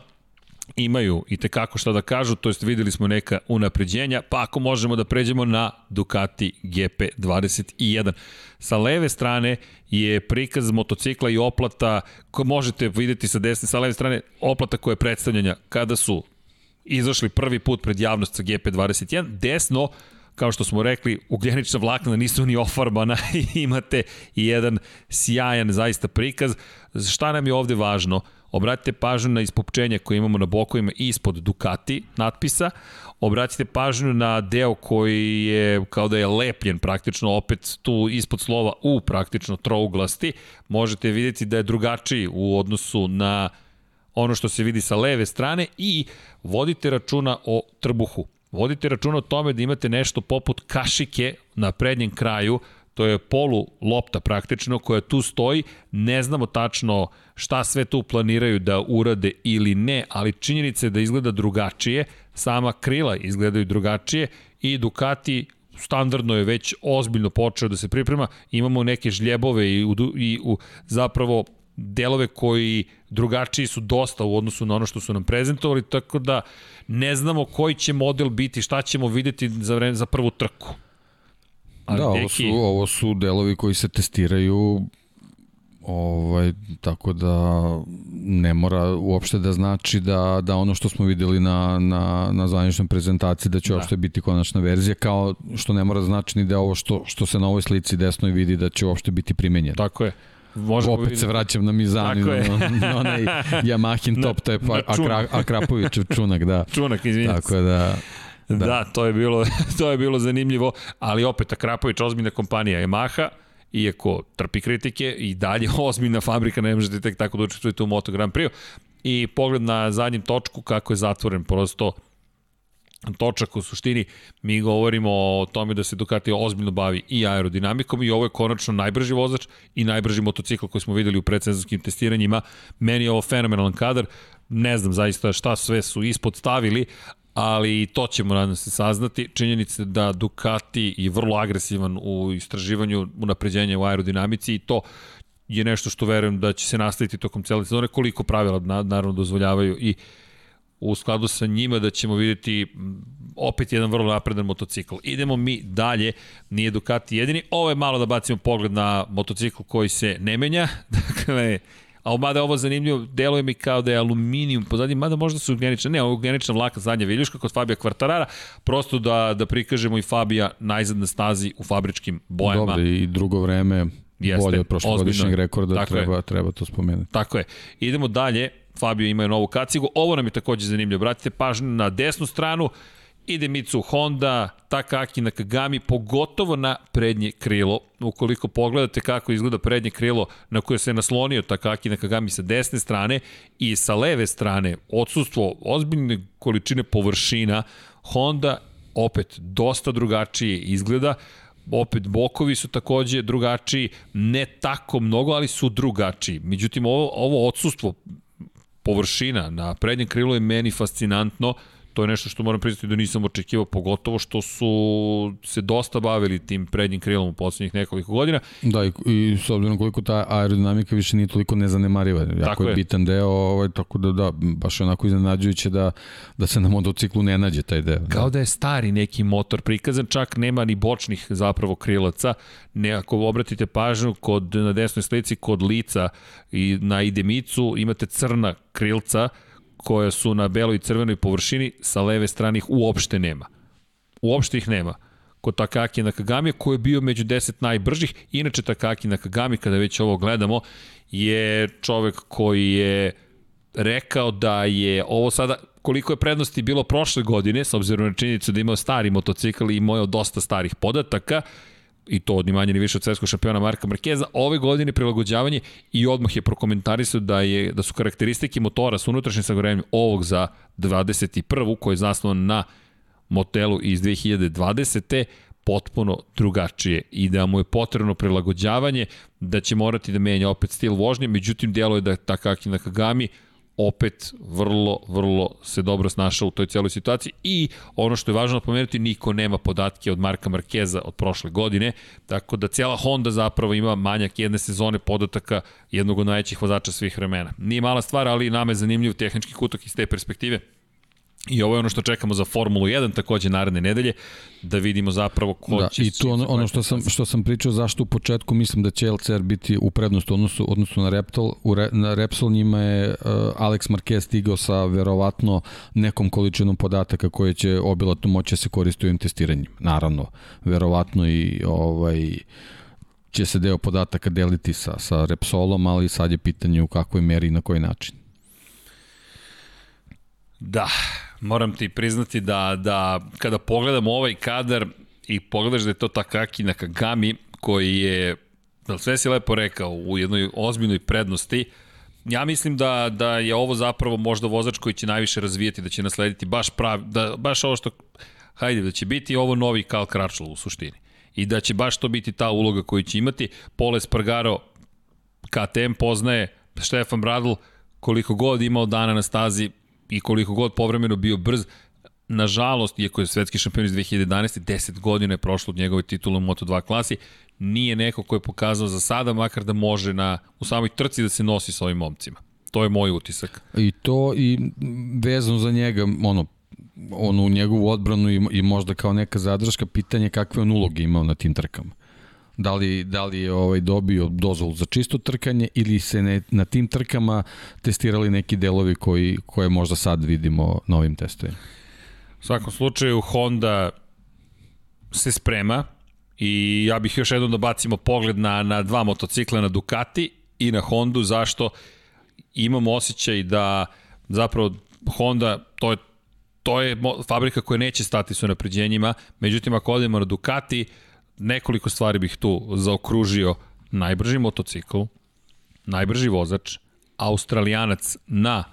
Speaker 1: imaju i tekako šta da kažu, to jest videli smo neka unapređenja, pa ako možemo da pređemo na Ducati GP21. Sa leve strane je prikaz motocikla i oplata, ko možete videti sa desne, sa leve strane oplata koja je predstavljanja kada su izašli prvi put pred javnost sa GP21, desno kao što smo rekli, ugljenična vlakna nisu ni ofarbana i imate jedan sjajan zaista prikaz. Šta nam je ovde važno? Obratite pažnju na ispopčenja koje imamo na bokovima ispod Ducati natpisa. Obratite pažnju na deo koji je kao da je lepljen praktično opet tu ispod slova u praktično trouglasti. Možete vidjeti da je drugačiji u odnosu na ono što se vidi sa leve strane i vodite računa o trbuhu. Vodite računa o tome da imate nešto poput kašike na prednjem kraju, to je polu lopta praktično koja tu stoji, ne znamo tačno šta sve tu planiraju da urade ili ne, ali činjenica je da izgleda drugačije, sama krila izgledaju drugačije i Ducati standardno je već ozbiljno počeo da se priprema, imamo neke žljebove i, u, i u, zapravo delove koji drugačiji su dosta u odnosu na ono što su nam prezentovali, tako da ne znamo koji će model biti, šta ćemo videti za, vreme, za prvu trku.
Speaker 2: Ali da, ovo su, ovo su delovi koji se testiraju Ovaj, tako da ne mora uopšte da znači da, da ono što smo videli na, na, na zvaničnoj prezentaciji da će da. uopšte biti konačna verzija, kao što ne mora da znači ni da ovo što, što se na ovoj slici desnoj vidi da će uopšte biti primenjeno.
Speaker 1: Tako je.
Speaker 2: Može Opet vidjeti. se vraćam na Mizani, na, na onaj Yamahin top, to je pa, Akra, Akrapovićev čunak, da.
Speaker 1: Čunak, izvinite.
Speaker 2: Tako da...
Speaker 1: Da. da, to je bilo to je bilo zanimljivo, ali opet Akrapović ozbiljna kompanija Yamaha, iako trpi kritike i dalje ozbiljna fabrika, ne možete tek tako da učestvujete u Moto Grand Prix. I pogled na zadnjem točku kako je zatvoren, prosto točak u suštini, mi govorimo o tome da se Ducati ozbiljno bavi i aerodinamikom i ovo je konačno najbrži vozač i najbrži motocikl koji smo videli u predsezonskim testiranjima. Meni je ovo fenomenalan kadar, ne znam zaista šta sve su ispod stavili, ali to ćemo nadam se saznati. Činjenica da Ducati je vrlo agresivan u istraživanju unapređenja u aerodinamici i to je nešto što verujem da će se nastaviti tokom cele sezone, koliko pravila naravno dozvoljavaju i u skladu sa njima da ćemo vidjeti opet jedan vrlo napredan motocikl. Idemo mi dalje, nije Ducati jedini. Ovo je malo da bacimo pogled na motocikl koji se ne menja. Dakle, a mada ovo zanimljivo, deluje mi kao da je aluminijum pozadnji, mada možda su ugljenična, ne, ovo je ugljenična vlaka zadnja viljuška kod Fabija Kvartarara, prosto da, da prikažemo i Fabija najzad na stazi u fabričkim bojama.
Speaker 2: Dobro, i drugo vreme Jeste, bolje od prošlogodišnjeg rekorda, Tako treba, je. treba to spomenuti.
Speaker 1: Tako je. Idemo dalje, Fabio ima novu kacigu, ovo nam je takođe zanimljivo, Vratite pažnju na desnu stranu, ide Mitsu Honda, Takaki Nakagami, pogotovo na prednje krilo. Ukoliko pogledate kako izgleda prednje krilo na koje se naslonio Takaki Nakagami sa desne strane i sa leve strane, odsustvo ozbiljne količine površina, Honda opet dosta drugačije izgleda, opet bokovi su takođe drugačiji, ne tako mnogo, ali su drugačiji. Međutim, ovo, ovo odsustvo površina na prednjem krilu je meni fascinantno, to je nešto što moram priznati da nisam očekivao, pogotovo što su se dosta bavili tim prednjim krilom u poslednjih nekoliko godina.
Speaker 2: Da, i, i s obzirom koliko ta aerodinamika više nije toliko nezanemariva. Jako tako je, je bitan deo, ovaj, tako da da, baš je onako iznenađujuće da, da se na motociklu ne nađe taj deo. Da.
Speaker 1: Kao da je stari neki motor prikazan, čak nema ni bočnih zapravo krilaca. Ne, ako obratite pažnju kod, na desnoj slici kod lica i na idemicu imate crna krilca, koja su na beloj i crvenoj površini, sa leve strane ih uopšte nema. Uopšte ih nema. Kod Takaki Nakagami, koji je bio među 10 najbržih, inače Takaki Nakagami, kada već ovo gledamo, je čovek koji je rekao da je ovo sada, koliko je prednosti bilo prošle godine, s obzirom na činjenicu da imao stari motocikl i imao dosta starih podataka, i to od manje ni više od svetskog šampiona Marka Markeza, ove godine prilagođavanje i odmah je prokomentarisao da je da su karakteristike motora sa unutrašnjim sagorevanjem ovog za 21. koji je zasnovan na motelu iz 2020 potpuno drugačije i da mu je potrebno prilagođavanje, da će morati da menja opet stil vožnje, međutim djelo je da Takaki Nakagami opet vrlo, vrlo se dobro snašao u toj celoj situaciji i ono što je važno napomenuti, niko nema podatke od Marka Markeza od prošle godine, tako da cijela Honda zapravo ima manjak jedne sezone podataka jednog od najvećih vozača svih vremena. Nije mala stvar, ali nama je zanimljiv tehnički kutak iz te perspektive. I ovo je ono što čekamo za Formulu 1 takođe naredne nedelje, da vidimo zapravo ko
Speaker 2: da,
Speaker 1: će...
Speaker 2: I tu ono, ono što, sam, što sam pričao zašto u početku mislim da će LCR biti u prednosti odnosu, odnosu na Reptol, u re, na Repsol njima je uh, Alex Marquez stigao sa verovatno nekom količinom podataka koje će obilatno moći da se koristiti u ovim testiranjima. Naravno, verovatno i ovaj će se deo podataka deliti sa, sa Repsolom, ali sad je pitanje u kakvoj meri i na koji način.
Speaker 1: Da, moram ti priznati da, da kada pogledam ovaj kadar i pogledaš da je to Takaki Nakagami koji je, da sve si lepo rekao, u jednoj ozbiljnoj prednosti, ja mislim da, da je ovo zapravo možda vozač koji će najviše razvijati, da će naslediti baš, prav, da, baš ovo što, hajde, da će biti ovo novi Kal Kračl u suštini. I da će baš to biti ta uloga koju će imati. Pole Spargaro, KTM poznaje, Štefan Bradl, koliko god imao dana na stazi, i koliko god povremeno bio brz, nažalost, iako je svetski šampion iz 2011. 10 godina je prošlo od njegove titule u Moto2 klasi, nije neko ko je pokazao za sada, makar da može na, u samoj trci da se nosi sa ovim momcima. To je moj utisak.
Speaker 2: I to i vezano za njega, ono, onu njegovu odbranu i, i možda kao neka zadrška pitanje kakve on uloge imao na tim trkama da li, da li je ovaj dobio dozvolu za čisto trkanje ili se ne, na tim trkama testirali neki delovi koji, koje možda sad vidimo na ovim testovima.
Speaker 1: U svakom slučaju Honda se sprema i ja bih još jednom da bacimo pogled na, na dva motocikla na Ducati i na Hondu, zašto imamo osjećaj da zapravo Honda, to je, to je fabrika koja neće stati sa napređenjima, međutim ako odemo na Ducati, nekoliko stvari bih tu zaokružio. Najbrži motocikl, najbrži vozač, australijanac na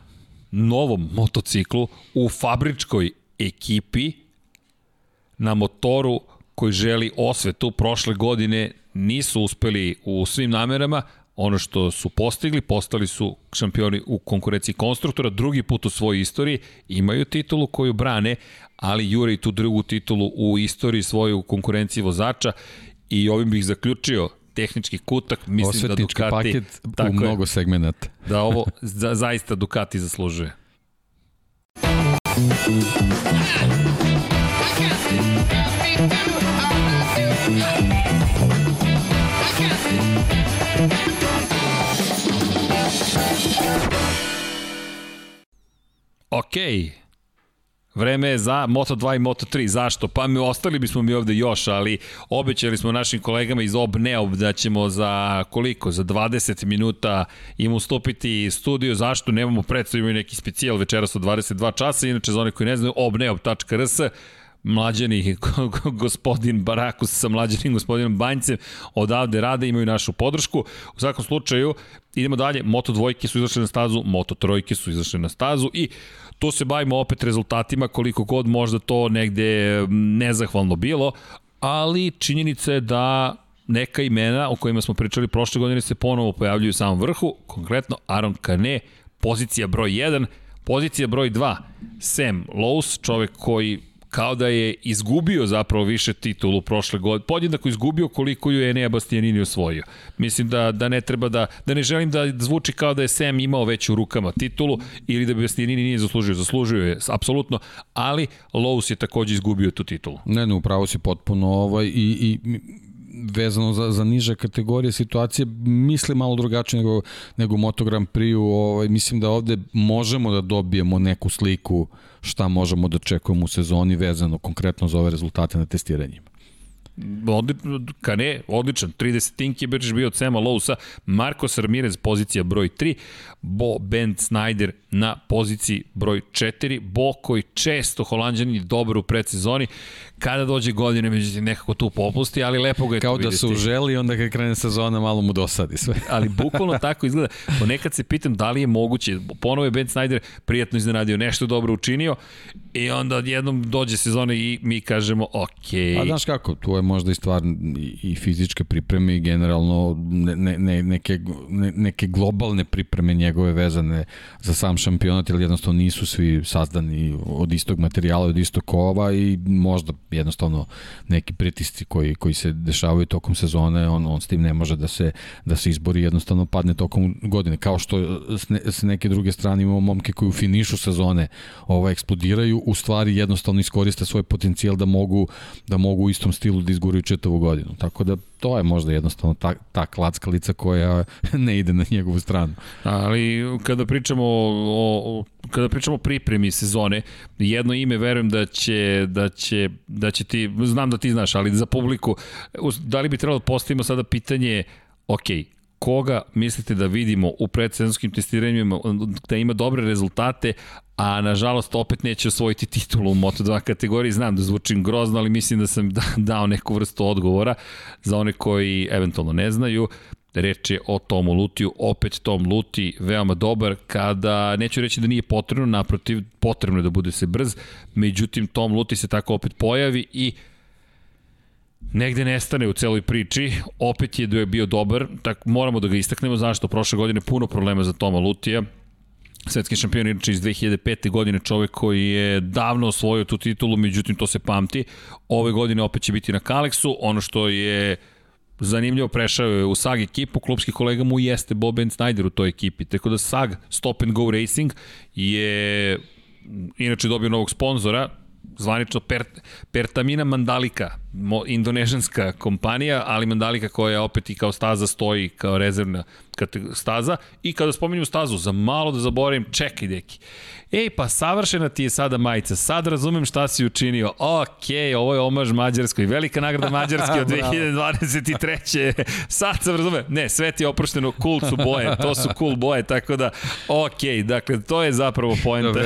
Speaker 1: novom motociklu u fabričkoj ekipi na motoru koji želi osvetu prošle godine nisu uspeli u svim namerama, ono što su postigli, postali su šampioni u konkurenciji konstruktora, drugi put u svojoj istoriji, imaju titulu koju brane, ali jure i tu drugu titulu u istoriji svoju u konkurenciji vozača i ovim bih zaključio tehnički kutak, mislim
Speaker 2: Osvetnički
Speaker 1: da Ducati...
Speaker 2: paket tako u mnogo segmenata.
Speaker 1: Da ovo za, zaista Ducati zaslužuje. Ok, Vreme je za Moto2 i Moto3. Zašto? Pa mi ostali bismo mi ovde još, ali obećali smo našim kolegama iz OBNEOB da ćemo za koliko? Za 20 minuta im ustupiti studio. Zašto? Nemamo predstavu, imaju neki specijal večeras od 22 časa. Inače, za one koji ne znaju, obneob.rs mlađani gospodin Barakus sa mlađanim gospodinom Banjcem odavde rade, imaju našu podršku. U svakom slučaju, idemo dalje, Moto dvojke su izašle na stazu, Moto trojke su izašle na stazu i tu se bavimo opet rezultatima koliko god možda to negde nezahvalno bilo, ali činjenica je da neka imena o kojima smo pričali prošle godine se ponovo pojavljuju u samom vrhu, konkretno Aaron Kane, pozicija broj 1, pozicija broj 2, Sam Lowe's, čovek koji kao da je izgubio zapravo više titulu prošle godine, podjednako izgubio koliko ju je Enea Bastianini osvojio. Mislim da, da ne treba da, da ne želim da zvuči kao da je Sam imao već u rukama titulu ili da bi Bastianini nije zaslužio, zaslužio je, apsolutno, ali Lowe's je takođe izgubio tu titulu.
Speaker 2: Ne, ne, upravo si potpuno ovaj i, i vezano za, za niže kategorije situacije misle malo drugačije nego, nego Moto Grand Prix ovaj, mislim da ovde možemo da dobijemo neku sliku šta možemo da očekujemo u sezoni vezano konkretno za ove rezultate na testiranjima.
Speaker 1: Odli, Kane, odličan, 30 tinki je bio od Sema Lousa, Marcos Ramirez pozicija broj 3, Bo Ben Snyder na poziciji broj 4, Bo koji često holandjani dobro u predsezoni, kada dođe godine, međutim nekako tu popusti, ali lepo ga je
Speaker 2: Kao da se uželi, onda kad krene sezona malo mu dosadi sve.
Speaker 1: ali bukvalno tako izgleda. Ponekad se pitam da li je moguće, ponovo je Ben Snyder prijatno iznenadio, nešto dobro učinio i onda jednom dođe sezona i mi kažemo ok.
Speaker 2: A znaš kako, tu je možda i stvar i, fizičke pripreme i generalno ne, ne, neke, ne, neke globalne pripreme njegove vezane za sam šampionat, ili jednostavno nisu svi sazdani od istog materijala, od istog kova i možda jednostavno neki pritisci koji, koji se dešavaju tokom sezone, on, on s tim ne može da se, da se izbori, jednostavno padne tokom godine. Kao što s, ne, s neke druge strane imamo momke koji u finišu sezone ova eksplodiraju, u stvari jednostavno iskoriste svoj potencijal da mogu da mogu u istom stilu da izguraju četavu godinu. Tako da to je možda jednostavno ta, ta klackalica koja ne ide na njegovu stranu.
Speaker 1: Ali kada pričamo o, o kada pričamo o pripremi sezone, jedno ime verujem da će, da će, da će ti, znam da ti znaš, ali za publiku, da li bi trebalo da postavimo sada pitanje, ok, koga mislite da vidimo u predsezonskim testiranjima da ima dobre rezultate, a nažalost opet neće osvojiti titulu u Moto2 kategoriji. Znam da zvučim grozno, ali mislim da sam da, dao neku vrstu odgovora za one koji eventualno ne znaju. Reč je o Tomu Lutiju, opet Tom Luti veoma dobar kada, neću reći da nije potrebno, naprotiv, potrebno je da bude se brz, međutim Tom Luti se tako opet pojavi i negde nestane u celoj priči, opet je bio dobar, tak moramo da ga istaknemo, zašto prošle godine puno problema za Toma Lutija, svetski šampion inače iz 2005. godine, čovek koji je davno osvojio tu titulu, međutim to se pamti. Ove godine opet će biti na Kalexu, ono što je zanimljivo prešao je u SAG ekipu, klubski kolega mu jeste Bob and Snyder u toj ekipi, tako da SAG Stop and Go Racing je inače dobio novog sponzora, zvanično per, Pertamina Mandalika, mo, indonežanska kompanija, ali Mandalika koja opet i kao staza stoji kao rezervna staza. I kada spominjem stazu, za malo da zaboravim, čekaj deki. Ej, pa savršena ti je sada majica. Sad razumem šta si učinio. Ok, ovo je omaž Mađarskoj. Velika nagrada Mađarske od 2023. Sad sam razumem. Ne, sve ti je oprošteno. Cool su boje. To su cool boje. Tako da, ok. Dakle, to je zapravo poenta.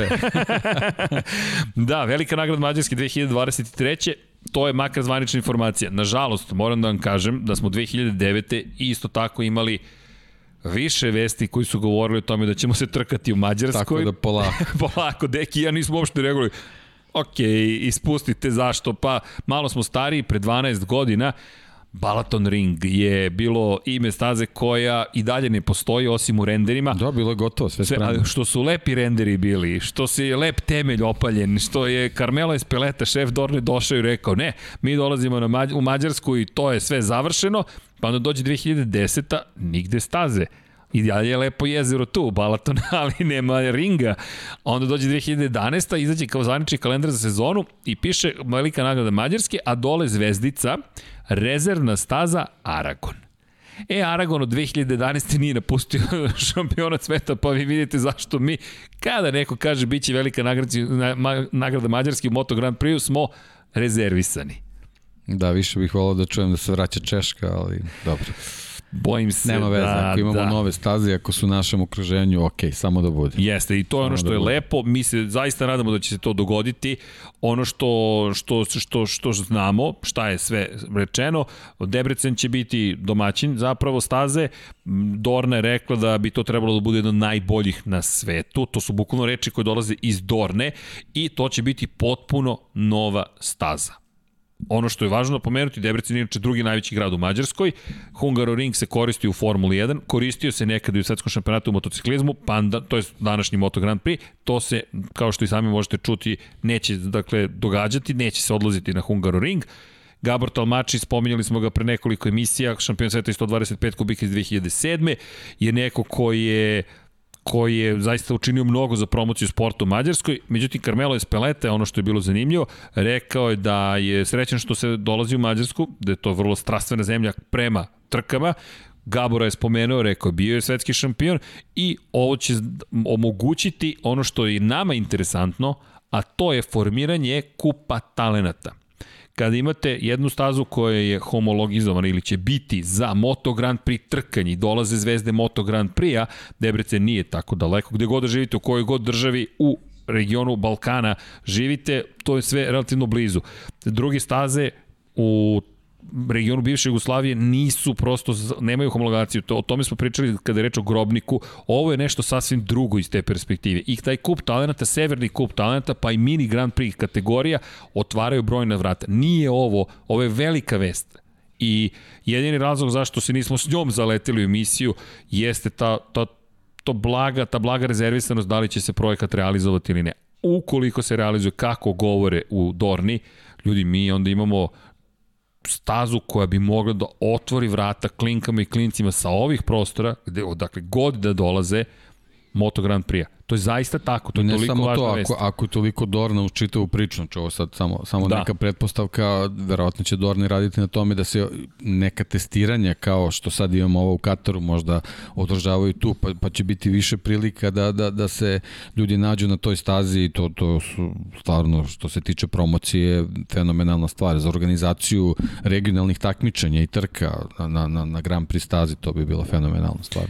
Speaker 1: da, velika nagrada Mađarske 2023 to je makar zvanična informacija. Nažalost, moram da vam kažem da smo 2009. isto tako imali više vesti koji su govorili o tome da ćemo se trkati u Mađarskoj.
Speaker 2: Tako da polako.
Speaker 1: polako, deki, ja nismo uopšte reagovali. Ok, ispustite zašto, pa malo smo stariji, pre 12 godina, Balaton Ring je bilo ime staze koja i dalje ne postoji osim u renderima.
Speaker 2: Da, bilo je gotovo, sve spremno.
Speaker 1: Što su lepi renderi bili, što se lep temelj opaljen, što je Carmelo Espeleta, šef Dorne, došao i rekao ne, mi dolazimo na Mađ u Mađarsku i to je sve završeno, pa onda dođe 2010. nigde staze. I dalje je lepo jezero tu, Balaton, ali nema ringa. Onda dođe 2011. izađe kao zvanični kalendar za sezonu i piše velika nagrada Mađarske, a dole zvezdica, rezervna staza Aragon. E, Aragon od 2011. nije napustio šampionat sveta, pa vi vidite zašto mi, kada neko kaže biće velika nagrada, nagrada Mađarske u Moto Grand Prix, smo rezervisani.
Speaker 2: Da, više bih volao da čujem da se vraća Češka, ali dobro.
Speaker 1: Bojim se
Speaker 2: Nema veze,
Speaker 1: da,
Speaker 2: ako imamo
Speaker 1: da.
Speaker 2: nove staze, ako su u našem okruženju, ok, samo da bude.
Speaker 1: Jeste, i to je ono što da je bude. lepo, mi se zaista nadamo da će se to dogoditi. Ono što, što, što, što znamo, šta je sve rečeno, Debrecen će biti domaćin zapravo staze, Dorna je rekla da bi to trebalo da bude jedno najboljih na svetu, to su bukvalno reči koje dolaze iz Dorne i to će biti potpuno nova staza Ono što je važno pomenuti, Debrecen je inače drugi najveći grad u Mađarskoj. Hungaroring se koristi u Formuli 1, koristio se nekada i u svetskom šampionatu u motociklizmu, pa da, to je današnji Moto Grand Prix. To se, kao što i sami možete čuti, neće dakle, događati, neće se odlaziti na Hungaroring. Gabor Talmači, spominjali smo ga pre nekoliko emisija, šampion sveta 125 kubika iz 2007. je neko koji je koji je zaista učinio mnogo za promociju sporta u Mađarskoj. Međutim, Carmelo Espeleta, ono što je bilo zanimljivo, rekao je da je srećan što se dolazi u Mađarsku, da je to vrlo strastvena zemlja prema trkama, Gabora je spomenuo, rekao, bio je svetski šampion i ovo će omogućiti ono što je nama interesantno, a to je formiranje kupa talenata kada imate jednu stazu koja je homologizovana ili će biti za Moto Grand Prix trkanje i dolaze zvezde Moto Grand Prix-a, Debrecen nije tako daleko. Gde god da živite, u kojoj god državi u regionu Balkana živite, to je sve relativno blizu. Drugi staze u regionu bivše Jugoslavije nisu prosto, nemaju homologaciju. To, o tome smo pričali kada je reč o grobniku. Ovo je nešto sasvim drugo iz te perspektive. I taj kup talenata, severni kup talenata, pa i mini Grand Prix kategorija otvaraju brojna vrata. Nije ovo, ovo je velika vest. I jedini razlog zašto se nismo s njom zaleteli u emisiju jeste ta, ta, to blaga, ta blaga rezervisanost da li će se projekat realizovati ili ne. Ukoliko se realizuje kako govore u Dorni, ljudi, mi onda imamo stazu koja bi mogla da otvori vrata klinkama i klincima sa ovih prostora, gde, odakle god da dolaze, Moto Grand Prix. To je zaista tako, to je ne toliko
Speaker 2: samo
Speaker 1: važna
Speaker 2: to,
Speaker 1: vest.
Speaker 2: Ako, ako je toliko Dorna u čitavu priču, znači ovo sad samo, samo da. neka pretpostavka, verovatno će Dorni raditi na tome da se neka testiranja kao što sad imamo ovo u Kataru možda održavaju tu, pa, pa će biti više prilika da, da, da se ljudi nađu na toj stazi i to, to su stvarno što se tiče promocije fenomenalna stvar. Za organizaciju regionalnih takmičenja i trka na, na, na Grand Prix stazi to bi bila fenomenalna stvar.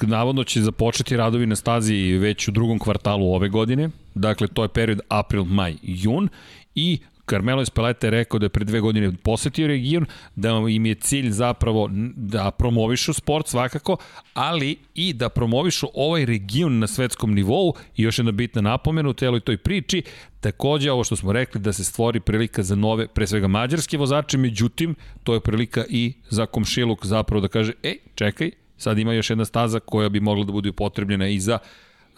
Speaker 1: Navodno će započeti radovi na stazi već u drugom kvartalu ove godine, dakle to je period april, maj, jun. I Carmelo Espeleta je rekao da je pre dve godine posetio region, da im je cilj zapravo da promovišu sport svakako, ali i da promovišu ovaj region na svetskom nivou. I još jedna bitna napomena u teloj toj priči, takođe ovo što smo rekli da se stvori prilika za nove, pre svega mađarske vozače, međutim, to je prilika i za komšiluk zapravo da kaže, ej, čekaj, sad ima još jedna staza koja bi mogla da bude upotrebljena i za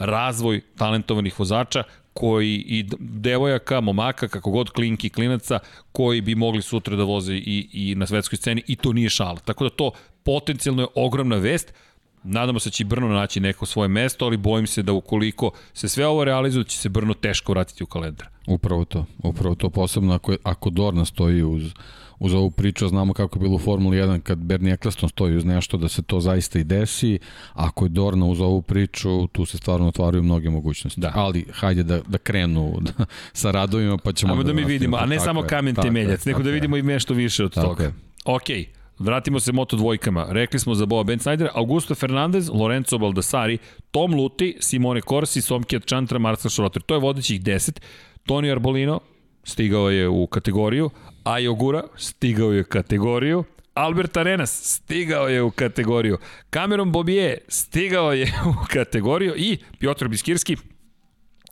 Speaker 1: razvoj talentovanih vozača koji i devojaka, momaka, kako god klinki, klinaca, koji bi mogli sutra da voze i, i na svetskoj sceni i to nije šala. Tako da to potencijalno je ogromna vest, Nadamo se da će Brno naći neko svoje mesto, ali bojim se da ukoliko se sve ovo realizuje, će se Brno teško vratiti u kalendar.
Speaker 2: Upravo to, upravo to, posebno ako, ako Dorna stoji uz, uz ovu priču, znamo kako je bilo u Formuli 1 kad Bernie Eccleston stoji uz nešto da se to zaista i desi, ako je Dorna uz ovu priču, tu se stvarno otvaraju mnoge mogućnosti. Da. Ali hajde da, da krenu da, sa radovima pa ćemo...
Speaker 1: Ajmo da, da mi vidimo, a ne samo kamen temeljac, nego da vidimo i nešto više od toga. Je. Okej. Okay. Vratimo se moto dvojkama. Rekli smo za Boa Ben Snyder, Augusto Fernandez, Lorenzo Baldassari, Tom Luti, Simone Corsi, Somkijat Chantra, Marcel Schrotter. To je vodećih 10. Toni Arbolino stigao je u kategoriju, Ajogura stigao je u kategoriju, Albert Arenas stigao je u kategoriju, Cameron Bobije stigao je u kategoriju i Piotr Biskirski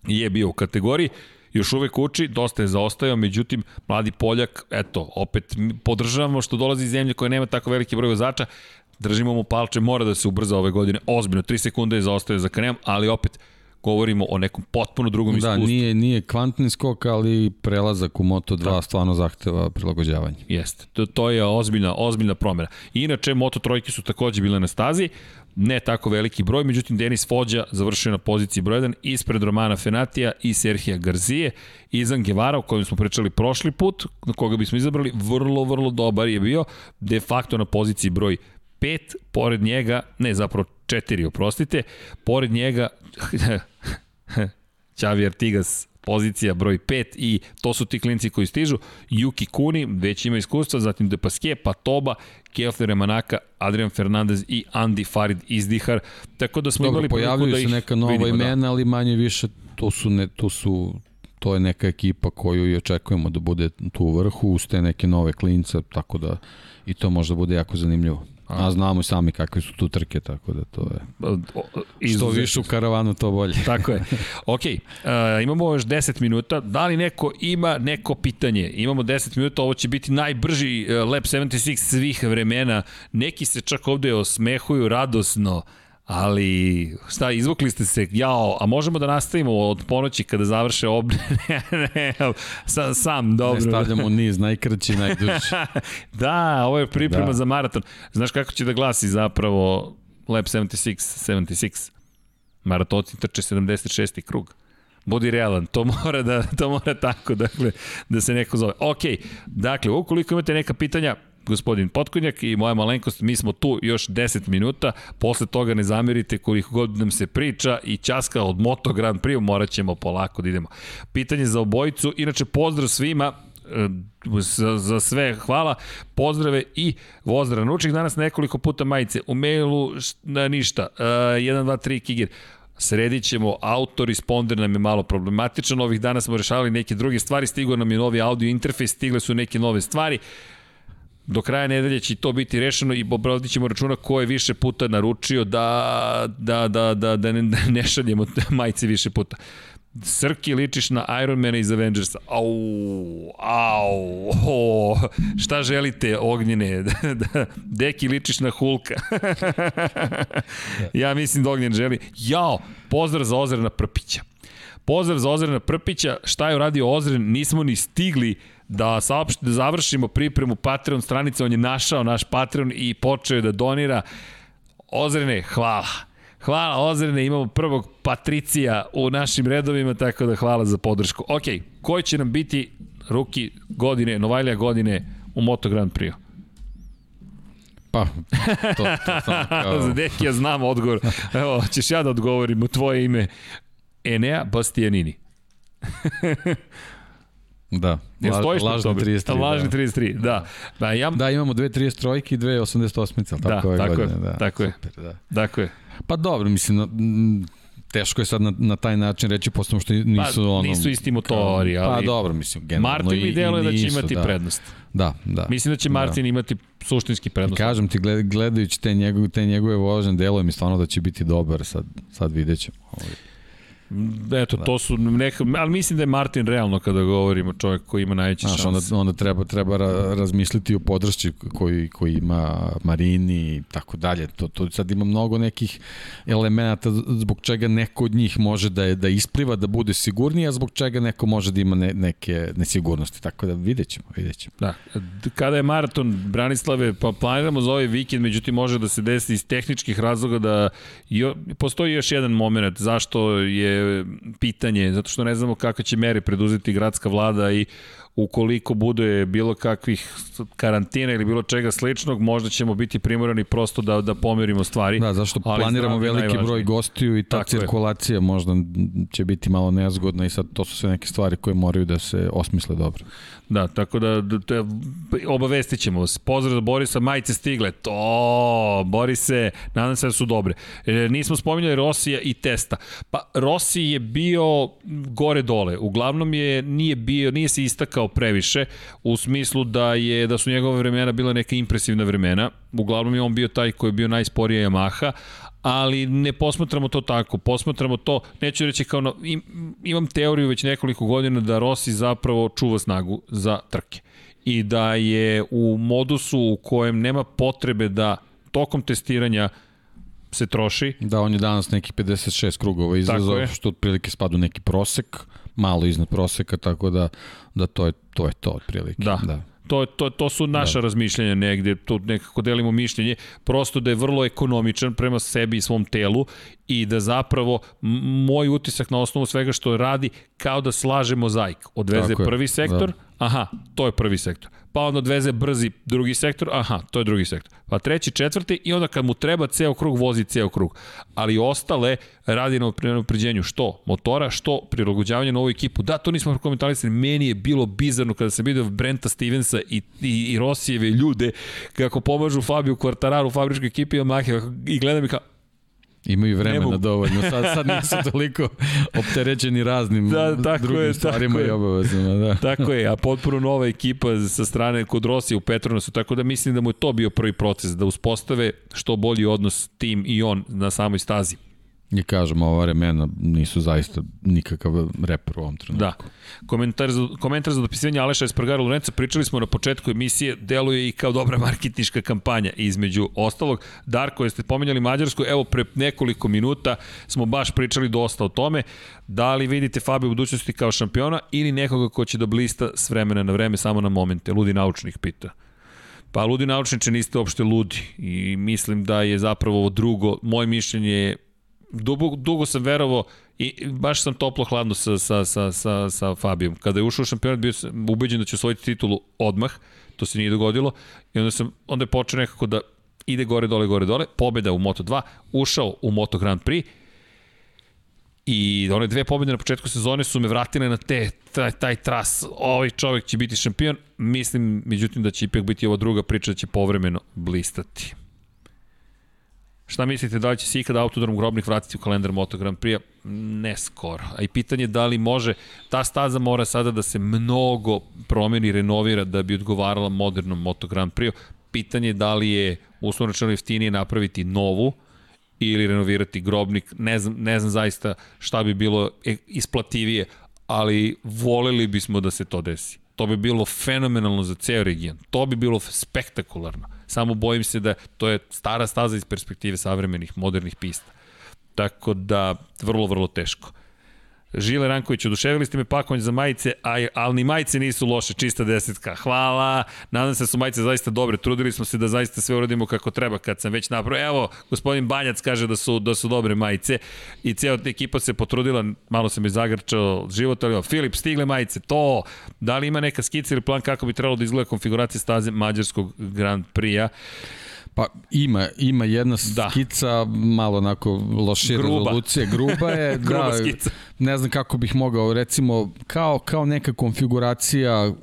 Speaker 1: je bio u kategoriji. Još uvek uči, dosta je zaostajao, međutim, mladi Poljak, eto, opet podržavamo što dolazi iz zemlje koja nema tako veliki broj vozača, držimo mu palče, mora da se ubrza ove godine, ozbiljno, 3 sekunde je zaostaje za Kanem, ali opet, govorimo o nekom potpuno drugom da, iskustvu.
Speaker 2: Da, nije, nije kvantni skok, ali prelazak u Moto2 da. stvarno zahteva prilagođavanje.
Speaker 1: Jeste, to, to je ozbiljna, ozbiljna promjena. Inače, Moto trojke su takođe bile na stazi, ne tako veliki broj, međutim Denis Fođa završio na poziciji broj 1 ispred Romana Fenatija i Serhija Garzije. Izan Gevara, o kojem smo pričali prošli put, na koga bismo izabrali, vrlo, vrlo dobar je bio, de facto na poziciji broj 5, pored njega, ne zapravo 4, oprostite, pored njega Xavi Artigas pozicija broj 5 i to su ti klinci koji stižu. Yuki Kuni već ima iskustva, zatim Depaske, Patoba, Kefler Manaka, Adrian Fernandez i Andy Farid Izdihar. Tako da smo Dobro, imali
Speaker 2: pojavljaju da se neka nova vidimo, da. imena, da. ali manje više to su, ne, to su to je neka ekipa koju i očekujemo da bude tu u vrhu uz te neke nove klince, tako da i to možda bude jako zanimljivo. A znamo sami kakve su tu trke, tako da to je... Što više u karavanu, to bolje.
Speaker 1: Tako je. Ok, uh, imamo još 10 minuta. Da li neko ima neko pitanje? Imamo 10 minuta, ovo će biti najbrži uh, Lab 76 svih vremena. Neki se čak ovde osmehuju radosno. Ali, šta, izvukli ste se, jao, a možemo da nastavimo od ponoći kada završe ob... ne, ne, sa, sam, dobro. Ne
Speaker 2: stavljamo niz, najkraći, najduži.
Speaker 1: da, ovo je priprema da. za maraton. Znaš kako će da glasi zapravo Lab 76, 76? Maratoci trče 76. krug. Budi realan, to mora da to mora tako, dakle, da se neko zove. Ok, dakle, ukoliko imate neka pitanja, gospodin Potkonjak i moja malenkost, mi smo tu još 10 minuta, posle toga ne zamerite koliko god nam se priča i časka od Moto Grand Prix, morat ćemo polako da idemo. Pitanje za obojicu, inače pozdrav svima, e, za, za sve hvala, pozdrave i Vozdra Nučik danas nekoliko puta majice, u mailu na ništa, uh, 1, 2, 3 Kigir, Sredit ćemo, autoresponder nam je malo problematičan, ovih dana smo rešavali neke druge stvari, stigao nam je novi audio interfejs, stigle su neke nove stvari, Do kraja nedelje će to biti rešeno i obradit ćemo računa ko je više puta naručio da, da, da, da, da ne, da ne šaljemo majice više puta. Srki ličiš na Ironmana iz Avengersa. Au, au, oh, šta želite, ognjene? Da, deki ličiš na Hulka. ja mislim da ognjen želi. Jao, pozdrav za Ozrena Prpića. Pozdrav za Ozrena Prpića, šta je uradio Ozren, nismo ni stigli da saopšte, da završimo pripremu Patreon stranice, on je našao naš Patreon i počeo da donira. Ozrene, hvala. Hvala Ozrene, imamo prvog Patricija u našim redovima, tako da hvala za podršku. Ok, koji će nam biti ruki godine, Novajlija godine u Moto Grand Prix?
Speaker 2: Pa, to, to kao...
Speaker 1: Za Deki ja znam odgovor. Evo, ćeš ja da odgovorim u tvoje ime. Enea Bastianini.
Speaker 2: Da,
Speaker 1: Ne
Speaker 2: La,
Speaker 1: stojiš
Speaker 2: lažni
Speaker 1: tome?
Speaker 2: 33.
Speaker 1: Lažni
Speaker 2: da.
Speaker 1: 33, da. Da, ja,
Speaker 2: Da, imamo dve 33 i dve 88, ali
Speaker 1: Da,
Speaker 2: tako ove
Speaker 1: tako je,
Speaker 2: godine. Da,
Speaker 1: tako je.
Speaker 2: Super, da.
Speaker 1: dakle,
Speaker 2: Pa dobro, mislim, teško je sad na, na taj način reći, posto što nisu
Speaker 1: pa,
Speaker 2: ono...
Speaker 1: nisu isti motori,
Speaker 2: kao-
Speaker 1: ali...
Speaker 2: Pa dobro, mislim, generalno
Speaker 1: Martin mi
Speaker 2: i,
Speaker 1: deluje
Speaker 2: i
Speaker 1: da će imati
Speaker 2: da.
Speaker 1: prednost.
Speaker 2: Da, da.
Speaker 1: Mislim da će Martin imati suštinski prednost.
Speaker 2: Kažem ti, gled- gledajući te njegove, te njegove vožnje, deluje mi stvarno da će biti dobar, sad, sad vidjet ćemo. Ovaj.
Speaker 1: Eto,
Speaker 2: Da.
Speaker 1: to su neka, ali mislim da je Martin realno kada govorimo čovjek koji ima najveće
Speaker 2: Znaš,
Speaker 1: šanse.
Speaker 2: onda, onda treba, treba ra, razmisliti o podršci koji, koji ima Marini i tako dalje. To, to sad ima mnogo nekih elemenata zbog čega neko od njih može da je da ispliva, da bude sigurniji, a zbog čega neko može da ima ne, neke nesigurnosti. Tako da vidjet ćemo, vidjet ćemo.
Speaker 1: Da. Kada je maraton Branislave, pa planiramo za ovaj vikend, međutim može da se desi iz tehničkih razloga da jo, postoji još jedan moment zašto je pitanje, zato što ne znamo kakve će mere preduzeti gradska vlada i ukoliko bude bilo kakvih karantina ili bilo čega sličnog, možda ćemo biti primorani prosto da, da pomerimo stvari.
Speaker 2: Da, zašto
Speaker 1: Ali
Speaker 2: planiramo
Speaker 1: je
Speaker 2: veliki broj
Speaker 1: najvažnije.
Speaker 2: gostiju i ta
Speaker 1: Tako je.
Speaker 2: cirkulacija možda će biti malo nezgodna i sad to su sve neke stvari koje moraju da se osmisle dobro.
Speaker 1: Da, tako da, da, da obavestit ćemo vas. Pozdrav za Borisa, majice stigle. To, Borise, nadam se da su dobre. E, nismo spominjali Rosija i Testa. Pa Rossi je bio gore-dole. Uglavnom je, nije bio, nije se istakao previše, u smislu da je da su njegove vremena bila neka impresivna vremena. Uglavnom je on bio taj koji je bio najsporija Yamaha, ali ne posmatramo to tako, posmatramo to, neću reći kao, na, im, imam teoriju već nekoliko godina da Rossi zapravo čuva snagu za trke i da je u modusu u kojem nema potrebe da tokom testiranja se troši,
Speaker 2: Da, on je danas neki 56 krugova izazov,
Speaker 1: je.
Speaker 2: što otprilike spada u neki prosek, malo iznad proseka, tako da, da to, je, to je to otprilike.
Speaker 1: Da.
Speaker 2: da.
Speaker 1: To, to, to su naša da. razmišljanja negde, tu nekako delimo mišljenje, prosto da je vrlo ekonomičan prema sebi i svom telu i da zapravo moj utisak na osnovu svega što radi kao da slaže mozaik. Odveze prvi sektor,
Speaker 2: da.
Speaker 1: Aha, to je prvi sektor. Pa onda odveze brzi drugi sektor, aha, to je drugi sektor. Pa treći, četvrti i onda kad mu treba ceo krug, vozi ceo krug. Ali ostale radi na napređenju što motora, što prilagođavanje na ovu ekipu. Da, to nismo komentarisali, meni je bilo bizarno kada sam vidio Brenta Stevensa i, i, i Rosijeve ljude kako pomažu Fabio Quartararo u fabričkoj ekipi Yamaha i gledam i kao,
Speaker 2: Imaju vremena dovoljno, sad, sad nisu toliko opterećeni raznim
Speaker 1: Da, tako
Speaker 2: drugim
Speaker 1: je,
Speaker 2: stvarima
Speaker 1: tako
Speaker 2: i obavezama. Da.
Speaker 1: Tako je, a potpuno nova ekipa sa strane kod Rosija u Petronasu, tako da mislim da mu je to bio prvi proces, da uspostave što bolji odnos tim i on na samoj stazi.
Speaker 2: I kažem, ova vremena nisu zaista nikakav reper u ovom trenutku.
Speaker 1: Da. Komentar za, komentar za dopisivanje Aleša Espargara Lorenca, pričali smo na početku emisije, deluje i kao dobra marketniška kampanja između ostalog. Darko, jeste pominjali Mađarsku, evo pre nekoliko minuta smo baš pričali dosta o tome. Da li vidite Fabio u budućnosti kao šampiona ili nekoga ko će da blista s vremena na vreme samo na momente? Ludi naučnik pita. Pa ludi naučniče niste uopšte ludi i mislim da je zapravo ovo drugo, moje mišljenje je dugo, dugo sam verovao i baš sam toplo hladno sa, sa, sa, sa, sa Fabijom. Kada je ušao u šampionat, bio sam ubeđen da će osvojiti titulu odmah, to se nije dogodilo, i onda, sam, onda je počeo nekako da ide gore, dole, gore, dole, pobjeda u Moto2, ušao u Moto Grand Prix, I one dve pobjede na početku sezone su me vratile na te, taj, taj tras. Ovaj čovjek će biti šampion. Mislim, međutim, da će ipak biti ova druga priča da će povremeno blistati. Šta mislite, da li će se ikada autodrom Grobnik vratiti u kalendar Moto Grand Prix? Ne skoro. A i pitanje da li može, ta staza mora sada da se mnogo promeni, renovira da bi odgovarala modernom Moto Grand Prix. Pitanje je da li je uslovno jeftinije napraviti novu, ili renovirati grobnik, ne znam, ne znam zaista šta bi bilo e, isplativije, ali voleli bismo da se to desi. To bi bilo fenomenalno za ceo region. To bi bilo spektakularno. Samo bojim se da to je stara staza iz perspektive savremenih, modernih pista. Tako da, vrlo, vrlo teško. Žile Ranković, oduševili ste me pakovanje za majice, a, ali ni majice nisu loše, čista desetka. Hvala, nadam se da su majice zaista dobre, trudili smo se da zaista sve uradimo kako treba kad sam već napravio. Evo, gospodin Banjac kaže da su, da su dobre majice i ceo ekipa se potrudila, malo sam je zagrčao život, ali Filip, stigle majice, to, da li ima neka skica ili plan kako bi trebalo da izgleda konfiguracija staze Mađarskog Grand Prix-a?
Speaker 2: Pa ima, ima jedna da. skica, malo onako lošije gruba. rezolucije, gruba je, gruba da, skica. ne znam kako bih mogao, recimo kao, kao neka konfiguracija, uh,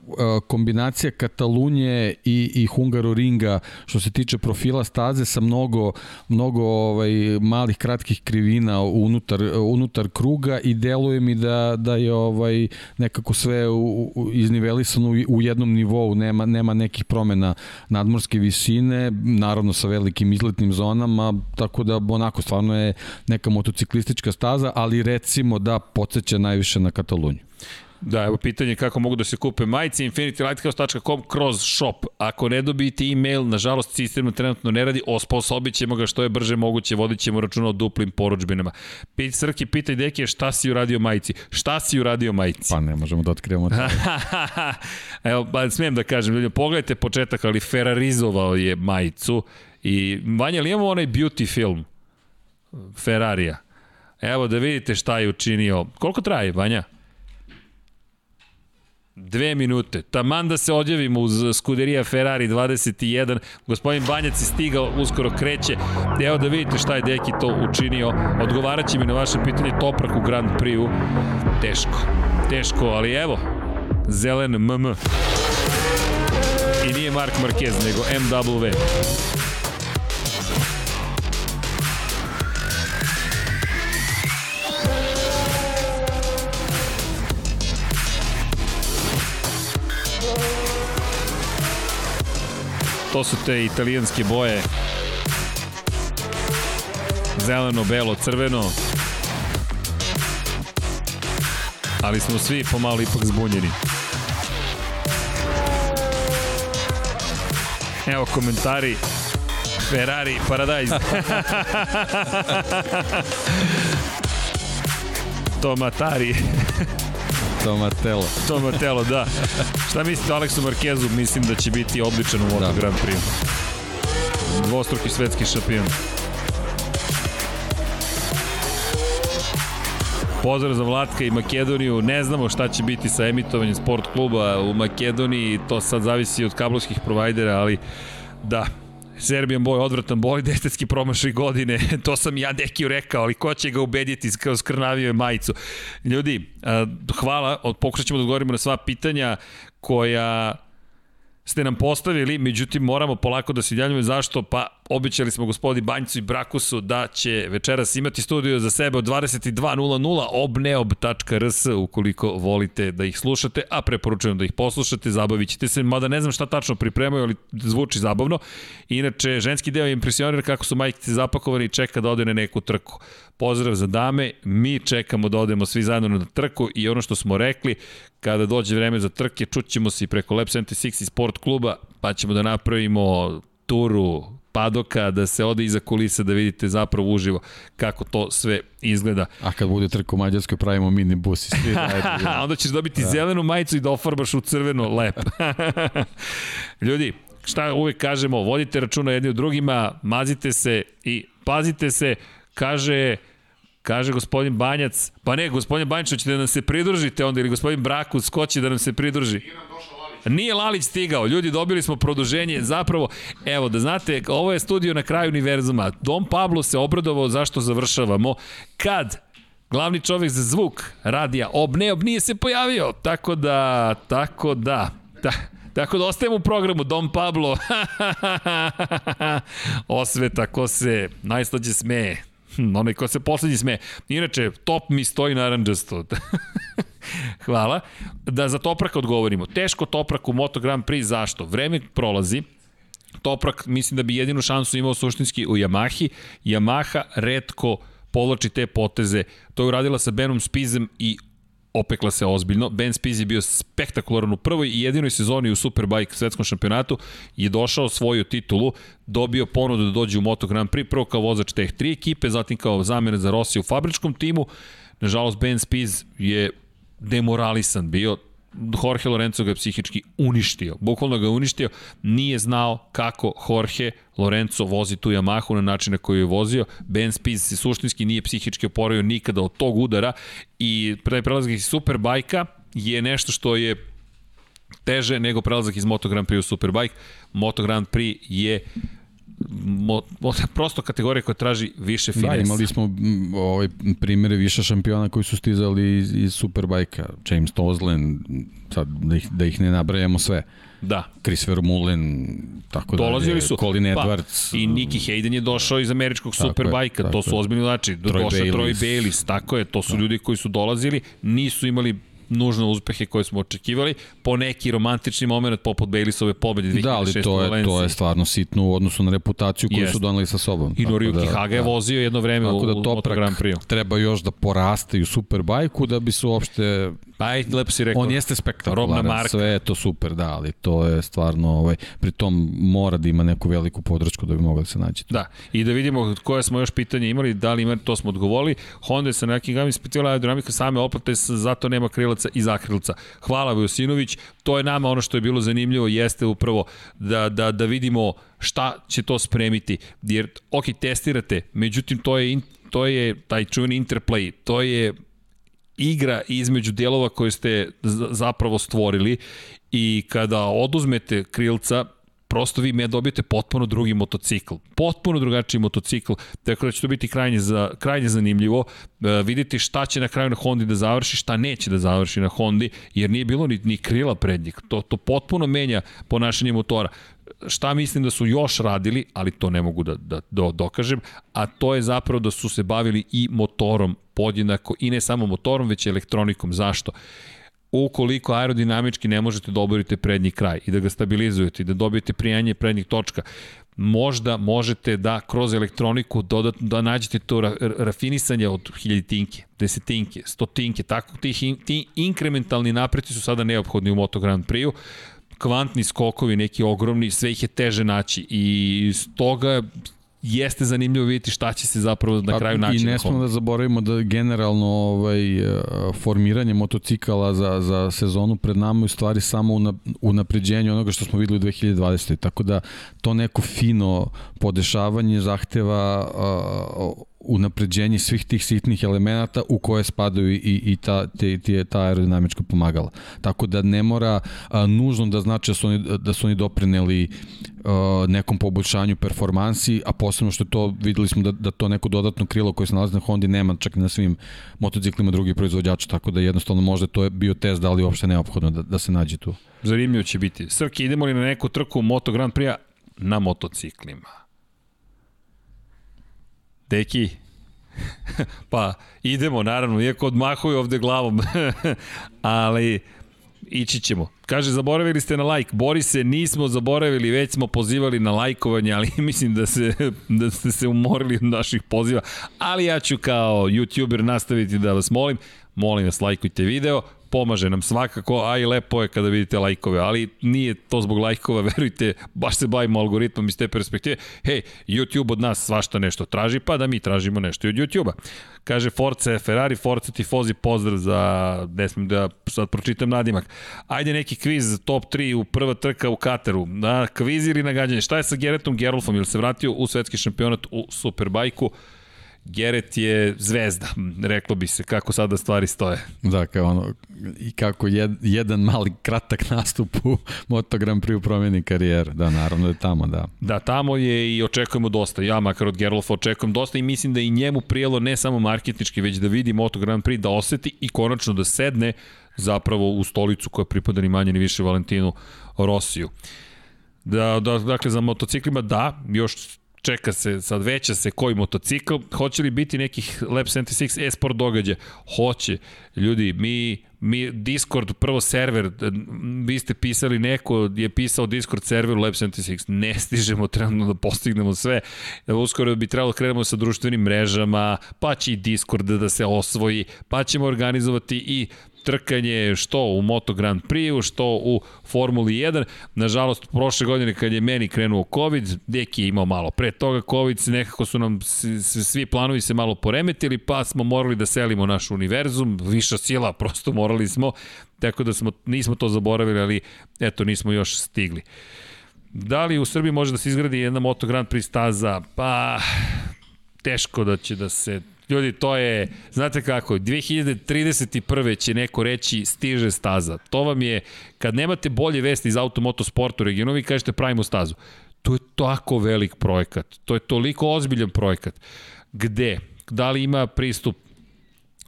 Speaker 2: kombinacija Katalunje i, i Hungaroringa što se tiče profila staze sa mnogo, mnogo ovaj, malih kratkih krivina unutar, unutar kruga i deluje mi da, da je ovaj nekako sve u, u, iznivelisano u, u jednom nivou, nema, nema nekih promena nadmorske visine, naravno naravno sa velikim izletnim zonama, tako da onako stvarno je neka motociklistička staza, ali recimo da podsjeća najviše na Katalunju.
Speaker 1: Da, evo pitanje kako mogu da se kupe majice infinitylighthouse.com kroz shop. Ako ne dobijete e-mail, nažalost sistem trenutno ne radi, osposobit ćemo ga što je brže moguće, vodit ćemo računa o duplim poručbinama. Pit Srki, pitaj deke šta si uradio majici? Šta si uradio majici?
Speaker 2: Pa ne možemo da otkrijemo
Speaker 1: evo, pa smijem da kažem, ljudi, pogledajte početak, ali Ferrarizovao je majicu i Vanja, li imamo onaj beauty film? Ferrarija. Evo da vidite šta je učinio. Koliko traje, Vanja? Dve minute. Taman da se odjavimo uz skuderija Ferrari 21. Gospodin Banjac je stigao, uskoro kreće. Evo da vidite šta je Deki to učinio. Odgovarat će mi na vaše pitanje Toprak u Grand Prix-u. Teško. Teško, ali evo. Zelen MM. I nije Mark Marquez, nego MW. To su te italijanske boje. Zeleno, belo, crveno. Ali smo svi pomalo ipak zbunjeni. Evo komentari. Ferrari, Paradise. Tomatari.
Speaker 2: Tomatelo.
Speaker 1: Tomatelo, da. Šta mislite o Aleksu Markezu? Mislim da će biti odličan u Moto da. Grand Prix. Dvostruki svetski šampion. Pozdrav za Vlatka i Makedoniju. Ne znamo šta će biti sa emitovanjem sport kluba u Makedoniji. To sad zavisi od kablovskih provajdera, ali da, Serbijan boj, odvratan boj, destetski promašaj godine, to sam ja Dekiju rekao, ali ko će ga ubediti kroz krnavio majicu? Ljudi, hvala, pokušat ćemo da odgovorimo na sva pitanja koja ste nam postavili, međutim moramo polako da se javljamo. Zašto, pa običali smo gospodi Banjcu i Brakusu da će večeras imati studio za sebe od 22.00 obneob.rs ukoliko volite da ih slušate, a preporučujem da ih poslušate, zabavit ćete se, mada ne znam šta tačno pripremaju, ali zvuči zabavno. Inače, ženski deo je impresionira kako su majkice zapakovani i čeka da ode na neku trku. Pozdrav za dame, mi čekamo da odemo svi zajedno na trku i ono što smo rekli, kada dođe vreme za trke, čućemo se i preko Lab 76 i Sport kluba, pa ćemo da napravimo turu padoka, da se ode iza kulisa da vidite zapravo uživo kako to sve izgleda.
Speaker 2: A kad bude trka u Mađarskoj pravimo mini bus i svi
Speaker 1: zajedno. Onda ćeš dobiti da. zelenu majicu i da ofarbaš u crveno lep. Ljudi, šta uvek kažemo, vodite računa jedni od drugima, mazite se i pazite se, kaže Kaže gospodin Banjac, pa ne, gospodin Banjac, hoćete da nam se pridružite onda ili gospodin Brakus, ko će da nam se pridruži? Nije nam došao Nije Lalić stigao, ljudi dobili smo produženje, zapravo, evo da znate, ovo je studio na kraju univerzuma. Dom Pablo se obradovao zašto završavamo, kad glavni čovjek za zvuk radija Ob ne, Ob nije se pojavio, tako da, tako da, da, Tako da ostajemo u programu Dom Pablo. Osveta ko se najslađe smeje. Hm, onaj ko se poslednji sme. Inače, top mi stoji naranđasto. Hvala. Da za Toprak odgovorimo. Teško Toprak u Moto Grand Prix, zašto? Vreme prolazi, Toprak mislim da bi jedinu šansu imao suštinski u Yamahi. Yamaha redko povlači te poteze. To je uradila sa Benom Spizem i opekla se ozbiljno. Ben Spiz je bio spektakularan u prvoj i jedinoj sezoni u Superbike svetskom šampionatu je došao svoju titulu, dobio ponudu da dođe u Moto Grand Prix, prvo kao vozač teh tri ekipe, zatim kao zamjena za Rossi u fabričkom timu. Nažalost, Ben Spiz je demoralisan bio, Jorge Lorenzo ga je psihički uništio, bukvalno ga je uništio, nije znao kako Jorge Lorenzo vozi tu Yamahu na način na koji je vozio, Ben Spies se suštinski nije psihički oporavio nikada od tog udara i pre prelazak iz Superbajka je nešto što je teže nego prelazak iz Moto Grand Prix u Superbike. Moto Grand Prix je mo, mo, prosto kategorija koja traži više finesa.
Speaker 2: Da, imali smo ovaj primere više šampiona koji su stizali iz, iz Superbajka, James Tozlen, sad da ih, da ih ne nabrajamo sve.
Speaker 1: Da.
Speaker 2: Chris Vermeulen, tako
Speaker 1: Dolazili
Speaker 2: da je,
Speaker 1: su.
Speaker 2: Colin Edwards.
Speaker 1: Pa, I Nicky Hayden je došao iz američkog Superbajka, to su ozbiljni znači. Došao Troy Bayliss, tako je, to su da. ljudi koji su dolazili, nisu imali nužno uspehe koje smo očekivali, po neki romantični moment poput Baileysove pobede 2006.
Speaker 2: Da, ali to je, to je stvarno sitno u odnosu na reputaciju koju Jest. su doneli sa sobom.
Speaker 1: I Noriyuki da, Haga je da. vozio jedno vreme tako da u, u Moto Grand Prix.
Speaker 2: treba još da poraste u Superbajku da bi se uopšte
Speaker 1: Pa aj, lepo si rekao.
Speaker 2: On jeste spektakularan, sve je to super, da, ali to je stvarno, ovaj, pritom mora da ima neku veliku podršku da bi mogao da se naći.
Speaker 1: Da, i da vidimo koje smo još pitanje imali, da li ima, to smo odgovorili. Honda je sa nekim gavim ispitivala aerodinamika same oplate, zato nema krilaca i zakrilca. Hvala Vujosinović, to je nama ono što je bilo zanimljivo, jeste upravo da, da, da vidimo šta će to spremiti. Jer, ok, testirate, međutim, to je, to je taj čuveni interplay, to je igra između dijelova koje ste zapravo stvorili i kada oduzmete krilca, prosto vi me dobijete potpuno drugi motocikl. Potpuno drugačiji motocikl, tako da će to biti krajnje, za, krajnje zanimljivo. E, vidite šta će na kraju na Hondi da završi, šta neće da završi na Hondi, jer nije bilo ni, ni krila prednjih. To, to potpuno menja ponašanje motora šta mislim da su još radili, ali to ne mogu da, da, da dokažem, a to je zapravo da su se bavili i motorom podjednako, i ne samo motorom, već i elektronikom. Zašto? Ukoliko aerodinamički ne možete da oborite prednji kraj i da ga stabilizujete i da dobijete prijanje prednjih točka, možda možete da kroz elektroniku dodatno da nađete to ra, rafinisanje od hiljaditinke, desetinke, stotinke, tako ti, ti inkrementalni napreti su sada neophodni u Moto Grand Prix-u kvantni skokovi, neki ogromni, sve ih je teže naći i stoga jeste zanimljivo vidjeti šta će se zapravo na pa, kraju naći.
Speaker 2: I ne smemo da zaboravimo da generalno ovaj, e, formiranje motocikala za, za sezonu pred nama je u stvari samo una, unapređenje onoga što smo videli u 2020. Tako da to neko fino podešavanje zahteva uh, unapređenje svih tih sitnih elemenata u koje spadaju i, i ta, te, te, ta aerodinamička pomagala. Tako da ne mora a, nužno da znači da su oni, da su oni doprineli a, nekom poboljšanju performansi, a posebno što to, videli smo da, da to neko dodatno krilo koje se nalazi na Hondi nema čak i na svim motociklima drugih proizvođača, tako da jednostavno možda to je bio test da li uopšte neophodno da, da se nađe tu.
Speaker 1: Zanimljivo će biti. Srki, idemo li na neku trku Moto Grand Prix na motociklima? Deki, pa idemo naravno, iako odmahuju ovde glavom, ali ići ćemo. Kaže, zaboravili ste na like. Bori se, nismo zaboravili, već smo pozivali na lajkovanje, ali mislim da, se, da ste se umorili od naših poziva. Ali ja ću kao youtuber nastaviti da vas molim. Molim vas, lajkujte video, pomaže nam svakako, a i lepo je kada vidite lajkove, ali nije to zbog lajkova, verujte, baš se bavimo algoritmom iz te perspektive. Hej, YouTube od nas svašta nešto traži, pa da mi tražimo nešto od YouTube-a. Kaže Forza Ferrari, Forza Tifozi, pozdrav za, ne smijem da sad pročitam nadimak. Ajde neki kviz, top 3 u prva trka u Kateru. Da, kviz ili nagađanje. Šta je sa Geretom Gerolfom? Ili se vratio u svetski šampionat u Superbajku? Geret je zvezda, reklo bi se, kako sada stvari stoje.
Speaker 2: Da, kao ono, i kako jed, jedan mali kratak nastup u Moto Grand Prix promeni karijer. Da, naravno da je tamo, da.
Speaker 1: Da, tamo je i očekujemo dosta. Ja makar od Gerlofa očekujem dosta i mislim da i njemu prijelo ne samo marketnički, već da vidi Moto Grand Prix, da oseti i konačno da sedne zapravo u stolicu koja pripada ni manje ni više Valentinu Rosiju. Da, da, dakle, za motociklima da, još čeka se, sad veća se koji motocikl, hoće li biti nekih Lab 76 e-sport događaja? Hoće. Ljudi, mi, mi Discord, prvo server, vi ste pisali, neko je pisao Discord server Lab 76, ne stižemo trenutno da postignemo sve. Uskoro bi trebalo da krenemo sa društvenim mrežama, pa će i Discord da se osvoji, pa ćemo organizovati i trkanje što u Moto Grand Prix-u, što u Formuli 1. Nažalost, prošle godine kad je meni krenuo COVID, Deki je imao malo pre toga COVID, nekako su nam svi planovi se malo poremetili, pa smo morali da selimo naš univerzum, viša sila, prosto morali smo, tako da smo, nismo to zaboravili, ali eto, nismo još stigli. Da li u Srbiji može da se izgradi jedna Moto Grand Prix staza? Pa, teško da će da se Ljudi, to je, znate kako, 2031. će neko reći stiže staza. To vam je, kad nemate bolje vesti iz automotosporta u regionu, vi kažete pravimo stazu. To je tako velik projekat. To je toliko ozbiljan projekat. Gde? Da li ima pristup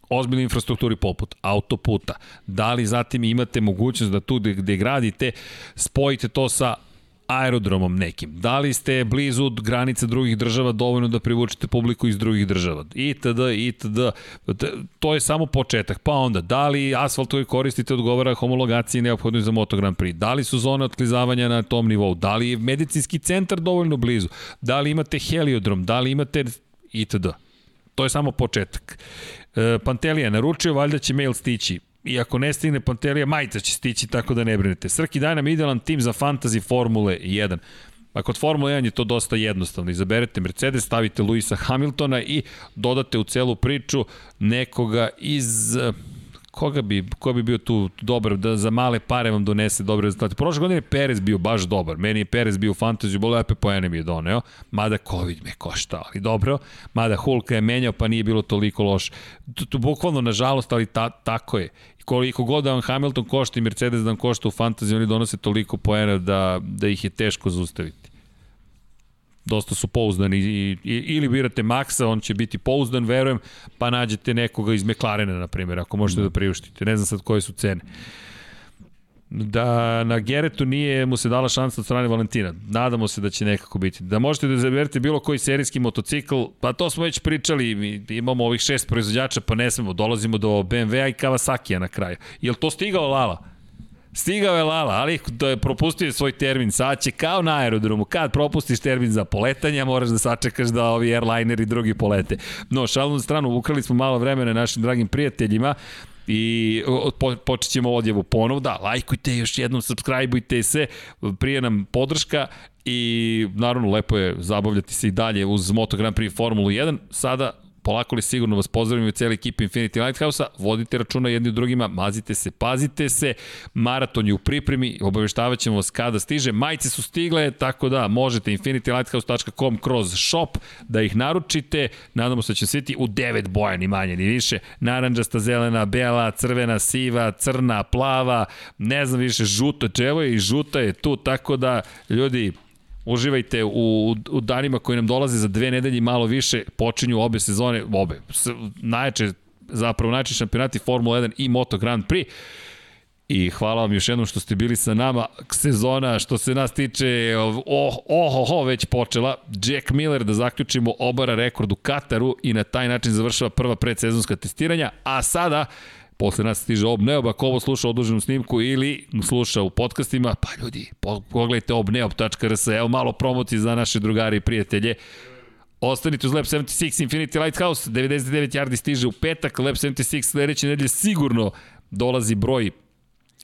Speaker 1: ozbiljnoj infrastrukturi poput autoputa, da li zatim imate mogućnost da tu gde gradite spojite to sa aerodromom nekim. Da li ste blizu granice drugih država dovoljno da privučete publiku iz drugih država? Itd. itd. To je samo početak. Pa onda, da li asfalt koji koristite odgovara homologaciji neophodnoj za Moto Grand Prix? Da li su zone otklizavanja na tom nivou? Da li je medicinski centar dovoljno blizu? Da li imate heliodrom? Da li imate itd. To je samo početak. E, Pantelija naručio, valjda će mail stići i ako ne stigne Pantelija, majica će stići, tako da ne brinete. Srki daje nam idealan tim za fantasy Formule 1. Pa kod Formule 1 je to dosta jednostavno. Izaberete Mercedes, stavite Luisa Hamiltona i dodate u celu priču nekoga iz koga bi, ko bi bio tu dobar, da za male pare vam donese dobre rezultate. Prošle godine je Perez bio baš dobar. Meni je Perez bio u fantaziju, bolo lepe poene mi je doneo. Mada COVID me košta, ali dobro. Mada Hulka je menjao, pa nije bilo toliko loš. Tu, tu bukvalno, nažalost, ali ta, tako je koliko god da vam Hamilton košta i Mercedes da vam košta u fantaziji, oni donose toliko poena da, da ih je teško zaustaviti. Dosta su pouzdani i, i, ili birate Maxa, on će biti pouzdan, verujem, pa nađete nekoga iz McLarena, na primjer, ako možete da priuštite. Ne znam sad koje su cene. Uh, da na Geretu nije mu se dala šansa od strane Valentina. Nadamo se da će nekako biti. Da možete da izaberete bilo koji serijski motocikl, pa to smo već pričali, mi imamo ovih šest proizvođača, pa ne smemo, dolazimo do BMW-a i Kawasaki-a na kraju. Je li to stigao Lala? Stigao je Lala, ali da je propustio svoj termin, sad će kao na aerodromu, kad propustiš termin za poletanje, moraš da sačekaš da ovi airlineri drugi polete. No, šalnu stranu, ukrali smo malo vremena našim dragim prijateljima, I po, počet ćemo odjevu ponov, da, lajkujte još jednom, subscribeujte se, prije nam podrška i naravno lepo je zabavljati se i dalje uz Moto Grand Prix Formulu 1. Sada polako li sigurno vas pozdravim i cijeli ekip Infinity Lighthouse-a, vodite računa jedni drugima, mazite se, pazite se, maraton je u pripremi, obaveštavaćemo ćemo vas kada stiže, majice su stigle, tako da možete infinitylighthouse.com kroz shop da ih naručite, nadamo se da će sviti u devet boja, ni manje ni više, naranđasta, zelena, bela, crvena, siva, crna, plava, ne znam više, žuto, čevo je i žuta je tu, tako da ljudi, Uživajte u, u danima koji nam dolaze za dve nedelje malo više, počinju obe sezone, obe, najjače, zapravo najjače šampionati Formula 1 i Moto Grand Prix. I hvala vam još jednom što ste bili sa nama. Sezona što se nas tiče, oh, oh, oh, oh već počela. Jack Miller da zaključimo obara rekord u Kataru i na taj način završava prva predsezonska testiranja. A sada Posle nas stiže Obneob, ako ovo sluša odloženu snimku ili sluša u podcastima, pa ljudi, pogledajte obneob.rs, evo malo promocije za naše drugari i prijatelje. Ostanite uz Lab 76 Infinity Lighthouse, 99 yardi stiže u petak, Lab 76 sledeće nedelje sigurno dolazi broj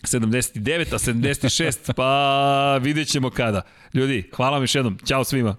Speaker 1: 79, a 76, pa vidjet ćemo kada. Ljudi, hvala vam još jednom, ćao svima.